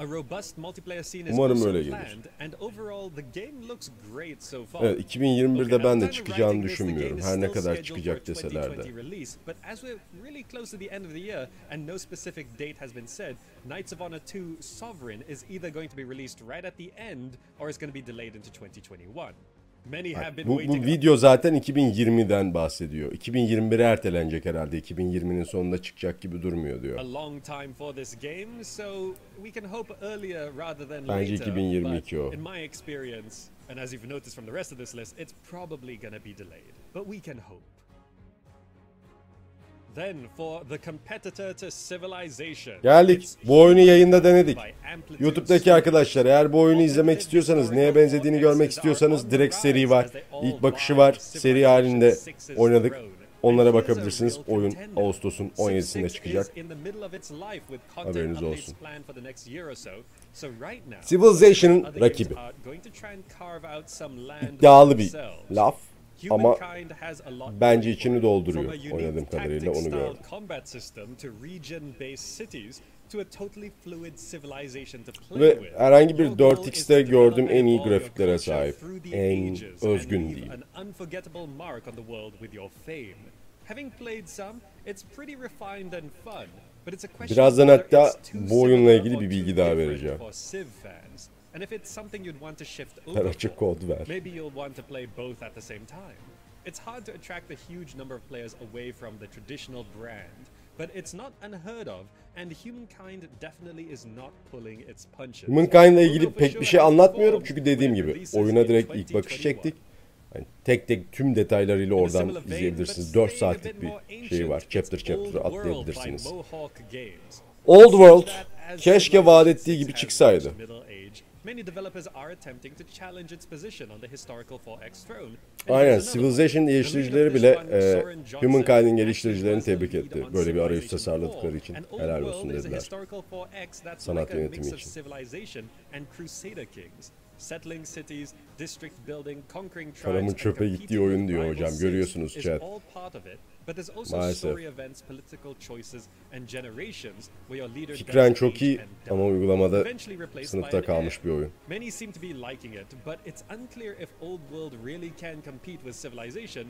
A robust multiplayer scene is Umarım öyle gelir. planned, and overall the game looks great so far. Evet, 2021'de Okay, ben de the time of çıkacağını writing this, the game düşünmüyorum. Her ne kadar çıkacak a deseler de. 2020 but as we're really close to the end of the year and no specific date has been said, Knights of Honor 2 Sovereign is either going to be released right at the end or it's going to be delayed into 2021. Bu, bu video zaten 2020'den bahsediyor. 2021'e ertelenecek herhalde. 2020'nin sonunda çıkacak gibi durmuyor diyor. Bence later. 2022 o. and as you've noticed from the rest of this list, it's probably gonna be delayed. But we can hope. Geldik. Bu oyunu yayında denedik. YouTube'daki arkadaşlar eğer bu oyunu izlemek istiyorsanız, neye benzediğini görmek istiyorsanız direkt seri var. İlk bakışı var. Seri halinde oynadık. Onlara bakabilirsiniz. Oyun Ağustos'un 17'sinde çıkacak. Haberiniz olsun. Civilization'ın rakibi. İddialı bir laf ama bence içini dolduruyor oynadığım kadarıyla onu gördüm. Ve herhangi bir 4X'te gördüğüm en iyi grafiklere sahip. En özgün diyeyim. Birazdan hatta bu oyunla ilgili bir bilgi daha vereceğim. Her açık kod ver. Maybe you'll want to play both at the same time. It's hard to attract a huge number of players away from the traditional brand, but it's not unheard of, and humankind definitely is not pulling its punches. Humankind'la ilgili pek bir şey anlatmıyorum çünkü dediğim gibi oyuna direkt ilk bakış çektik. Yani tek tek tüm detaylarıyla oradan izleyebilirsiniz. 4 saatlik bir şey var. Chapter chapter atlayabilirsiniz. Old World keşke vaat ettiği gibi çıksaydı. Many developers are attempting to challenge its position on the historical 4X throne. Aynen Civilization geliştiricileri bile e, Humankind'in geliştiricilerini tebrik etti. Böyle bir arayüz tasarladıkları 4. için helal olsun dediler. historical 4X that's Sanat yönetimi için. Civilization and Crusader Kings. Settling cities, district building, conquering tribes, Paramın çöpe gittiği oyun diyor hocam, görüyorsunuz chat. Maalesef. Fikren çok iyi ama uygulamada sınıfta kalmış bir oyun. Many seem to be liking it, but it's unclear if Old World really can compete with Civilization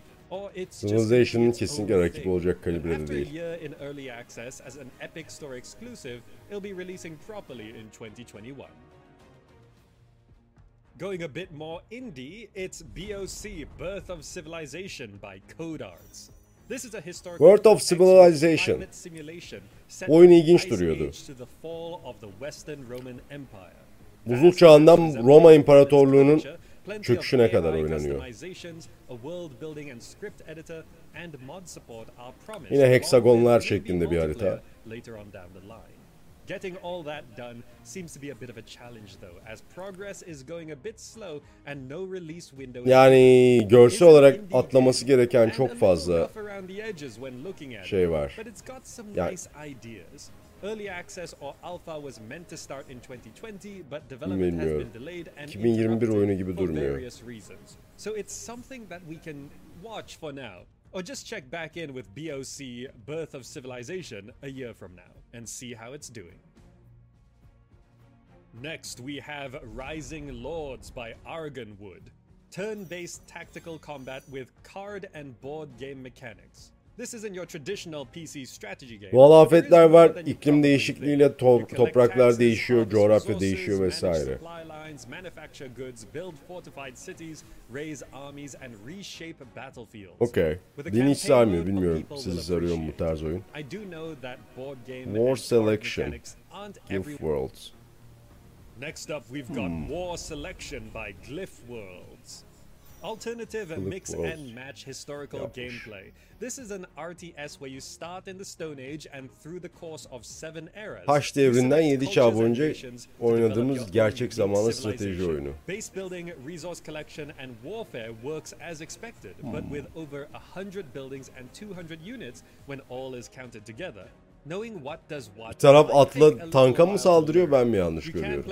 Civilization'ın kesinlikle rakip olacak kalibrede After değil. a year in early access as an Epic Store exclusive, it'll be releasing properly in 2021. Going a bit more indie, it's BOC Birth of Civilization by Code Arts. This is a historical Birth of 4X Civilization. oyun ilginç duruyordu. Buzul çağından Roma İmparatorluğu'nun çöküşüne kadar oynanıyor. Yine heksagonlar şeklinde bir harita. Getting all that done seems to be a bit of a challenge though, as progress is going a bit slow and no release window. Yani görsel olarak atlaması gereken çok fazla şey var. But it's got some Yani- nice ideas. Early access or alpha was meant to start in 2020, but development has been delayed and 2021 oyunu gibi durmuyor. various reasons. So it's something that we can watch for now. Or just check back in with BOC Birth of Civilization a year from now and see how it's doing. Next, we have Rising Lords by Argonwood. Turn based tactical combat with card and board game mechanics. This isn't your traditional PC strategy game. Doğal afetler var, iklim değişikliğiyle to- topraklar değişiyor, coğrafya değişiyor vesaire. a Beni hiç sarmıyor bilmiyorum. Sizi sarıyor mu bu tarz oyun? War Selection. every Worlds. Next up, we've got Hmm. War Selection by Glyph Worlds. Alternative mix and match historical gameplay. This is an RTS where you start in the Stone Age and through the course of seven eras. Haç devrinden select 7 çağ boyunca oynadığımız gerçek zamanlı strateji oyunu. Base building, resource collection, and warfare works as expected, but Hmm. with over 100 buildings and 200 units when all is counted together. Bir taraf atla tanka mı saldırıyor ben mi yanlış görüyorum?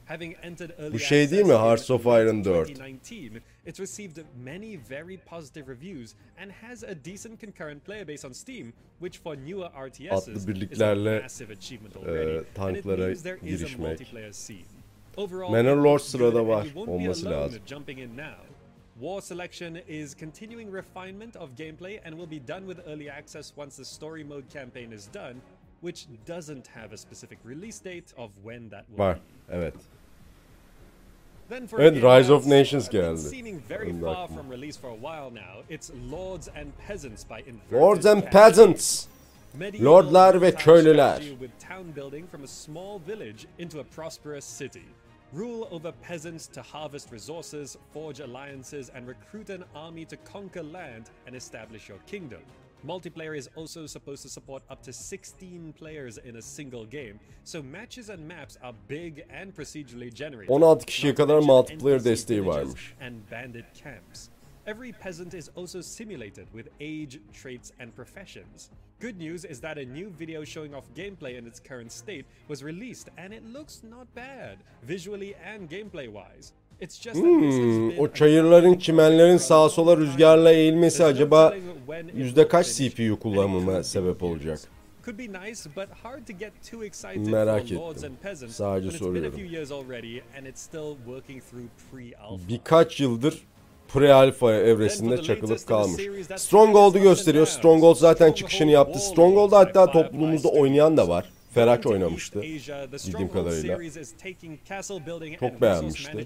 early Bu şey değil mi? Hearts of Iron 4. 2019, it's received many very positive reviews and has a decent concurrent player base on Steam, which for newer RTSs Atlı is a birliklerle, massive achievement already. and it means there is a multiplayer scene. Overall, Manor Lord sırada var, olması lazım. Jumping in now. War Selection is continuing refinement of gameplay and will be done with early access once the story mode campaign is done, which doesn't have a specific release date of when that will Var. be. Evet. Then for a Evet, game Rise of Nations geldi. Seeming very far from release for a while now. It's Lords and Peasants by Inverted Lords and. Peasants. Lordlar ve köylüler. With town building from a small village into a prosperous city. Rule over peasants to harvest resources, forge alliances, and recruit an army to conquer land and establish your kingdom. Multiplayer is also supposed to support up to 16 players in a single game, so matches and maps are big and procedurally generated. 16 kişiye kadar multiplayer desteği varmış. and bandit camps. Every peasant is also simulated with age, traits, and professions. Good news is that a new video showing off gameplay in its current state was released and it looks not bad, visually and gameplay wise. It's just that this has Hmm, o çayırların, çimenlerin sağa sola rüzgarla eğilmesi acaba yüzde kaç CPU kullanımına sebep olacak? Could be nice, but hard to get too excited Merak for Lords ettim. and Peasants Sadece soruyorum. Birkaç yıldır pre-alpha evresinde çakılıp kalmış. Stronghold'u gösteriyor. Stronghold zaten çıkışını yaptı. Stronghold'u hatta toplumumuzda oynayan da var. Feraç oynamıştı. Bildiğim kadarıyla. Çok beğenmişti.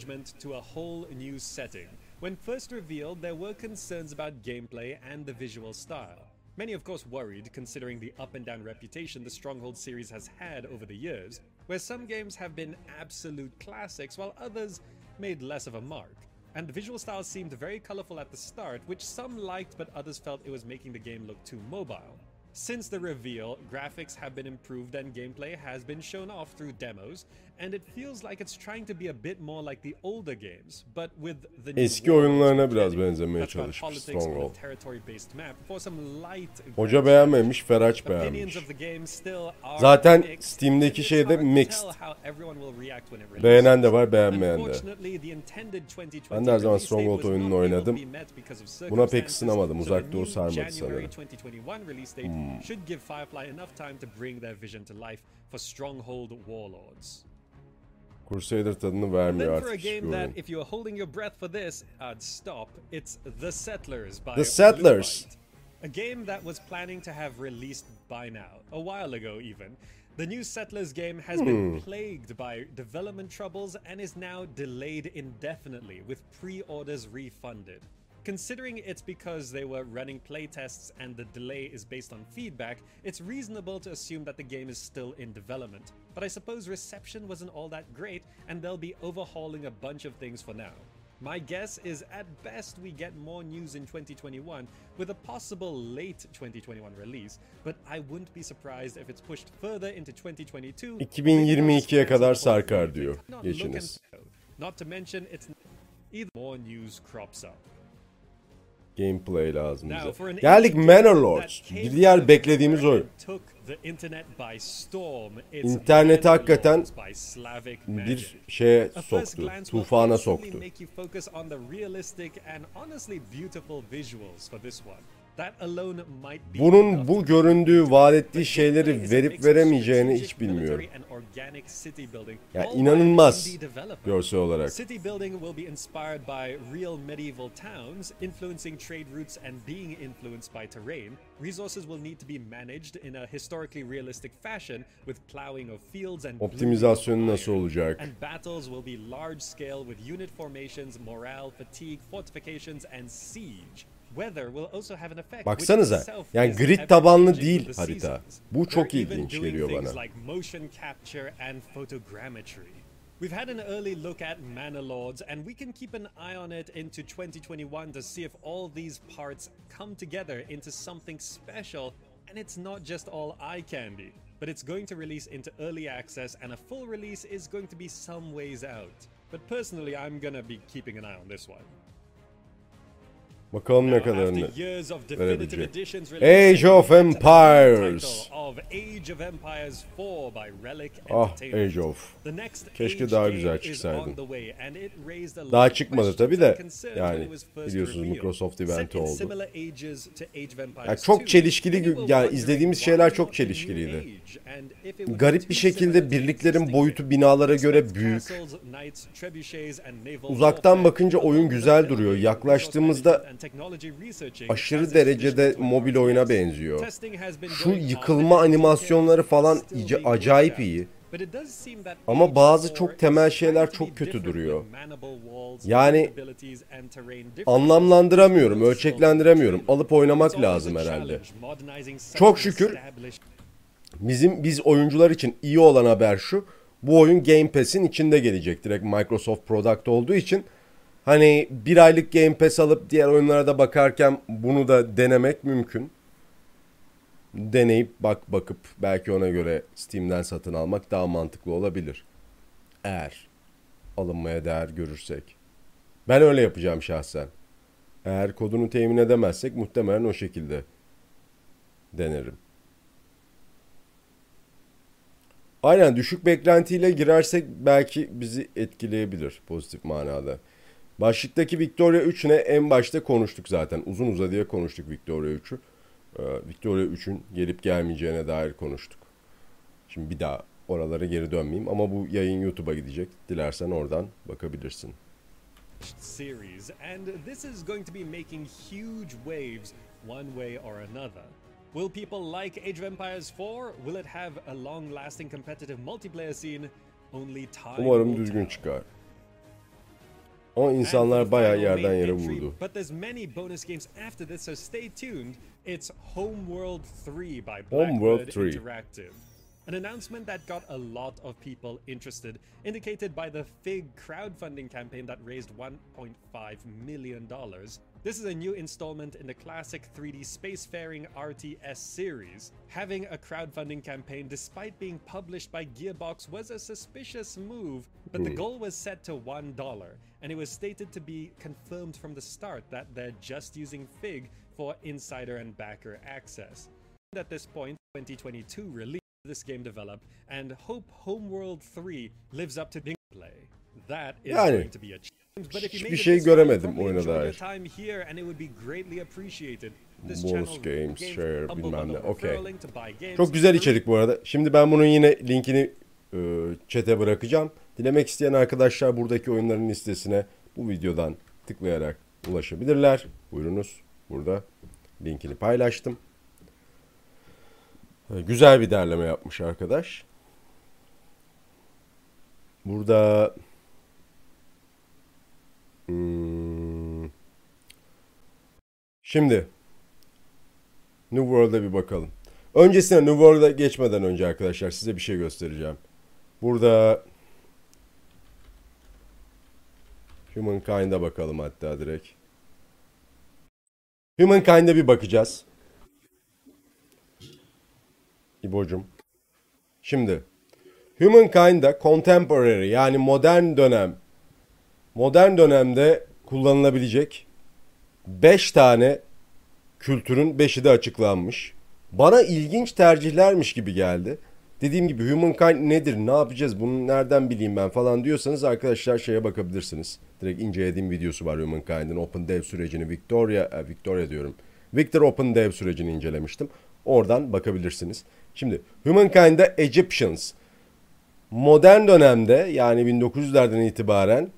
When first revealed, there were concerns about gameplay and the visual style. Many, of course, worried considering the up and down reputation the Stronghold series has had over the years, where some games have been absolute classics while others made less of a mark. And the visual style seemed very colorful at the start, which some liked but others felt it was making the game look too mobile. Since the reveal, graphics have been improved and gameplay has been shown off through demos, and it feels like it's trying to be a bit more like the older games, but with the new Eski oyunlarına biraz benzemeye çalışmış Stronghold. Hoca beğenmemiş, Feraç beğenmiş. Zaten Steam'deki şeyde mixed. Beğenen de var, beğenmeyen de. Unfortunately, the intended 2020 Ben de her zaman Stronghold oyununu oynadım. Buna pek ısınamadım. Uzak Doğu sarmadı sanırım. 2021 Crusader tadını vermiyor Then for a game that, if you're holding your breath for this, I'd stop. It's The Settlers by The Settlers. A game that was planning to have released by now, a while ago even. The new Settlers game has Hmm. been plagued by development troubles and is now delayed indefinitely, with pre orders refunded. Considering it's because they were running playtests and the delay is based on feedback, it's reasonable to assume that the game is still in development. But I suppose reception wasn't all that great, and they'll be overhauling a bunch of things for now. My guess is at best we get more news in 2021 with a possible late 2021 release, but I wouldn't be surprised if it's pushed further into 2022. 2022'ye kadar sarkar diyor. Not Geçiniz. Not to mention it's either more news crops up. Gameplay lazım bize. Geldik Manor Lords. Bir diğer beklediğimiz oyun. İnterneti hakikaten. Bir şeye soktu. Tufana soktu. Bunun bu göründüğü, vaat ettiği şeyleri verip veremeyeceğini hiç bilmiyorum. Ya an inanılmaz görsel olarak. Optimizasyonu nasıl olacak? And battles will be large scale with unit formations, morale, fatigue, fortifications and siege. Weather will also have an effect. which Baksanıza, yani grid tabanlı değil the harita. Bu çok ilginç geliyor bana. like motion capture and photogrammetry. We've had an early look at Mana Lords, and we can keep an eye on it into 2021 to see if all these parts come together into something special. And it's not just all eye candy, but it's going to release into early access, and a full release is going to be some ways out. But personally, I'm gonna be keeping an eye on this one. Bakalım ne kadarını. verebilecek. Age of Empires. title of Age of Empires 4 by Relic Ah. Age of. Keşke daha güzel lot Daha çıkmadı tabii de, yani biliyorsunuz. Microsoft eventi oldu. similar ages to Age of Empires Ya çok 2, çelişkili yani izlediğimiz şeyler çok çelişkiliydi. Garip bir şekilde birliklerin boyutu binalara göre büyük. Uzaktan bakınca oyun güzel duruyor. Yaklaştığımızda aşırı derecede mobil oyuna benziyor. Şu yıkılma animasyonları falan acayip iyi. Ama bazı 4 çok temel şeyler çok kötü duruyor. Yani. Anlamlandıramıyorum, ölçeklendiremiyorum. Alıp oynamak lazım herhalde. Çok şükür Bizim biz oyuncular için iyi olan haber şu. Bu oyun Game Pass'in içinde gelecek. Direkt Microsoft product olduğu için hani bir aylık Game Pass alıp diğer oyunlara da bakarken bunu da denemek mümkün. Deneyip bak bakıp belki ona göre Steam'den satın almak daha mantıklı olabilir. Eğer alınmaya değer görürsek. Ben öyle yapacağım şahsen. Eğer kodunu temin edemezsek muhtemelen o şekilde denerim. Aynen düşük beklentiyle girersek belki bizi etkileyebilir pozitif manada. Başlıktaki Victoria 3 ne en başta konuştuk zaten. Uzun uzadıya konuştuk Victoria 3'ü. Ee, Victoria 3'ün gelip gelmeyeceğine dair konuştuk. Şimdi bir daha oralara geri dönmeyeyim ama bu yayın YouTube'a gidecek. Dilersen oradan bakabilirsin. series, and this is going to be making huge waves one way or another. Will people like Age of Empires 4? Will it have a long lasting competitive multiplayer scene? Only time Umarım düzgün çıkar. For insanlar bayağı yerden yere vurdu. But there's many bonus games after this, so stay tuned. It's Homeworld 3 by Homeworld Blackbird 3. Interactive. An announcement that got a lot of people interested, indicated by the FIG crowdfunding campaign that raised $1.5 million. This is a new installment in the classic 3D spacefaring RTS series. Having a crowdfunding campaign despite being published by Gearbox was a suspicious move, but the hmm. goal was set to $1, and it was stated to be confirmed from the start that they're just using FIG for insider and backer access. At this point, 2022 release this game developed, and hope Homeworld 3 lives up to the gameplay. That is going to be a hiçbir şey göremedim oyuna dair. Bonus games, share, bilmem ne. Okey. Çok güzel içerik bu arada. Şimdi ben bunun yine linkini e, chat'e bırakacağım. Dilemek isteyen arkadaşlar buradaki oyunların listesine bu videodan tıklayarak ulaşabilirler. Buyurunuz. Burada linkini paylaştım. E, Güzel bir derleme yapmış arkadaş. Burada Hmm. Şimdi New World'a bir bakalım. Öncesine New World'a geçmeden önce arkadaşlar size bir şey göstereceğim. Burada Humankind'a bakalım hatta direkt. Humankind'a bir bakacağız. İbocum. Şimdi Humankind'da contemporary yani modern dönem modern dönemde kullanılabilecek 5 tane kültürün 5'i de açıklanmış. Bana ilginç tercihlermiş gibi geldi. Dediğim gibi Humankind nedir, ne yapacağız, bunu nereden bileyim ben falan diyorsanız arkadaşlar şeye bakabilirsiniz. Direkt incelediğim videosu var Humankind'in Open Dev sürecini Victoria, e, Victoria diyorum. Victor Open Dev sürecini incelemiştim. Oradan bakabilirsiniz. Şimdi Humankind'da Egyptians modern dönemde yani 1900'lerden itibaren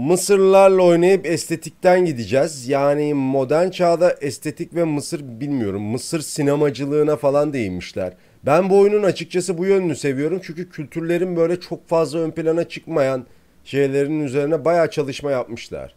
Mısırlarla oynayıp estetikten gideceğiz. Yani modern çağda estetik ve Mısır bilmiyorum. Mısır sinemacılığına falan değinmişler. Ben bu oyunun açıkçası bu yönünü seviyorum. Çünkü kültürlerin böyle çok fazla ön plana çıkmayan şeylerin üzerine bayağı çalışma yapmışlar.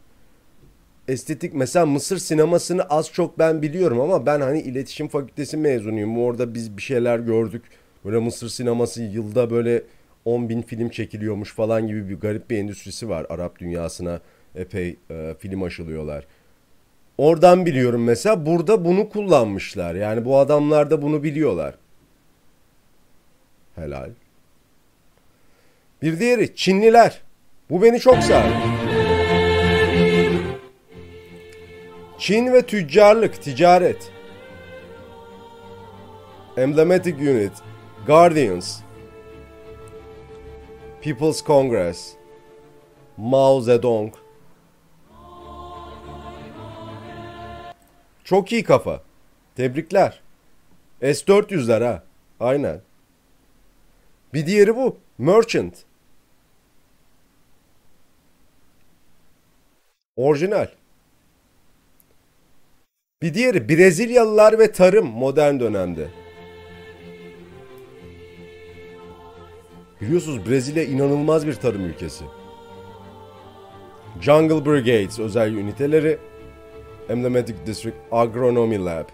Estetik mesela Mısır sinemasını az çok ben biliyorum ama ben hani iletişim fakültesi mezunuyum. Orada biz bir şeyler gördük. Böyle Mısır sineması yılda böyle 10 bin film çekiliyormuş falan gibi bir garip bir endüstrisi var. Arap dünyasına epey e, film aşılıyorlar. Oradan biliyorum mesela burada bunu kullanmışlar. Yani bu adamlar da bunu biliyorlar. Helal. Bir diğeri Çinliler. Bu beni çok sardı. Çin ve tüccarlık, ticaret. Emblematic Unit, Guardians, People's Congress, Mao Zedong. Çok iyi kafa. Tebrikler. S-400'ler ha. Aynen. Bir diğeri bu. Merchant. Orijinal. Bir diğeri Brezilyalılar ve tarım modern dönemde. Biliyorsunuz Brezilya inanılmaz bir tarım ülkesi. Jungle Brigades özel üniteleri, Emblematic District Agronomy Lab.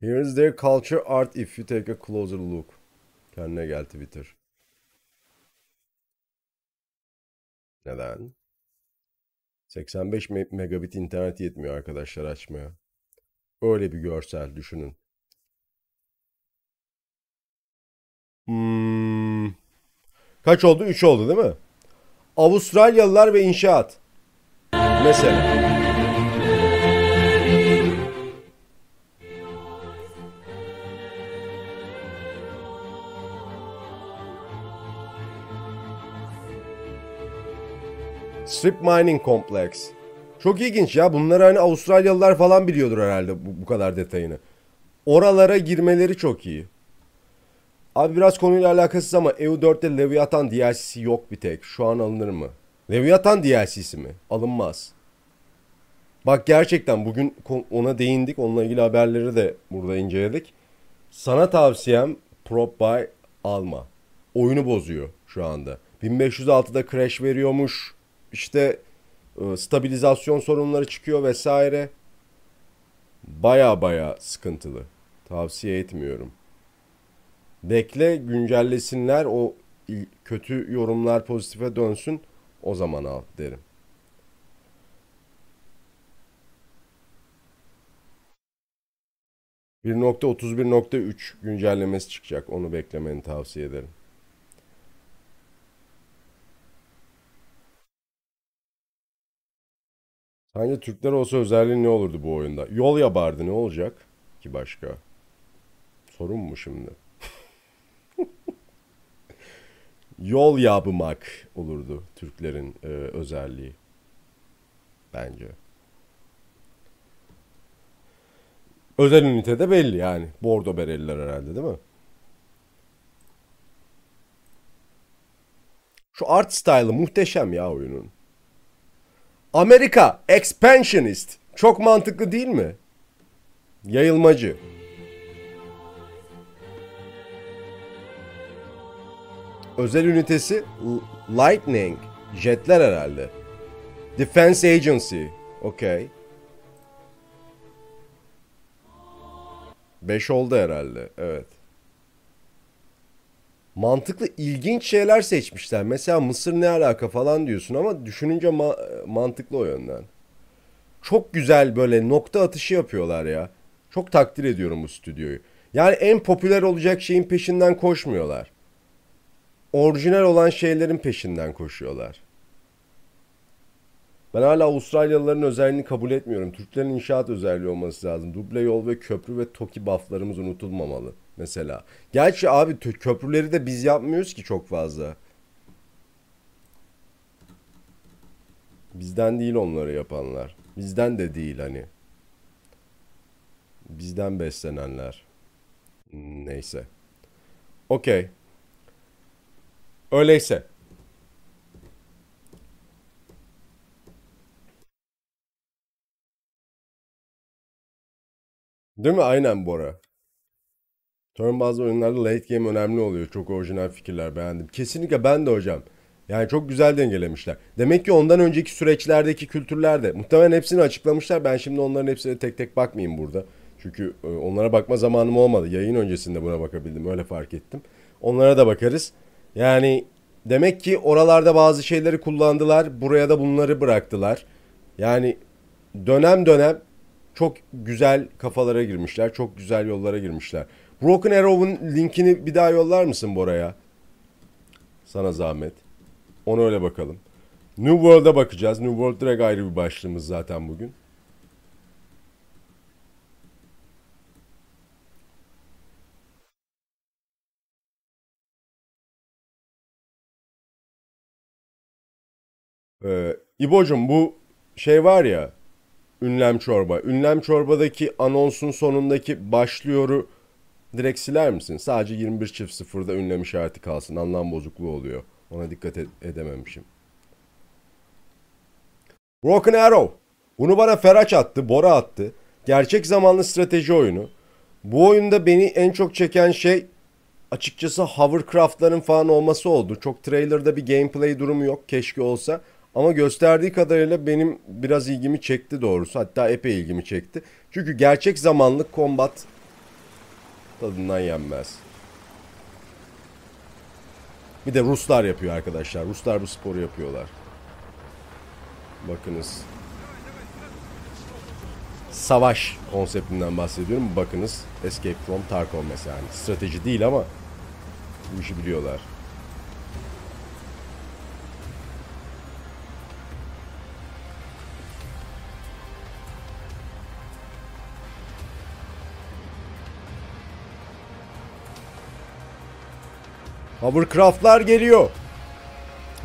Here is their culture art if you take a closer look. Kendine gel Twitter. Neden? 85 me- megabit internet yetmiyor arkadaşlar açmaya. Öyle bir görsel düşünün. Hmm. Kaç oldu? 3 oldu değil mi? Avustralyalılar ve inşaat. Mesela. Strip Mining Complex. Çok ilginç ya. Bunları hani Avustralyalılar falan biliyordur herhalde bu, bu kadar detayını. Oralara girmeleri çok iyi. Abi biraz konuyla alakasız ama EU4'te Leviathan DLC'si yok bir tek. Şu an alınır mı? Leviathan DLC'si mi? Alınmaz. Bak gerçekten bugün ona değindik. Onunla ilgili haberleri de burada inceledik. Sana tavsiyem Prop Buy alma. Oyunu bozuyor şu anda. 1506'da crash veriyormuş. İşte e, stabilizasyon sorunları çıkıyor vesaire. Baya baya sıkıntılı. Tavsiye etmiyorum. Bekle güncellesinler o kötü yorumlar pozitife dönsün o zaman al derim. %31.3 güncellemesi çıkacak. Onu beklemeni tavsiye ederim. Sence Türkler olsa özelliği ne olurdu bu oyunda? Yol yapardı ne olacak ki başka? Sorun mu şimdi? Yol yapmak olurdu Türklerin e, özelliği. Bence. Özel ünitede belli yani. Bordo bereliler herhalde değil mi? Şu art style'ı muhteşem ya oyunun. Amerika expansionist. Çok mantıklı değil mi? Yayılmacı. Özel ünitesi Lightning. Jetler herhalde. Defense Agency. Okey. 5 oldu herhalde. Evet. Mantıklı ilginç şeyler seçmişler. Mesela Mısır ne alaka falan diyorsun ama düşününce ma- mantıklı o yönden. Çok güzel böyle nokta atışı yapıyorlar ya. Çok takdir ediyorum bu stüdyoyu. Yani en popüler olacak şeyin peşinden koşmuyorlar. Orijinal olan şeylerin peşinden koşuyorlar. Ben hala Avustralyalıların özelliğini kabul etmiyorum. Türklerin inşaat özelliği olması lazım. Duble yol ve köprü ve TOKİ bufflarımız unutulmamalı mesela. Gerçi abi köprüleri de biz yapmıyoruz ki çok fazla. Bizden değil onları yapanlar. Bizden de değil hani. Bizden beslenenler. Neyse. Okey. Öyleyse. Değil mi? Aynen Bora. Turn bazı oyunlarda late game önemli oluyor. Çok orijinal fikirler beğendim. Kesinlikle ben de hocam. Yani çok güzel dengelemişler. Demek ki ondan önceki süreçlerdeki kültürler de muhtemelen hepsini açıklamışlar. Ben şimdi onların hepsine tek tek bakmayayım burada. Çünkü e, onlara bakma zamanım olmadı. Yayın öncesinde buna bakabildim. Öyle fark ettim. Onlara da bakarız. Yani demek ki oralarda bazı şeyleri kullandılar. Buraya da bunları bıraktılar. Yani dönem dönem çok güzel kafalara girmişler. Çok güzel yollara girmişler. Broken Arrow'un linkini bir daha yollar mısın Bora'ya? Sana zahmet. Onu öyle bakalım. New World'a bakacağız. New World direkt ayrı bir başlığımız zaten bugün. Ee, İbo'cum bu şey var ya Ünlem çorba. Ünlem çorbadaki anonsun sonundaki başlıyoru direkt siler misin? Sadece 21 çift sıfırda ünlem işareti kalsın. Anlam bozukluğu oluyor. Ona dikkat et- edememişim. Broken Arrow. Bunu bana Feraç attı, Bora attı. Gerçek zamanlı strateji oyunu. Bu oyunda beni en çok çeken şey açıkçası hovercraftların falan olması oldu. Çok trailerda bir gameplay durumu yok. Keşke olsa. Ama gösterdiği kadarıyla benim biraz ilgimi çekti doğrusu. Hatta epey ilgimi çekti. Çünkü gerçek zamanlı combat tadından yenmez. Bir de Ruslar yapıyor arkadaşlar. Ruslar bu sporu yapıyorlar. Bakınız. Savaş konseptinden bahsediyorum. Bakınız Escape from Tarkov mesela. Yani strateji değil ama bu işi biliyorlar. Hovercraftlar geliyor.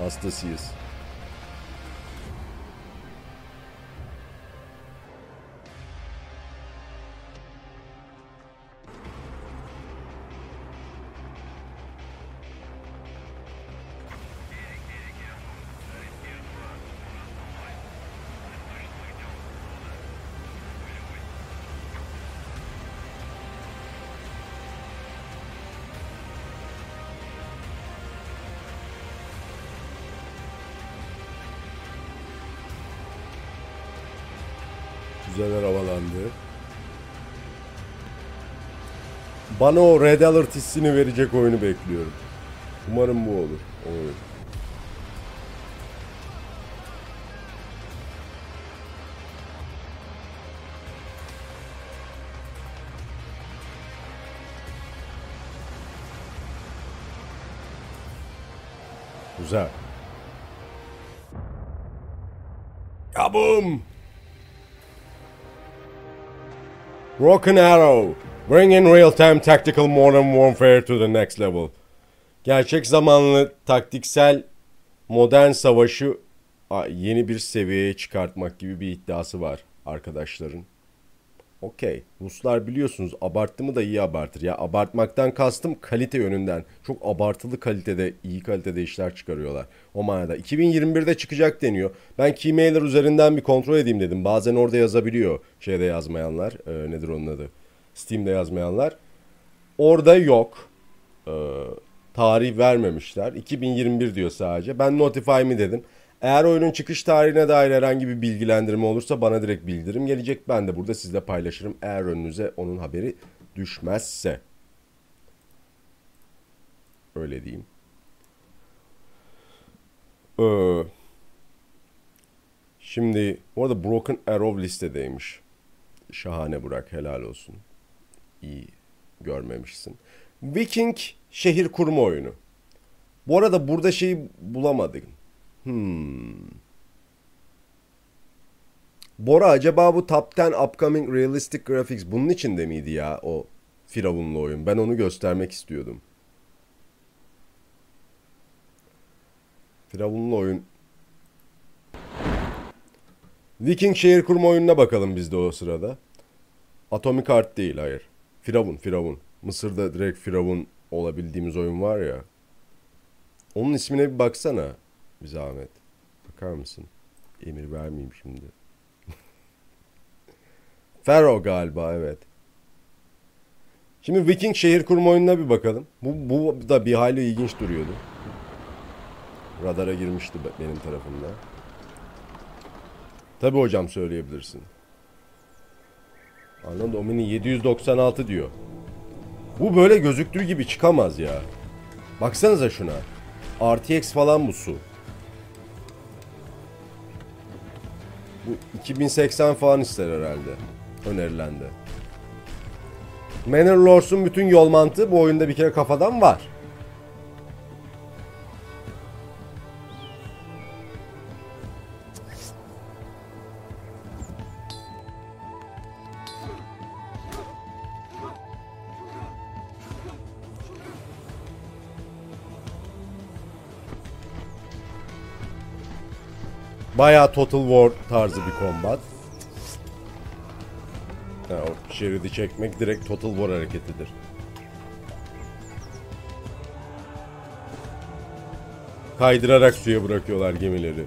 Hastasıyız. Bana o Red Alert hissini verecek oyunu bekliyorum. Umarım bu olur. Olur. Güzel. Kabum! Broken Arrow. Bringing real-time tactical modern warfare to the next level. Gerçek zamanlı taktiksel modern savaşı yeni bir seviyeye çıkartmak gibi bir iddiası var arkadaşların. Okey. Ruslar biliyorsunuz abarttı mı da iyi abartır. Ya abartmaktan kastım kalite yönünden. Çok abartılı kalitede, iyi kalitede işler çıkarıyorlar. O manada. 2021'de çıkacak deniyor. Ben Keymailer üzerinden bir kontrol edeyim dedim. Bazen orada yazabiliyor. Şeyde yazmayanlar. e, nedir onun adı? Steam'de yazmayanlar. Orada yok. E, tarih vermemişler. 2021 diyor sadece. Ben notify mi dedim. Eğer oyunun çıkış tarihine dair herhangi bir bilgilendirme olursa bana direkt bildirim gelecek. Ben de burada sizle paylaşırım. Eğer önünüze onun haberi düşmezse. Öyle diyeyim. Ee, şimdi bu arada Broken Arrow listedeymiş. şahane Burak helal olsun. İyi görmemişsin. Viking şehir kurma oyunu. Bu arada burada şeyi bulamadım. Hmm. Bora acaba bu Top 10 Upcoming Realistic Graphics bunun içinde miydi ya o Firavunlu oyun? Ben onu göstermek istiyordum. Firavunlu oyun. Viking şehir kurma oyununa bakalım biz de o sırada. Atomic Heart değil hayır. Firavun, Firavun. Mısır'da direkt Firavun olabildiğimiz oyun var ya. Onun ismine bir baksana bir zahmet. Bakar mısın? Emir vermeyeyim şimdi. Pharaoh galiba evet. Şimdi Viking şehir kurma oyununa bir bakalım. Bu, bu da bir hayli ilginç duruyordu. Radara girmişti be- benim tarafımda. Tabi hocam söyleyebilirsin. Anladın Domini 796 diyor. Bu böyle gözüktüğü gibi çıkamaz ya. Baksanıza şuna. RTX falan bu su. Bu 2080 falan ister herhalde. Önerilendi. Manor Lords'un bütün yol mantığı bu oyunda bir kere kafadan var. Bayağı Total War tarzı bir kombat. Ha, o şeridi çekmek direkt Total War hareketidir. Kaydırarak suya bırakıyorlar gemileri.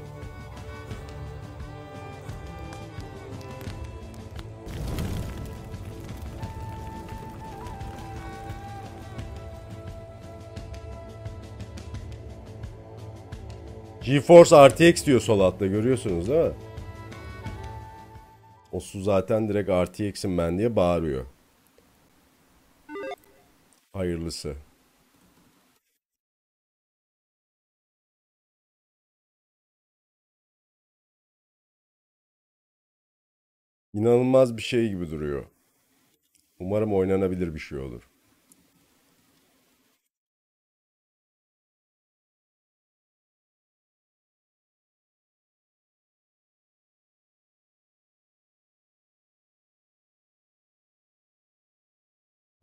GeForce RTX diyor sol altta görüyorsunuz değil mi? O su zaten direkt RTX'im ben diye bağırıyor. Hayırlısı. İnanılmaz bir şey gibi duruyor. Umarım oynanabilir bir şey olur.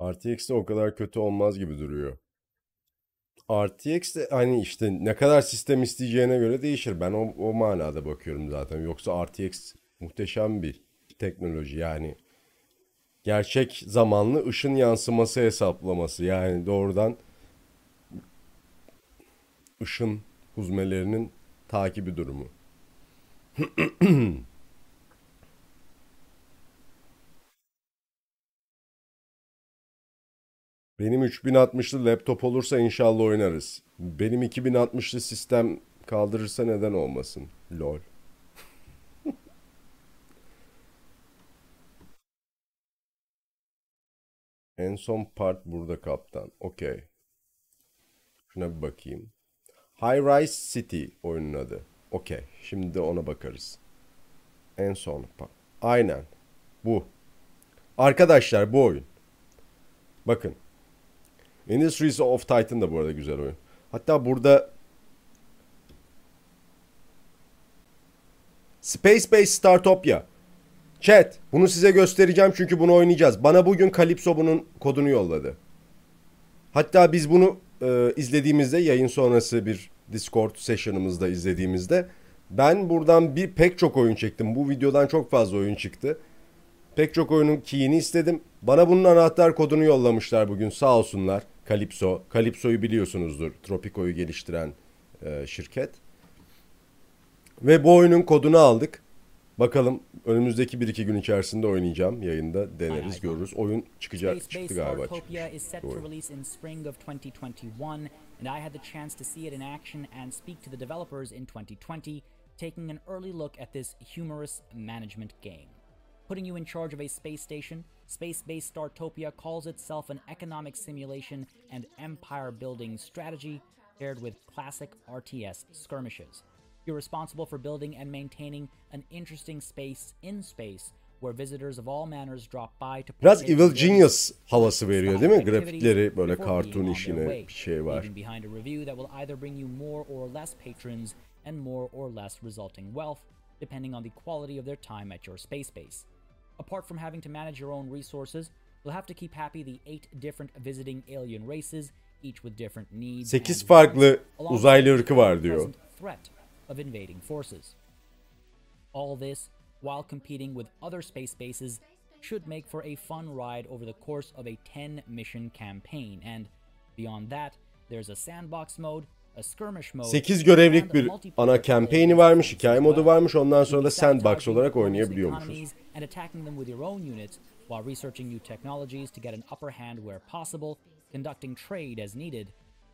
RTX de o kadar kötü olmaz gibi duruyor. RTX de hani işte ne kadar sistem isteyeceğine göre değişir. Ben o, o manada bakıyorum zaten. Yoksa RTX muhteşem bir teknoloji yani. Gerçek zamanlı ışın yansıması hesaplaması. Yani doğrudan ışın huzmelerinin takibi durumu. Benim 3060'lı laptop olursa inşallah oynarız. Benim 2060'lı sistem kaldırırsa neden olmasın? Lol. en son part burada kaptan. Okey. Şuna bir bakayım. High Rise City oyunun adı. Okey. Şimdi de ona bakarız. En son part. Aynen. Bu. Arkadaşlar bu oyun. Bakın. Industries of Titan da bu arada güzel oyun. Hatta burada Space Base Startopia. Chat, bunu size göstereceğim çünkü bunu oynayacağız. Bana bugün Calypso bunun kodunu yolladı. Hatta biz bunu e, izlediğimizde yayın sonrası bir Discord session'ımızda izlediğimizde ben buradan bir pek çok oyun çektim. Bu videodan çok fazla oyun çıktı. Pek çok oyunun key'ini istedim. Bana bunun anahtar kodunu yollamışlar bugün sağ olsunlar. Calypso. Calypso'yu biliyorsunuzdur. Tropico'yu geliştiren e, şirket. Ve bu oyunun kodunu aldık. Bakalım önümüzdeki 1-2 gün içerisinde oynayacağım. Yayında deneriz, görürüz. Oyun çıkacak, çıktı galiba. Startopia çıkmış. is set Bu to oyun. release in spring of 2021, and I had the chance to see it in action and speak to the developers in 2020, taking an early look at this humorous management game. Putting you in charge of a space station, Space Base Startopia calls itself an economic simulation and empire building strategy paired with classic RTS skirmishes. You're responsible for building and maintaining an interesting space in space where visitors of all manners drop by to Biraz Evil Genius havası veriyor değil mi? Grafikleri böyle kartun being on their işine bir şey var. behind a review that will either bring you more or less patrons and more or less resulting wealth, depending on the quality of their time at your space base. Apart from having to manage your own resources, you'll have to keep happy the eight different visiting alien races, each with different needs. 8 and farklı uzaylı ırkı the var diyor. Threat of invading forces. All this while competing with other space bases should make for a fun ride over the course of a 10 mission campaign. And beyond that, there's a sandbox mode, a skirmish mode, 8 görevlik bir ana campaign'i varmış, hikaye modu varmış. Ondan sonra da sandbox olarak oynayabiliyormuşuz. economies and attacking them with your own units while researching new technologies to get an upper hand where possible, conducting trade as needed,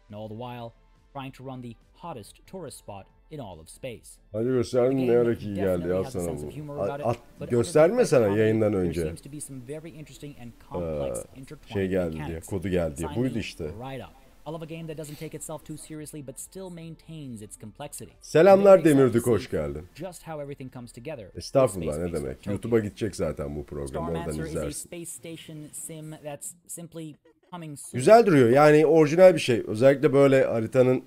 and all the while trying to run the hottest tourist spot in all of space. Hadi gösterdim ne ara ki geldi ya sana bu. At, gösterme sana yayından önce. şey geldi diye, kodu geldi diye. Buydu işte. Right up. I love a game that doesn't take itself too seriously but still maintains its complexity. Selamlar Demirdik, hoş geldin. Just how everything comes together. with Estağfurullah ne demek. YouTube'a gidecek zaten bu program oradan izlersin. Güzel duruyor yani orijinal bir şey. Özellikle böyle haritanın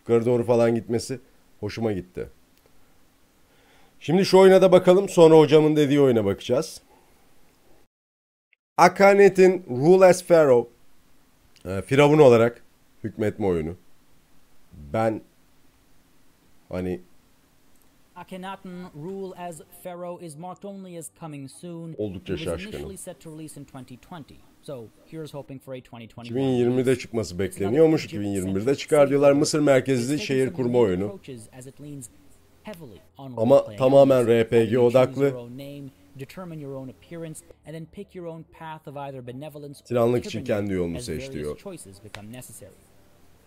yukarı doğru falan gitmesi hoşuma gitti. Şimdi şu oyuna da bakalım sonra hocamın dediği oyuna bakacağız. Akanet'in Rule as Pharaoh e, Firavun olarak hükmetme oyunu. Ben hani Akhenaten rule as pharaoh is marked only as coming soon. Oldukça şaşkınım. initially set to release in 2020. So here's hoping for a 2021. 2020'de release. çıkması bekleniyormuş. 2021'de çıkar diyorlar. Mısır merkezli şehir kurma oyunu. Ama tamamen RPG odaklı. Tiranlık için kendi yolunu seç diyor. Choices become necessary.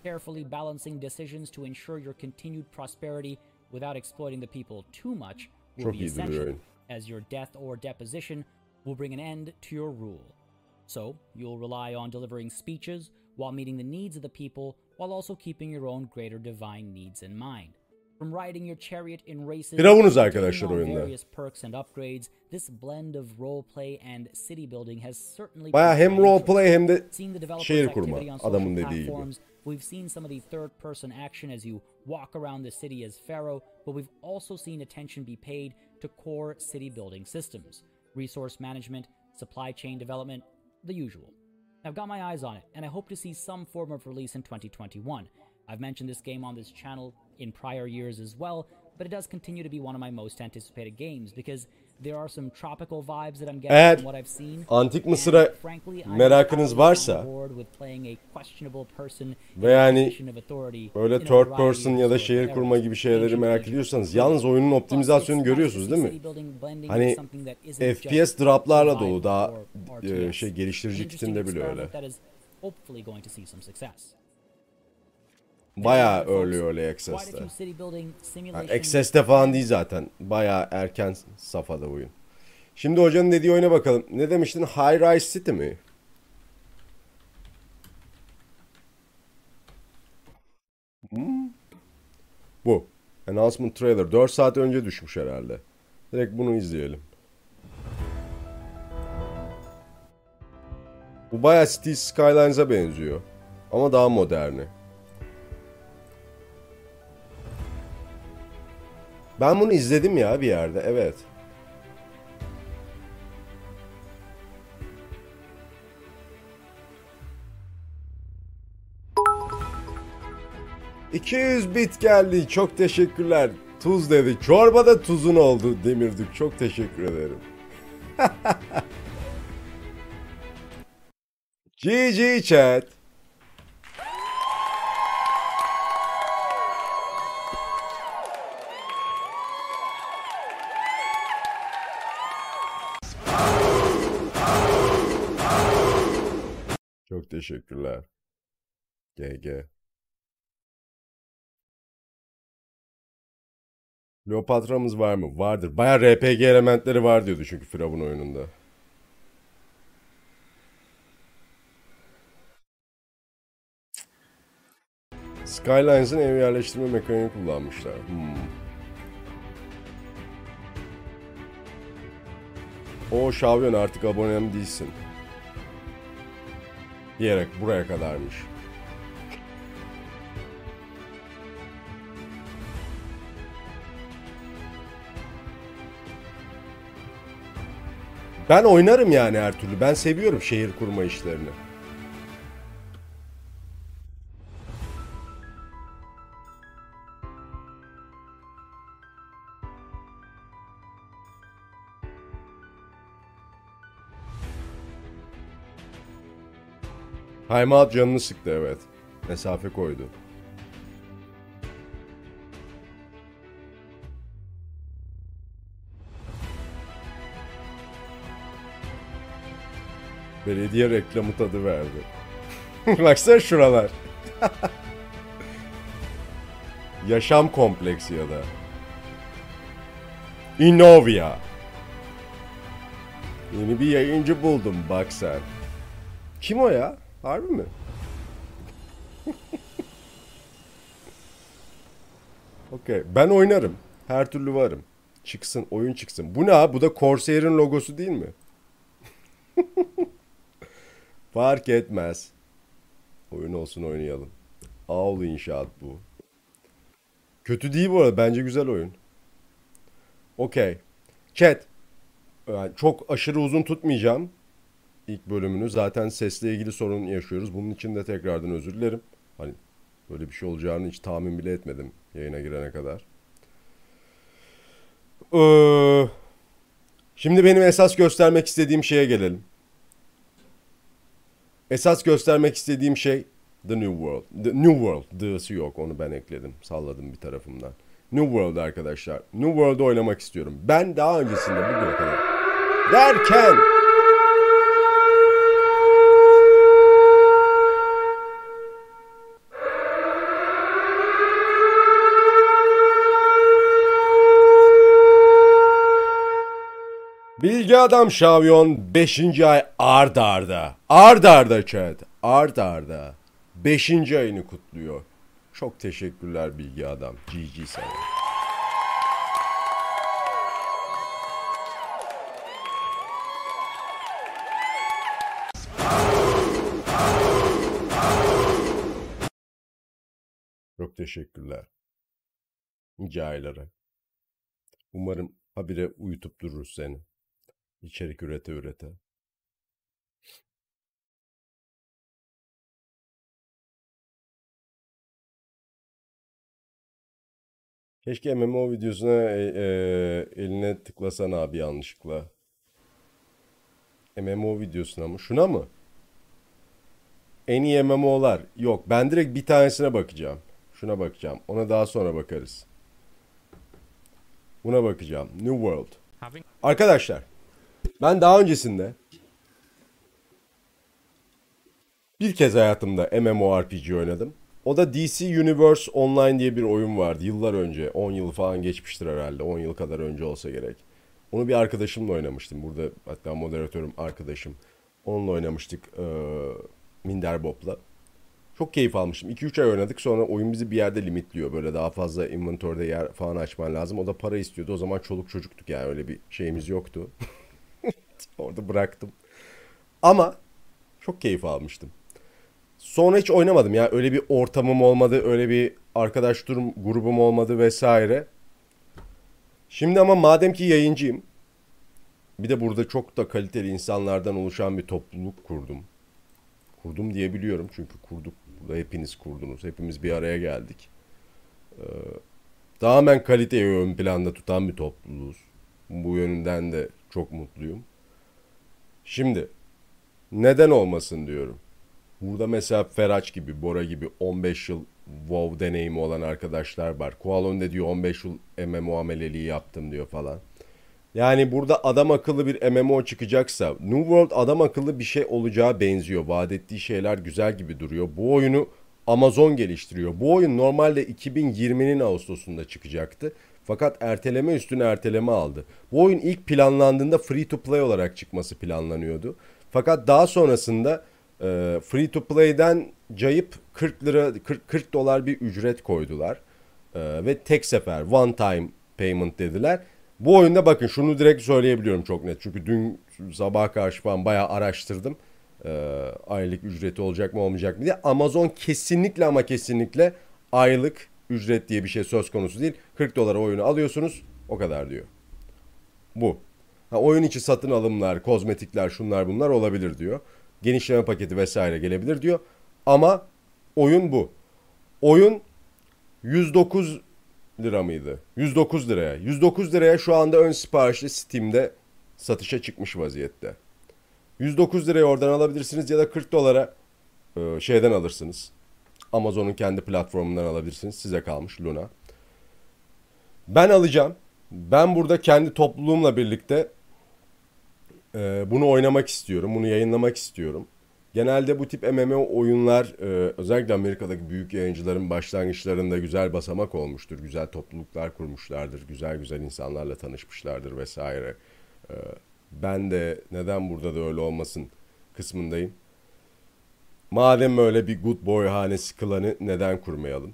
Carefully balancing decisions to ensure your continued prosperity without exploiting the people too much will Çok be essential, as your death or deposition will bring an end to your rule. So, you'll rely on delivering speeches while meeting the needs of the people while also keeping your own greater divine needs in mind. From riding your chariot in races arkadaşlar taking on oyunda. various perks and upgrades, this blend of roleplay and city building has certainly Baya hem piqued my interest. roleplay hem de Seen the developers' şehir kurma adamın dediği gibi. We've seen some of the third person action as you walk around the city as Pharaoh, but we've also seen attention be paid to core city building systems, resource management, supply chain development, the usual. I've got my eyes on it, and I hope to see some form of release in 2021. I've mentioned this game on this channel in prior years as well, but it does continue to be one of my most anticipated games because there are some tropical vibes that I'm getting Eğer from what I've seen. Antik Mısır'a merakınız varsa ve yani böyle third person ya da şehir kurma gibi şeyleri merak ediyorsanız yalnız oyunun Plus, it's optimizasyonu nice to görüyorsunuz değil mi? Hani FPS droplarla dolu daha e, şey geliştirici kitinde bile öyle. Bayağı early early access'te. simulation Access'te falan değil zaten. Bayağı erken safhada oyun. Şimdi hocanın dediği oyuna bakalım. Ne demiştin? High Rise City mi? Hmm. Bu. Announcement trailer. 4 saat önce düşmüş herhalde. Direkt bunu izleyelim. Bu bayağı City Skylines'a benziyor. Ama daha moderni. Ben bunu izledim ya bir yerde. Evet. ...200 bit geldi. Çok teşekkürler. Tuz dedi. Çorbada tuzun oldu Demirdik. Çok teşekkür ederim. GG chat. Teşekkürler. GG. Kleopatra'mız var mı? Vardır. Baya RPG elementleri var diyordu çünkü Firavun oyununda. Skylines'ın ev yerleştirme mekaniğini kullanmışlar. Hmm. O Şavyon artık abonem değilsin. Diyerek buraya kadarmış. Ben oynarım yani her türlü. Ben seviyorum şehir kurma işlerini. Timeout canını sıktı evet. Mesafe koydu. Belediye reklamı tadı verdi. Baksana şuralar. Yaşam kompleksi ya da. Innovia. Yeni bir yayıncı buldum bak sen. Kim o ya? Harbi mi? Okey. Ben oynarım. Her türlü varım. Çıksın, oyun çıksın. Bu ne abi? Bu da Corsair'in logosu değil mi? Fark etmez. Oyun olsun oynayalım. Ağlı inşaat bu. Kötü değil bu arada. Bence güzel oyun. Okey. Chat. Yani çok aşırı uzun tutmayacağım. İlk bölümünü. Zaten sesle ilgili sorun yaşıyoruz. Bunun için de tekrardan özür dilerim. Hani böyle bir şey olacağını hiç tahmin bile etmedim yayına girene kadar. Ee, şimdi benim esas göstermek istediğim şeye gelelim. Esas göstermek istediğim şey The New World. The New World. The'sı yok. Onu ben ekledim. Salladım bir tarafımdan. New World arkadaşlar. New World'u oynamak istiyorum. Ben daha öncesinde bugüne kadar derken Bilgi Adam Şavyon 5. ay ard arda. Ard arda chat. Ard arda. 5. ayını kutluyor. Çok teşekkürler Bilgi Adam. GG sana. Çok teşekkürler. Nice. Umarım habire uyutup dururuz seni. İçerik ürete ürete. Keşke MMO videosuna e, e, eline tıklasan abi yanlışlıkla. MMO videosuna mı? Şuna mı? En iyi MMO'lar. Yok ben direkt bir tanesine bakacağım. Şuna bakacağım. Ona daha sonra bakarız. Buna bakacağım. New World. Arkadaşlar ben daha öncesinde bir kez hayatımda MMORPG oynadım. O da DC Universe Online diye bir oyun vardı yıllar önce. 10 yıl falan geçmiştir herhalde. 10 yıl kadar önce olsa gerek. Onu bir arkadaşımla oynamıştım. Burada hatta moderatörüm arkadaşım. Onunla oynamıştık. Ee, Minder Bob'la. Çok keyif almıştım. 2-3 ay oynadık sonra oyun bizi bir yerde limitliyor. Böyle daha fazla inventory'de yer falan açman lazım. O da para istiyordu. O zaman çoluk çocuktuk yani öyle bir şeyimiz yoktu. Orada bıraktım. Ama çok keyif almıştım. Sonra hiç oynamadım ya. Öyle bir ortamım olmadı. Öyle bir arkadaş durum grubum olmadı vesaire. Şimdi ama madem ki yayıncıyım. Bir de burada çok da kaliteli insanlardan oluşan bir topluluk kurdum. Kurdum diyebiliyorum çünkü kurduk. Burada hepiniz kurdunuz. Hepimiz bir araya geldik. Ee, tamamen kaliteyi ön planda tutan bir topluluğuz. Bu yönünden de çok mutluyum. Şimdi neden olmasın diyorum. Burada mesela Feraç gibi, Bora gibi 15 yıl WoW deneyimi olan arkadaşlar var. Kualon de diyor 15 yıl MMO ameleliği yaptım diyor falan. Yani burada adam akıllı bir MMO çıkacaksa New World adam akıllı bir şey olacağı benziyor. Vaat ettiği şeyler güzel gibi duruyor. Bu oyunu Amazon geliştiriyor. Bu oyun normalde 2020'nin Ağustos'unda çıkacaktı. Fakat erteleme üstüne erteleme aldı. Bu oyun ilk planlandığında free to play olarak çıkması planlanıyordu. Fakat daha sonrasında e, free to play'den cayıp 40 lira 40, 40 dolar bir ücret koydular. E, ve tek sefer one time payment dediler. Bu oyunda bakın şunu direkt söyleyebiliyorum çok net. Çünkü dün sabah karşı falan bayağı araştırdım. Ee, aylık ücreti olacak mı olmayacak mı diye. Amazon kesinlikle ama kesinlikle aylık ücret diye bir şey söz konusu değil. 40 dolara oyunu alıyorsunuz o kadar diyor. Bu. Ha, oyun içi satın alımlar, kozmetikler, şunlar bunlar olabilir diyor. Genişleme paketi vesaire gelebilir diyor. Ama oyun bu. Oyun 109 lira mıydı? 109 liraya. 109 liraya şu anda ön siparişli Steam'de satışa çıkmış vaziyette. 109 liraya oradan alabilirsiniz ya da 40 dolara e, şeyden alırsınız. Amazon'un kendi platformundan alabilirsiniz. Size kalmış Luna. Ben alacağım. Ben burada kendi topluluğumla birlikte e, bunu oynamak istiyorum. Bunu yayınlamak istiyorum. Genelde bu tip MMO oyunlar e, özellikle Amerika'daki büyük yayıncıların başlangıçlarında güzel basamak olmuştur. Güzel topluluklar kurmuşlardır. Güzel güzel insanlarla tanışmışlardır vesaire. E, ben de neden burada da öyle olmasın kısmındayım. Madem öyle bir good boy hanesi klanı neden kurmayalım?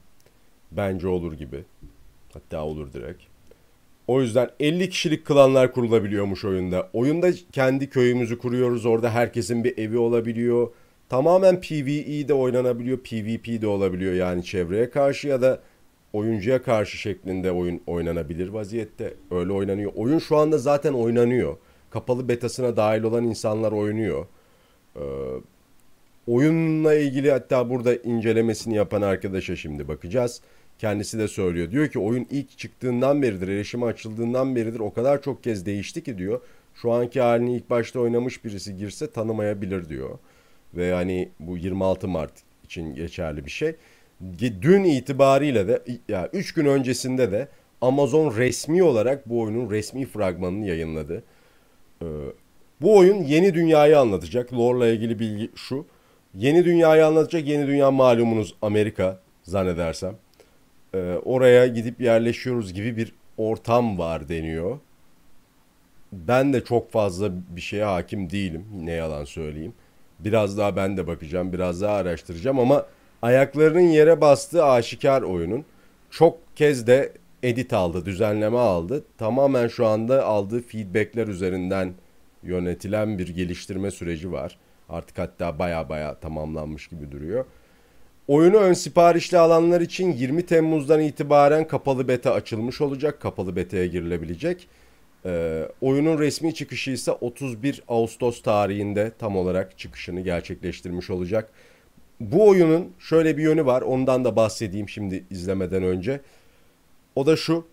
Bence olur gibi. Hatta olur direkt. O yüzden 50 kişilik klanlar kurulabiliyormuş oyunda. Oyunda kendi köyümüzü kuruyoruz. Orada herkesin bir evi olabiliyor. Tamamen PvE de oynanabiliyor. PvP de olabiliyor. Yani çevreye karşı ya da oyuncuya karşı şeklinde oyun oynanabilir vaziyette. Öyle oynanıyor. Oyun şu anda zaten oynanıyor. Kapalı betasına dahil olan insanlar oynuyor. Ee, oyunla ilgili hatta burada incelemesini yapan arkadaşa şimdi bakacağız. Kendisi de söylüyor. Diyor ki oyun ilk çıktığından beridir, erişime açıldığından beridir o kadar çok kez değişti ki diyor. Şu anki halini ilk başta oynamış birisi girse tanımayabilir diyor. Ve hani bu 26 Mart için geçerli bir şey. Dün itibariyle de ya 3 gün öncesinde de Amazon resmi olarak bu oyunun resmi fragmanını yayınladı. Ee, bu oyun yeni dünyayı anlatacak. Lore'la ilgili bilgi şu. Yeni dünyayı anlatacak. Yeni dünya malumunuz Amerika zannedersem. Ee, oraya gidip yerleşiyoruz gibi bir ortam var deniyor. Ben de çok fazla bir şeye hakim değilim. Ne yalan söyleyeyim. Biraz daha ben de bakacağım. Biraz daha araştıracağım ama ayaklarının yere bastığı aşikar oyunun. Çok kez de edit aldı, düzenleme aldı. Tamamen şu anda aldığı feedbackler üzerinden yönetilen bir geliştirme süreci var. Artık hatta baya baya tamamlanmış gibi duruyor. Oyunu ön siparişli alanlar için 20 Temmuz'dan itibaren kapalı beta açılmış olacak. Kapalı beta'ya girilebilecek. Ee, oyunun resmi çıkışı ise 31 Ağustos tarihinde tam olarak çıkışını gerçekleştirmiş olacak. Bu oyunun şöyle bir yönü var. Ondan da bahsedeyim şimdi izlemeden önce. O da şu.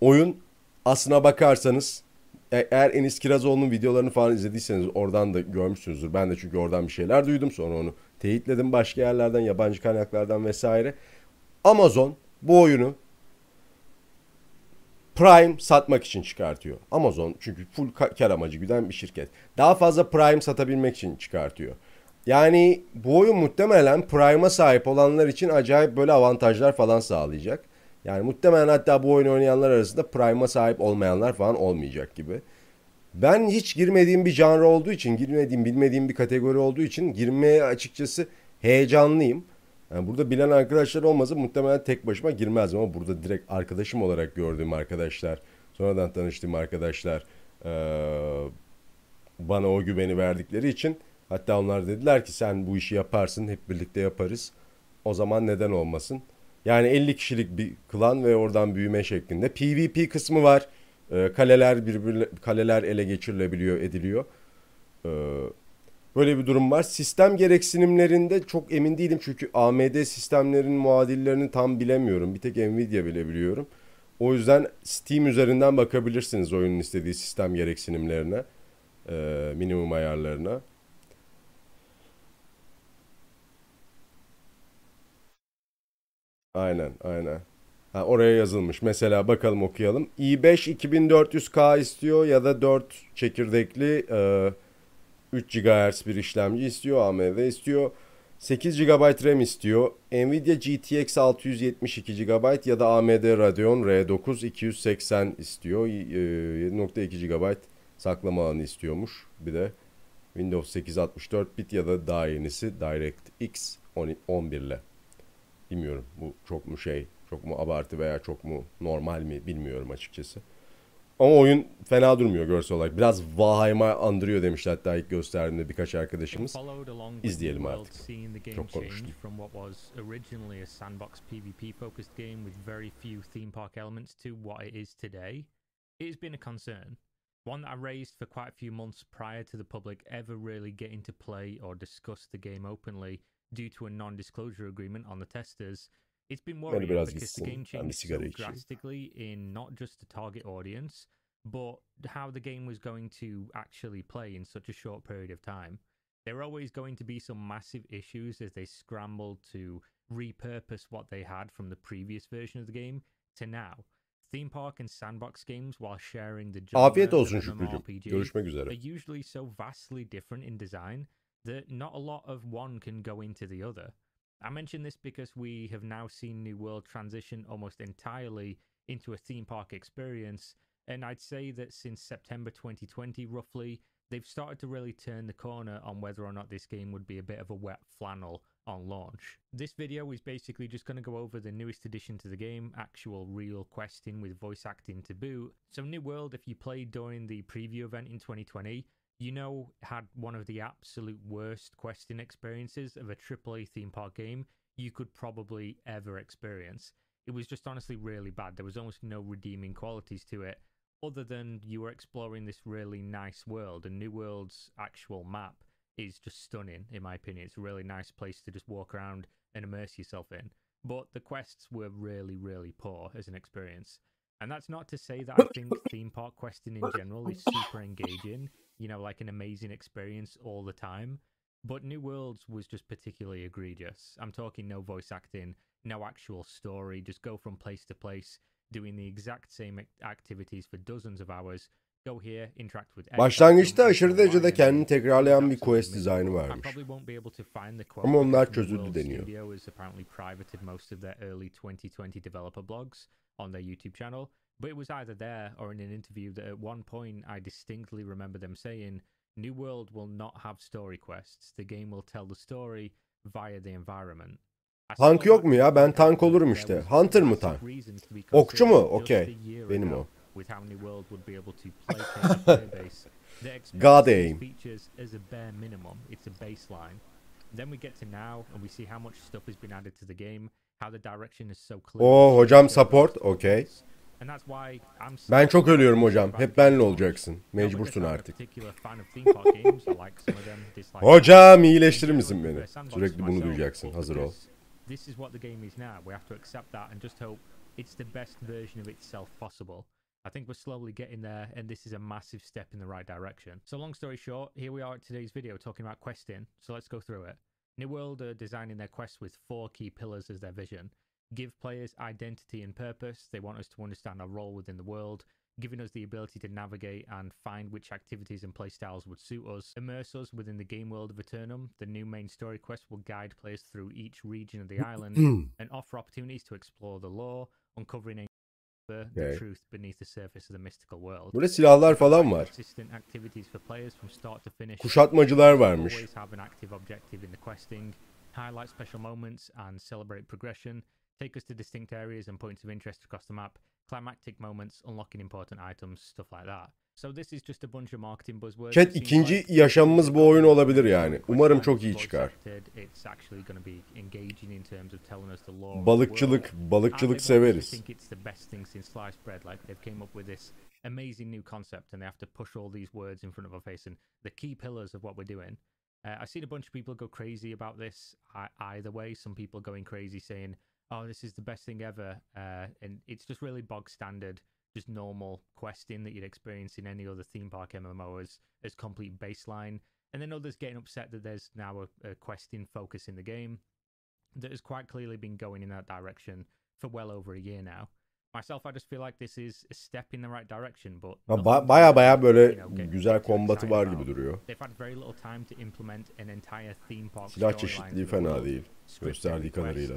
Oyun aslına bakarsanız eğer Enis Kirazoğlu'nun videolarını falan izlediyseniz oradan da görmüşsünüzdür. Ben de çünkü oradan bir şeyler duydum sonra onu teyitledim başka yerlerden, yabancı kaynaklardan vesaire. Amazon bu oyunu Prime satmak için çıkartıyor. Amazon çünkü full kar amacı güden bir şirket. Daha fazla Prime satabilmek için çıkartıyor. Yani bu oyun muhtemelen Prime'a sahip olanlar için acayip böyle avantajlar falan sağlayacak. Yani muhtemelen hatta bu oyunu oynayanlar arasında Prime'a sahip olmayanlar falan olmayacak gibi. Ben hiç girmediğim bir janr olduğu için, girmediğim, bilmediğim bir kategori olduğu için girmeye açıkçası heyecanlıyım. Yani burada bilen arkadaşlar olmasa muhtemelen tek başıma girmezdim ama burada direkt arkadaşım olarak gördüğüm arkadaşlar, sonradan tanıştığım arkadaşlar bana o güveni verdikleri için hatta onlar dediler ki sen bu işi yaparsın, hep birlikte yaparız. O zaman neden olmasın? Yani 50 kişilik bir klan ve oradan büyüme şeklinde. PvP kısmı var. E, kaleler birbirle kaleler ele geçirilebiliyor, ediliyor. E, böyle bir durum var. Sistem gereksinimlerinde çok emin değilim çünkü AMD sistemlerin muadillerini tam bilemiyorum. Bir tek Nvidia bilebiliyorum. O yüzden Steam üzerinden bakabilirsiniz oyunun istediği sistem gereksinimlerine, e, minimum ayarlarına. Aynen, aynen. Ha, oraya yazılmış. Mesela bakalım okuyalım. i5 2400K istiyor ya da 4 çekirdekli e, 3 GHz bir işlemci istiyor. AMD istiyor. 8 GB RAM istiyor. Nvidia GTX 672 GB ya da AMD Radeon R9 280 istiyor. 7.2 GB saklama alanı istiyormuş. Bir de Windows 8 64 bit ya da daha yenisi DirectX 11 ile. Bilmiyorum bu çok mu şey, çok mu abartı veya çok mu normal mi bilmiyorum açıkçası. Ama oyun fena durmuyor görsel olarak. Biraz Valheim'a andırıyor demişler hatta ilk gösterdiğinde birkaç arkadaşımız. İzleyelim artık. Çok konuştum. from what was originally a sandbox PvP focused game with very few theme park elements to what it is today, it has been a concern. One that I raised for quite a few months prior to the public ever really getting to play or discuss the game openly due to a non disclosure agreement on the testers. It's been worrying because the game changed so drastically in not just the target audience, but how the game was going to actually play in such a short period of time. There are always going to be some massive issues as they scrambled to repurpose what they had from the previous version of the game to now. Theme park and sandbox games, while sharing the Afiyet genre olsun of Şükrücüğüm. Görüşmek üzere. are usually so vastly different in design that not a lot of one can go into the other. I mention this because we have now seen New World transition almost entirely into a theme park experience, and I'd say that since September 2020, roughly, they've started to really turn the corner on whether or not this game would be a bit of a wet flannel on launch. This video is basically just going to go over the newest addition to the game, actual real questing with voice acting to boot. So, New World, if you played during the preview event in 2020, you know had one of the absolute worst questing experiences of a AAA theme park game you could probably ever experience. It was just honestly really bad. There was almost no redeeming qualities to it other than you were exploring this really nice world and New World's actual map is just stunning in my opinion. It's a really nice place to just walk around and immerse yourself in. But the quests were really, really poor as an experience. And that's not to say that I think theme park questing in general is super engaging, you know, like an amazing experience all the time. But New Worlds was just particularly egregious. I'm talking no voice acting, no actual story, just go from place to place, doing the exact same activities for dozens of hours. Go here, interact with Başlangıçta everyone, aşırı derecede kendini tekrarlayan bir quest dizaynı varmış. probably won't be able to find the Ama onlar çözüldü deniyor. Apparently privated most of their early 2020 developer blogs on their YouTube channel. But it was either there or in an interview that at one point I distinctly remember them saying, New World will not have story quests. The game will tell the story via the environment. Tank yok mu ya? Ben tank olurum işte. Hunter mı tank? Okçu mu? Okey. Benim o. God aim. Oh hocam support. Okay. And that's why I'm Ben çok ölüyorum hocam. Hep benle olacaksın. parks. Not because Mecbursun artık. particular fan of theme park games. I like some of them, Hocam iyileştirir misin beni? Sürekli bunu duyacaksın. Hazır ol. This is what the game is now. We have to accept that and just hope it's the best version of itself possible. I think we're slowly getting there, and this is a massive step in the right direction. So, long story short, here we are at today's video talking about questing. So, let's go through it. New World are designing their quests with four key pillars as their vision give players identity and purpose. They want us to understand our role within the world, giving us the ability to navigate and find which activities and playstyles would suit us, immerse us within the game world of Eternum. The new main story quest will guide players through each region of the island and offer opportunities to explore the lore, uncovering the, truth beneath the surface of the mystical world. Burada silahlar falan var. Consistent activities for players from start to finish. Kuşatmacılar varmış. Always have an active objective in the questing, highlight special moments and celebrate progression, take us to distinct areas and points of interest across the map, climactic moments, unlocking important items, stuff like that. So this is just a bunch of marketing buzzwords. Chat ikinci yaşamımız bu oyun olabilir yani. Umarım çok iyi çıkar. It's actually going to be engaging in terms of telling us the lore of the Balıkçılık, balıkçılık severiz. think it's the best thing since sliced bread. Like they've came up with this amazing new concept, and they have to push all these words in front of our face and the key pillars of what we're doing. Uh, I've seen a bunch of people go crazy about this. I, either way, some people going crazy saying, "Oh, this is the best thing ever," uh, and it's just really bog standard, just normal questing that you'd experience in any other theme park MMO as as complete baseline. And then others getting upset that there's now a, a questing focus in the game that has quite clearly been going in that direction for well over a year now. Myself, I just feel like this is a step in the right direction, but Ha, ba- baya baya böyle you know, güzel kombatı var gibi duruyor. They've had very little time to implement an entire theme park Silah storyline çeşitliliği fena değil. Gösterdiği kadarıyla.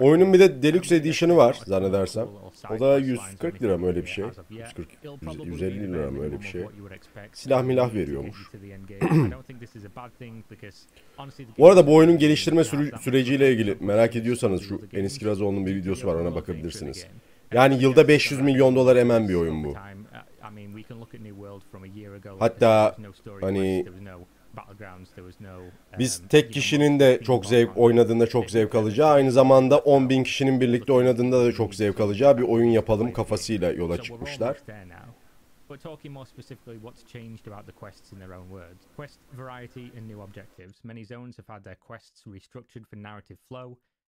Oyunun bir de Deluxe Edition'ı var zannedersem. O da quest lines 140 or lira mı öyle bir şey? as of yet. 140, It'll 100 probably 150 be lira mı öyle bir şey? Silah milah veriyormuş. Bu arada bu oyunun geliştirme sürü- süreciyle ilgili merak ediyorsanız şu Enis. Kirazoğlu'nun bir videosu var ona bakabilirsiniz. Yani yılda yes, 500 there are milyon dolar emen bir oyun bu. Uh, Hatta hani Biz tek kişinin de çok zevk oynadığında çok zevk alacağı, aynı zamanda 10 bin kişinin birlikte oynadığında da çok zevk alacağı bir oyun yapalım kafasıyla yola çıkmışlar.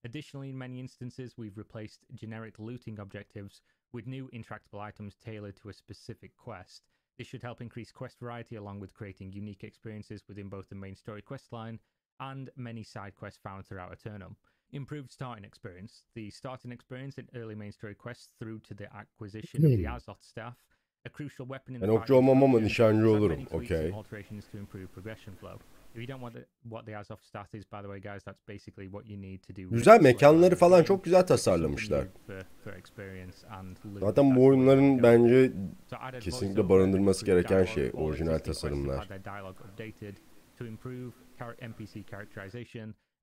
Additionally, in many instances, we've replaced generic looting objectives with new interactable items tailored to a specific quest. This should help increase quest variety along with creating unique experiences within both the main story quest line and many side quests found throughout Eternum. Improved starting experience. The starting experience in early main story quests through to the acquisition of the Azoth staff, a crucial weapon in Ben the okçu fighting olmam ama function, nişancı has had olurum. Okey. alterations to improve progression flow. If you don't want the, what the Azoth staff is, by the way, guys, that's basically what you need to do. Güzel, mekanları falan çok güzel tasarlamışlar. Zaten bu oyunların bence kesinlikle barındırması gereken şey orijinal tasarımlar.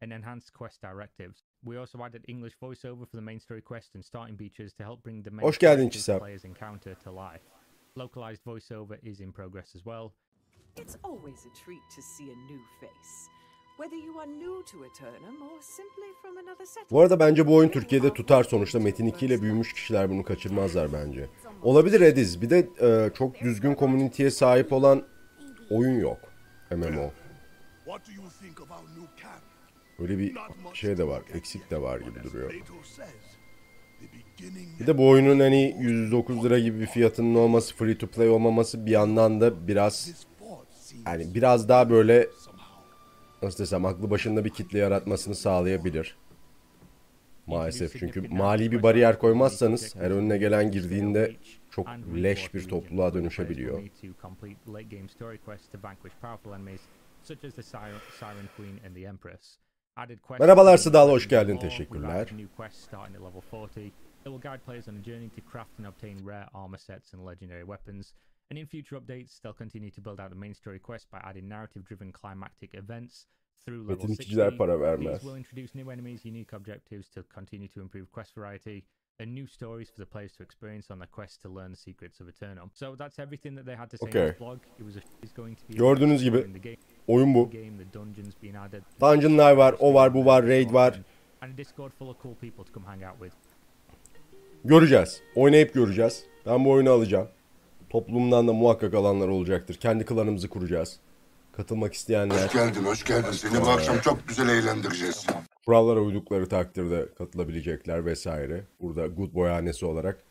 and enhance quest directives. We also added English voiceover for the main story quest and starting beaches to help bring the main Hoş geldin Çisem. players encounter to life. Localized voiceover is in progress as well. It's always a treat to see a new face. Whether you are new to Eternum or simply from another settlement. Bu arada bence bu oyun Türkiye'de tutar sonuçta Metin 2 ile büyümüş kişiler bunu kaçırmazlar bence. Olabilir Ediz. Bir de e, çok düzgün komüniteye sahip olan oyun yok. MMO. What do you think of our new camp? Öyle bir Not much şey de var, eksik de var gibi duruyor. Bir de bu oyunun hani 109 lira gibi bir fiyatının olması, free to play olmaması bir yandan da biraz yani biraz daha böyle nasıl desem aklı başında bir kitle yaratmasını sağlayabilir. Maalesef çünkü mali bir bariyer koymazsanız her önüne gelen girdiğinde çok leş bir topluluğa dönüşebiliyor. Merhabalar Sıdal, hoş geldin, teşekkürler. It will guide players on a journey to craft and obtain rare armor sets and legendary weapons. And in future updates, they'll continue to build out the main story quest by adding narrative-driven climactic events through level Metin 60. ikiciler para vermez. These will introduce new enemies, unique objectives to continue to improve quest variety, and new stories for the players to experience on their quest to learn the secrets of Eternum. So that's everything that they had to say in Okay. this vlog. It was a, it's going to be Gördüğünüz gibi the oyun bu. the game, the dungeons being added. Dungeonlar var, o var, bu var, raid var. And a Discord full of cool people to come hang out with. Göreceğiz. Oynayıp göreceğiz. Ben bu oyunu alacağım. Toplumdan da muhakkak alanlar olacaktır. Kendi klanımızı kuracağız. Katılmak isteyenler Hoş geldin, hoş geldin. Seni bu akşam çok güzel eğlendireceğiz. kurallara uydukları takdirde katılabilecekler vesaire. Burada Good Boy hanesi olarak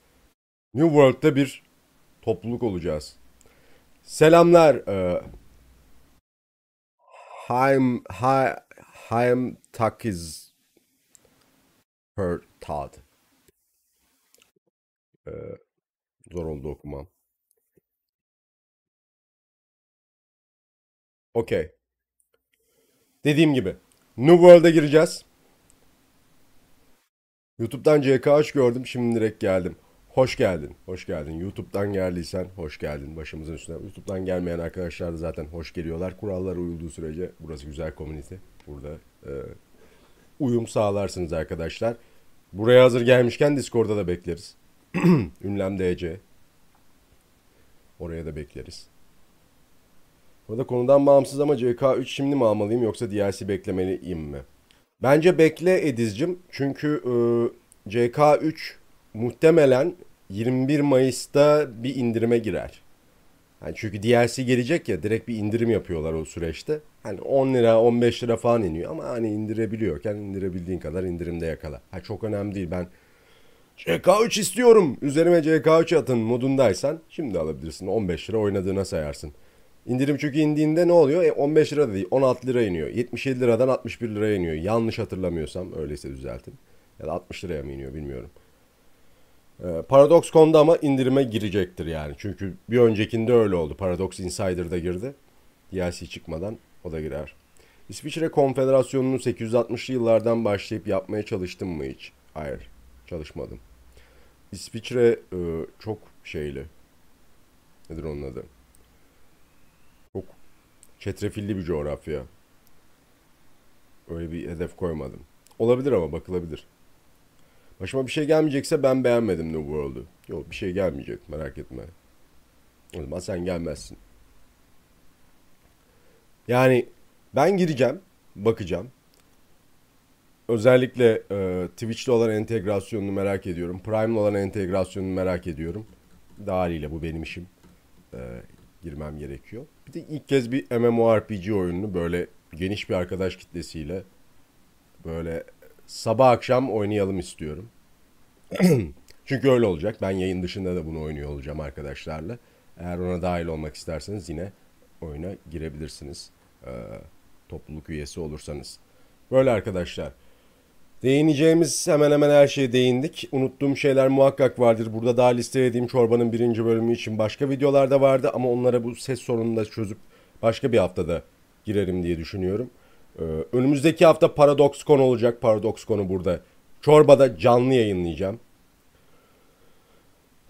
New World'da bir topluluk olacağız. Selamlar. E, Haim Hay Haim Takiz Per Tad. E, zor oldu okumam. Okey. Dediğim gibi New World'a gireceğiz. YouTube'dan CK3 gördüm. Şimdi direkt geldim. Hoş geldin. Hoş geldin. YouTube'dan geldiysen hoş geldin. Başımızın üstüne. YouTube'dan gelmeyen arkadaşlar da zaten hoş geliyorlar. Kurallara uyulduğu sürece burası güzel komünite. Burada e, uyum sağlarsınız arkadaşlar. Buraya hazır gelmişken Discord'da da bekleriz. Ünlem DC. Oraya da bekleriz. Burada konudan bağımsız ama CK3 şimdi mi almalıyım yoksa DLC beklemeliyim mi? Bence bekle Ediz'cim. Çünkü e, CK3 muhtemelen 21 Mayıs'ta bir indirime girer. Yani çünkü DLC gelecek ya direkt bir indirim yapıyorlar o süreçte. Hani 10 lira 15 lira falan iniyor ama hani indirebiliyorken indirebildiğin kadar indirimde yakala. Ha çok önemli değil ben CK3 istiyorum üzerime CK3 atın modundaysan şimdi alabilirsin 15 lira oynadığına sayarsın. İndirim çünkü indiğinde ne oluyor? E, 15 lira değil 16 lira iniyor. 77 liradan 61 liraya iniyor. Yanlış hatırlamıyorsam öyleyse düzeltin. Ya da 60 liraya mı iniyor bilmiyorum. Ee, Paradox.com'da ama indirime girecektir yani. Çünkü bir öncekinde öyle oldu. Paradox Insider'da girdi. DLC çıkmadan o da girer. İsviçre Konfederasyonu'nu 860'lı yıllardan başlayıp yapmaya çalıştım mı hiç? Hayır, çalışmadım. İsviçre e, çok şeyli. Nedir onun adı? Çetrefilli bir coğrafya. Öyle bir hedef koymadım. Olabilir ama bakılabilir. Başıma bir şey gelmeyecekse ben beğenmedim New World'u. Yok bir şey gelmeyecek merak etme. O zaman sen gelmezsin. Yani ben gireceğim, bakacağım. Özellikle e, Twitch'le olan entegrasyonunu merak ediyorum. Prime'le olan entegrasyonunu merak ediyorum. Daha haliyle bu benim işim. E, girmem gerekiyor. Bir de ilk kez bir MMORPG oyununu böyle geniş bir arkadaş kitlesiyle böyle sabah akşam oynayalım istiyorum. Çünkü öyle olacak. Ben yayın dışında da bunu oynuyor olacağım arkadaşlarla. Eğer ona dahil olmak isterseniz yine oyuna girebilirsiniz. Ee, topluluk üyesi olursanız. Böyle arkadaşlar. Değineceğimiz hemen hemen her şeye değindik. Unuttuğum şeyler muhakkak vardır. Burada daha listelediğim çorbanın birinci bölümü için başka videolar da vardı. Ama onlara bu ses sorununu da çözüp başka bir haftada girerim diye düşünüyorum. Ee, önümüzdeki hafta ParadoxCon olacak. ParadoxCon'u burada çorbada canlı yayınlayacağım.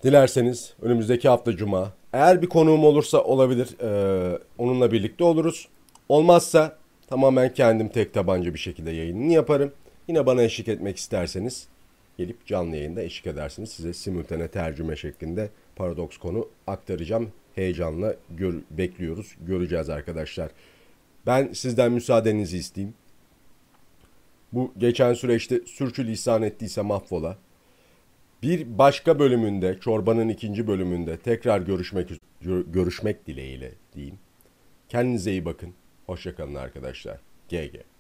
Dilerseniz önümüzdeki hafta Cuma. Eğer bir konuğum olursa olabilir. Ee, onunla birlikte oluruz. Olmazsa tamamen kendim tek tabanca bir şekilde yayınını yaparım. Yine bana eşlik etmek isterseniz gelip canlı yayında eşlik edersiniz. Size simultane tercüme şeklinde paradoks konu aktaracağım. Heyecanla gör, bekliyoruz. Göreceğiz arkadaşlar. Ben sizden müsaadenizi isteyeyim. Bu geçen süreçte sürçülisan ettiyse mahvola. Bir başka bölümünde, çorbanın ikinci bölümünde tekrar görüşmek görüşmek dileğiyle diyeyim. Kendinize iyi bakın. Hoşçakalın arkadaşlar. GG.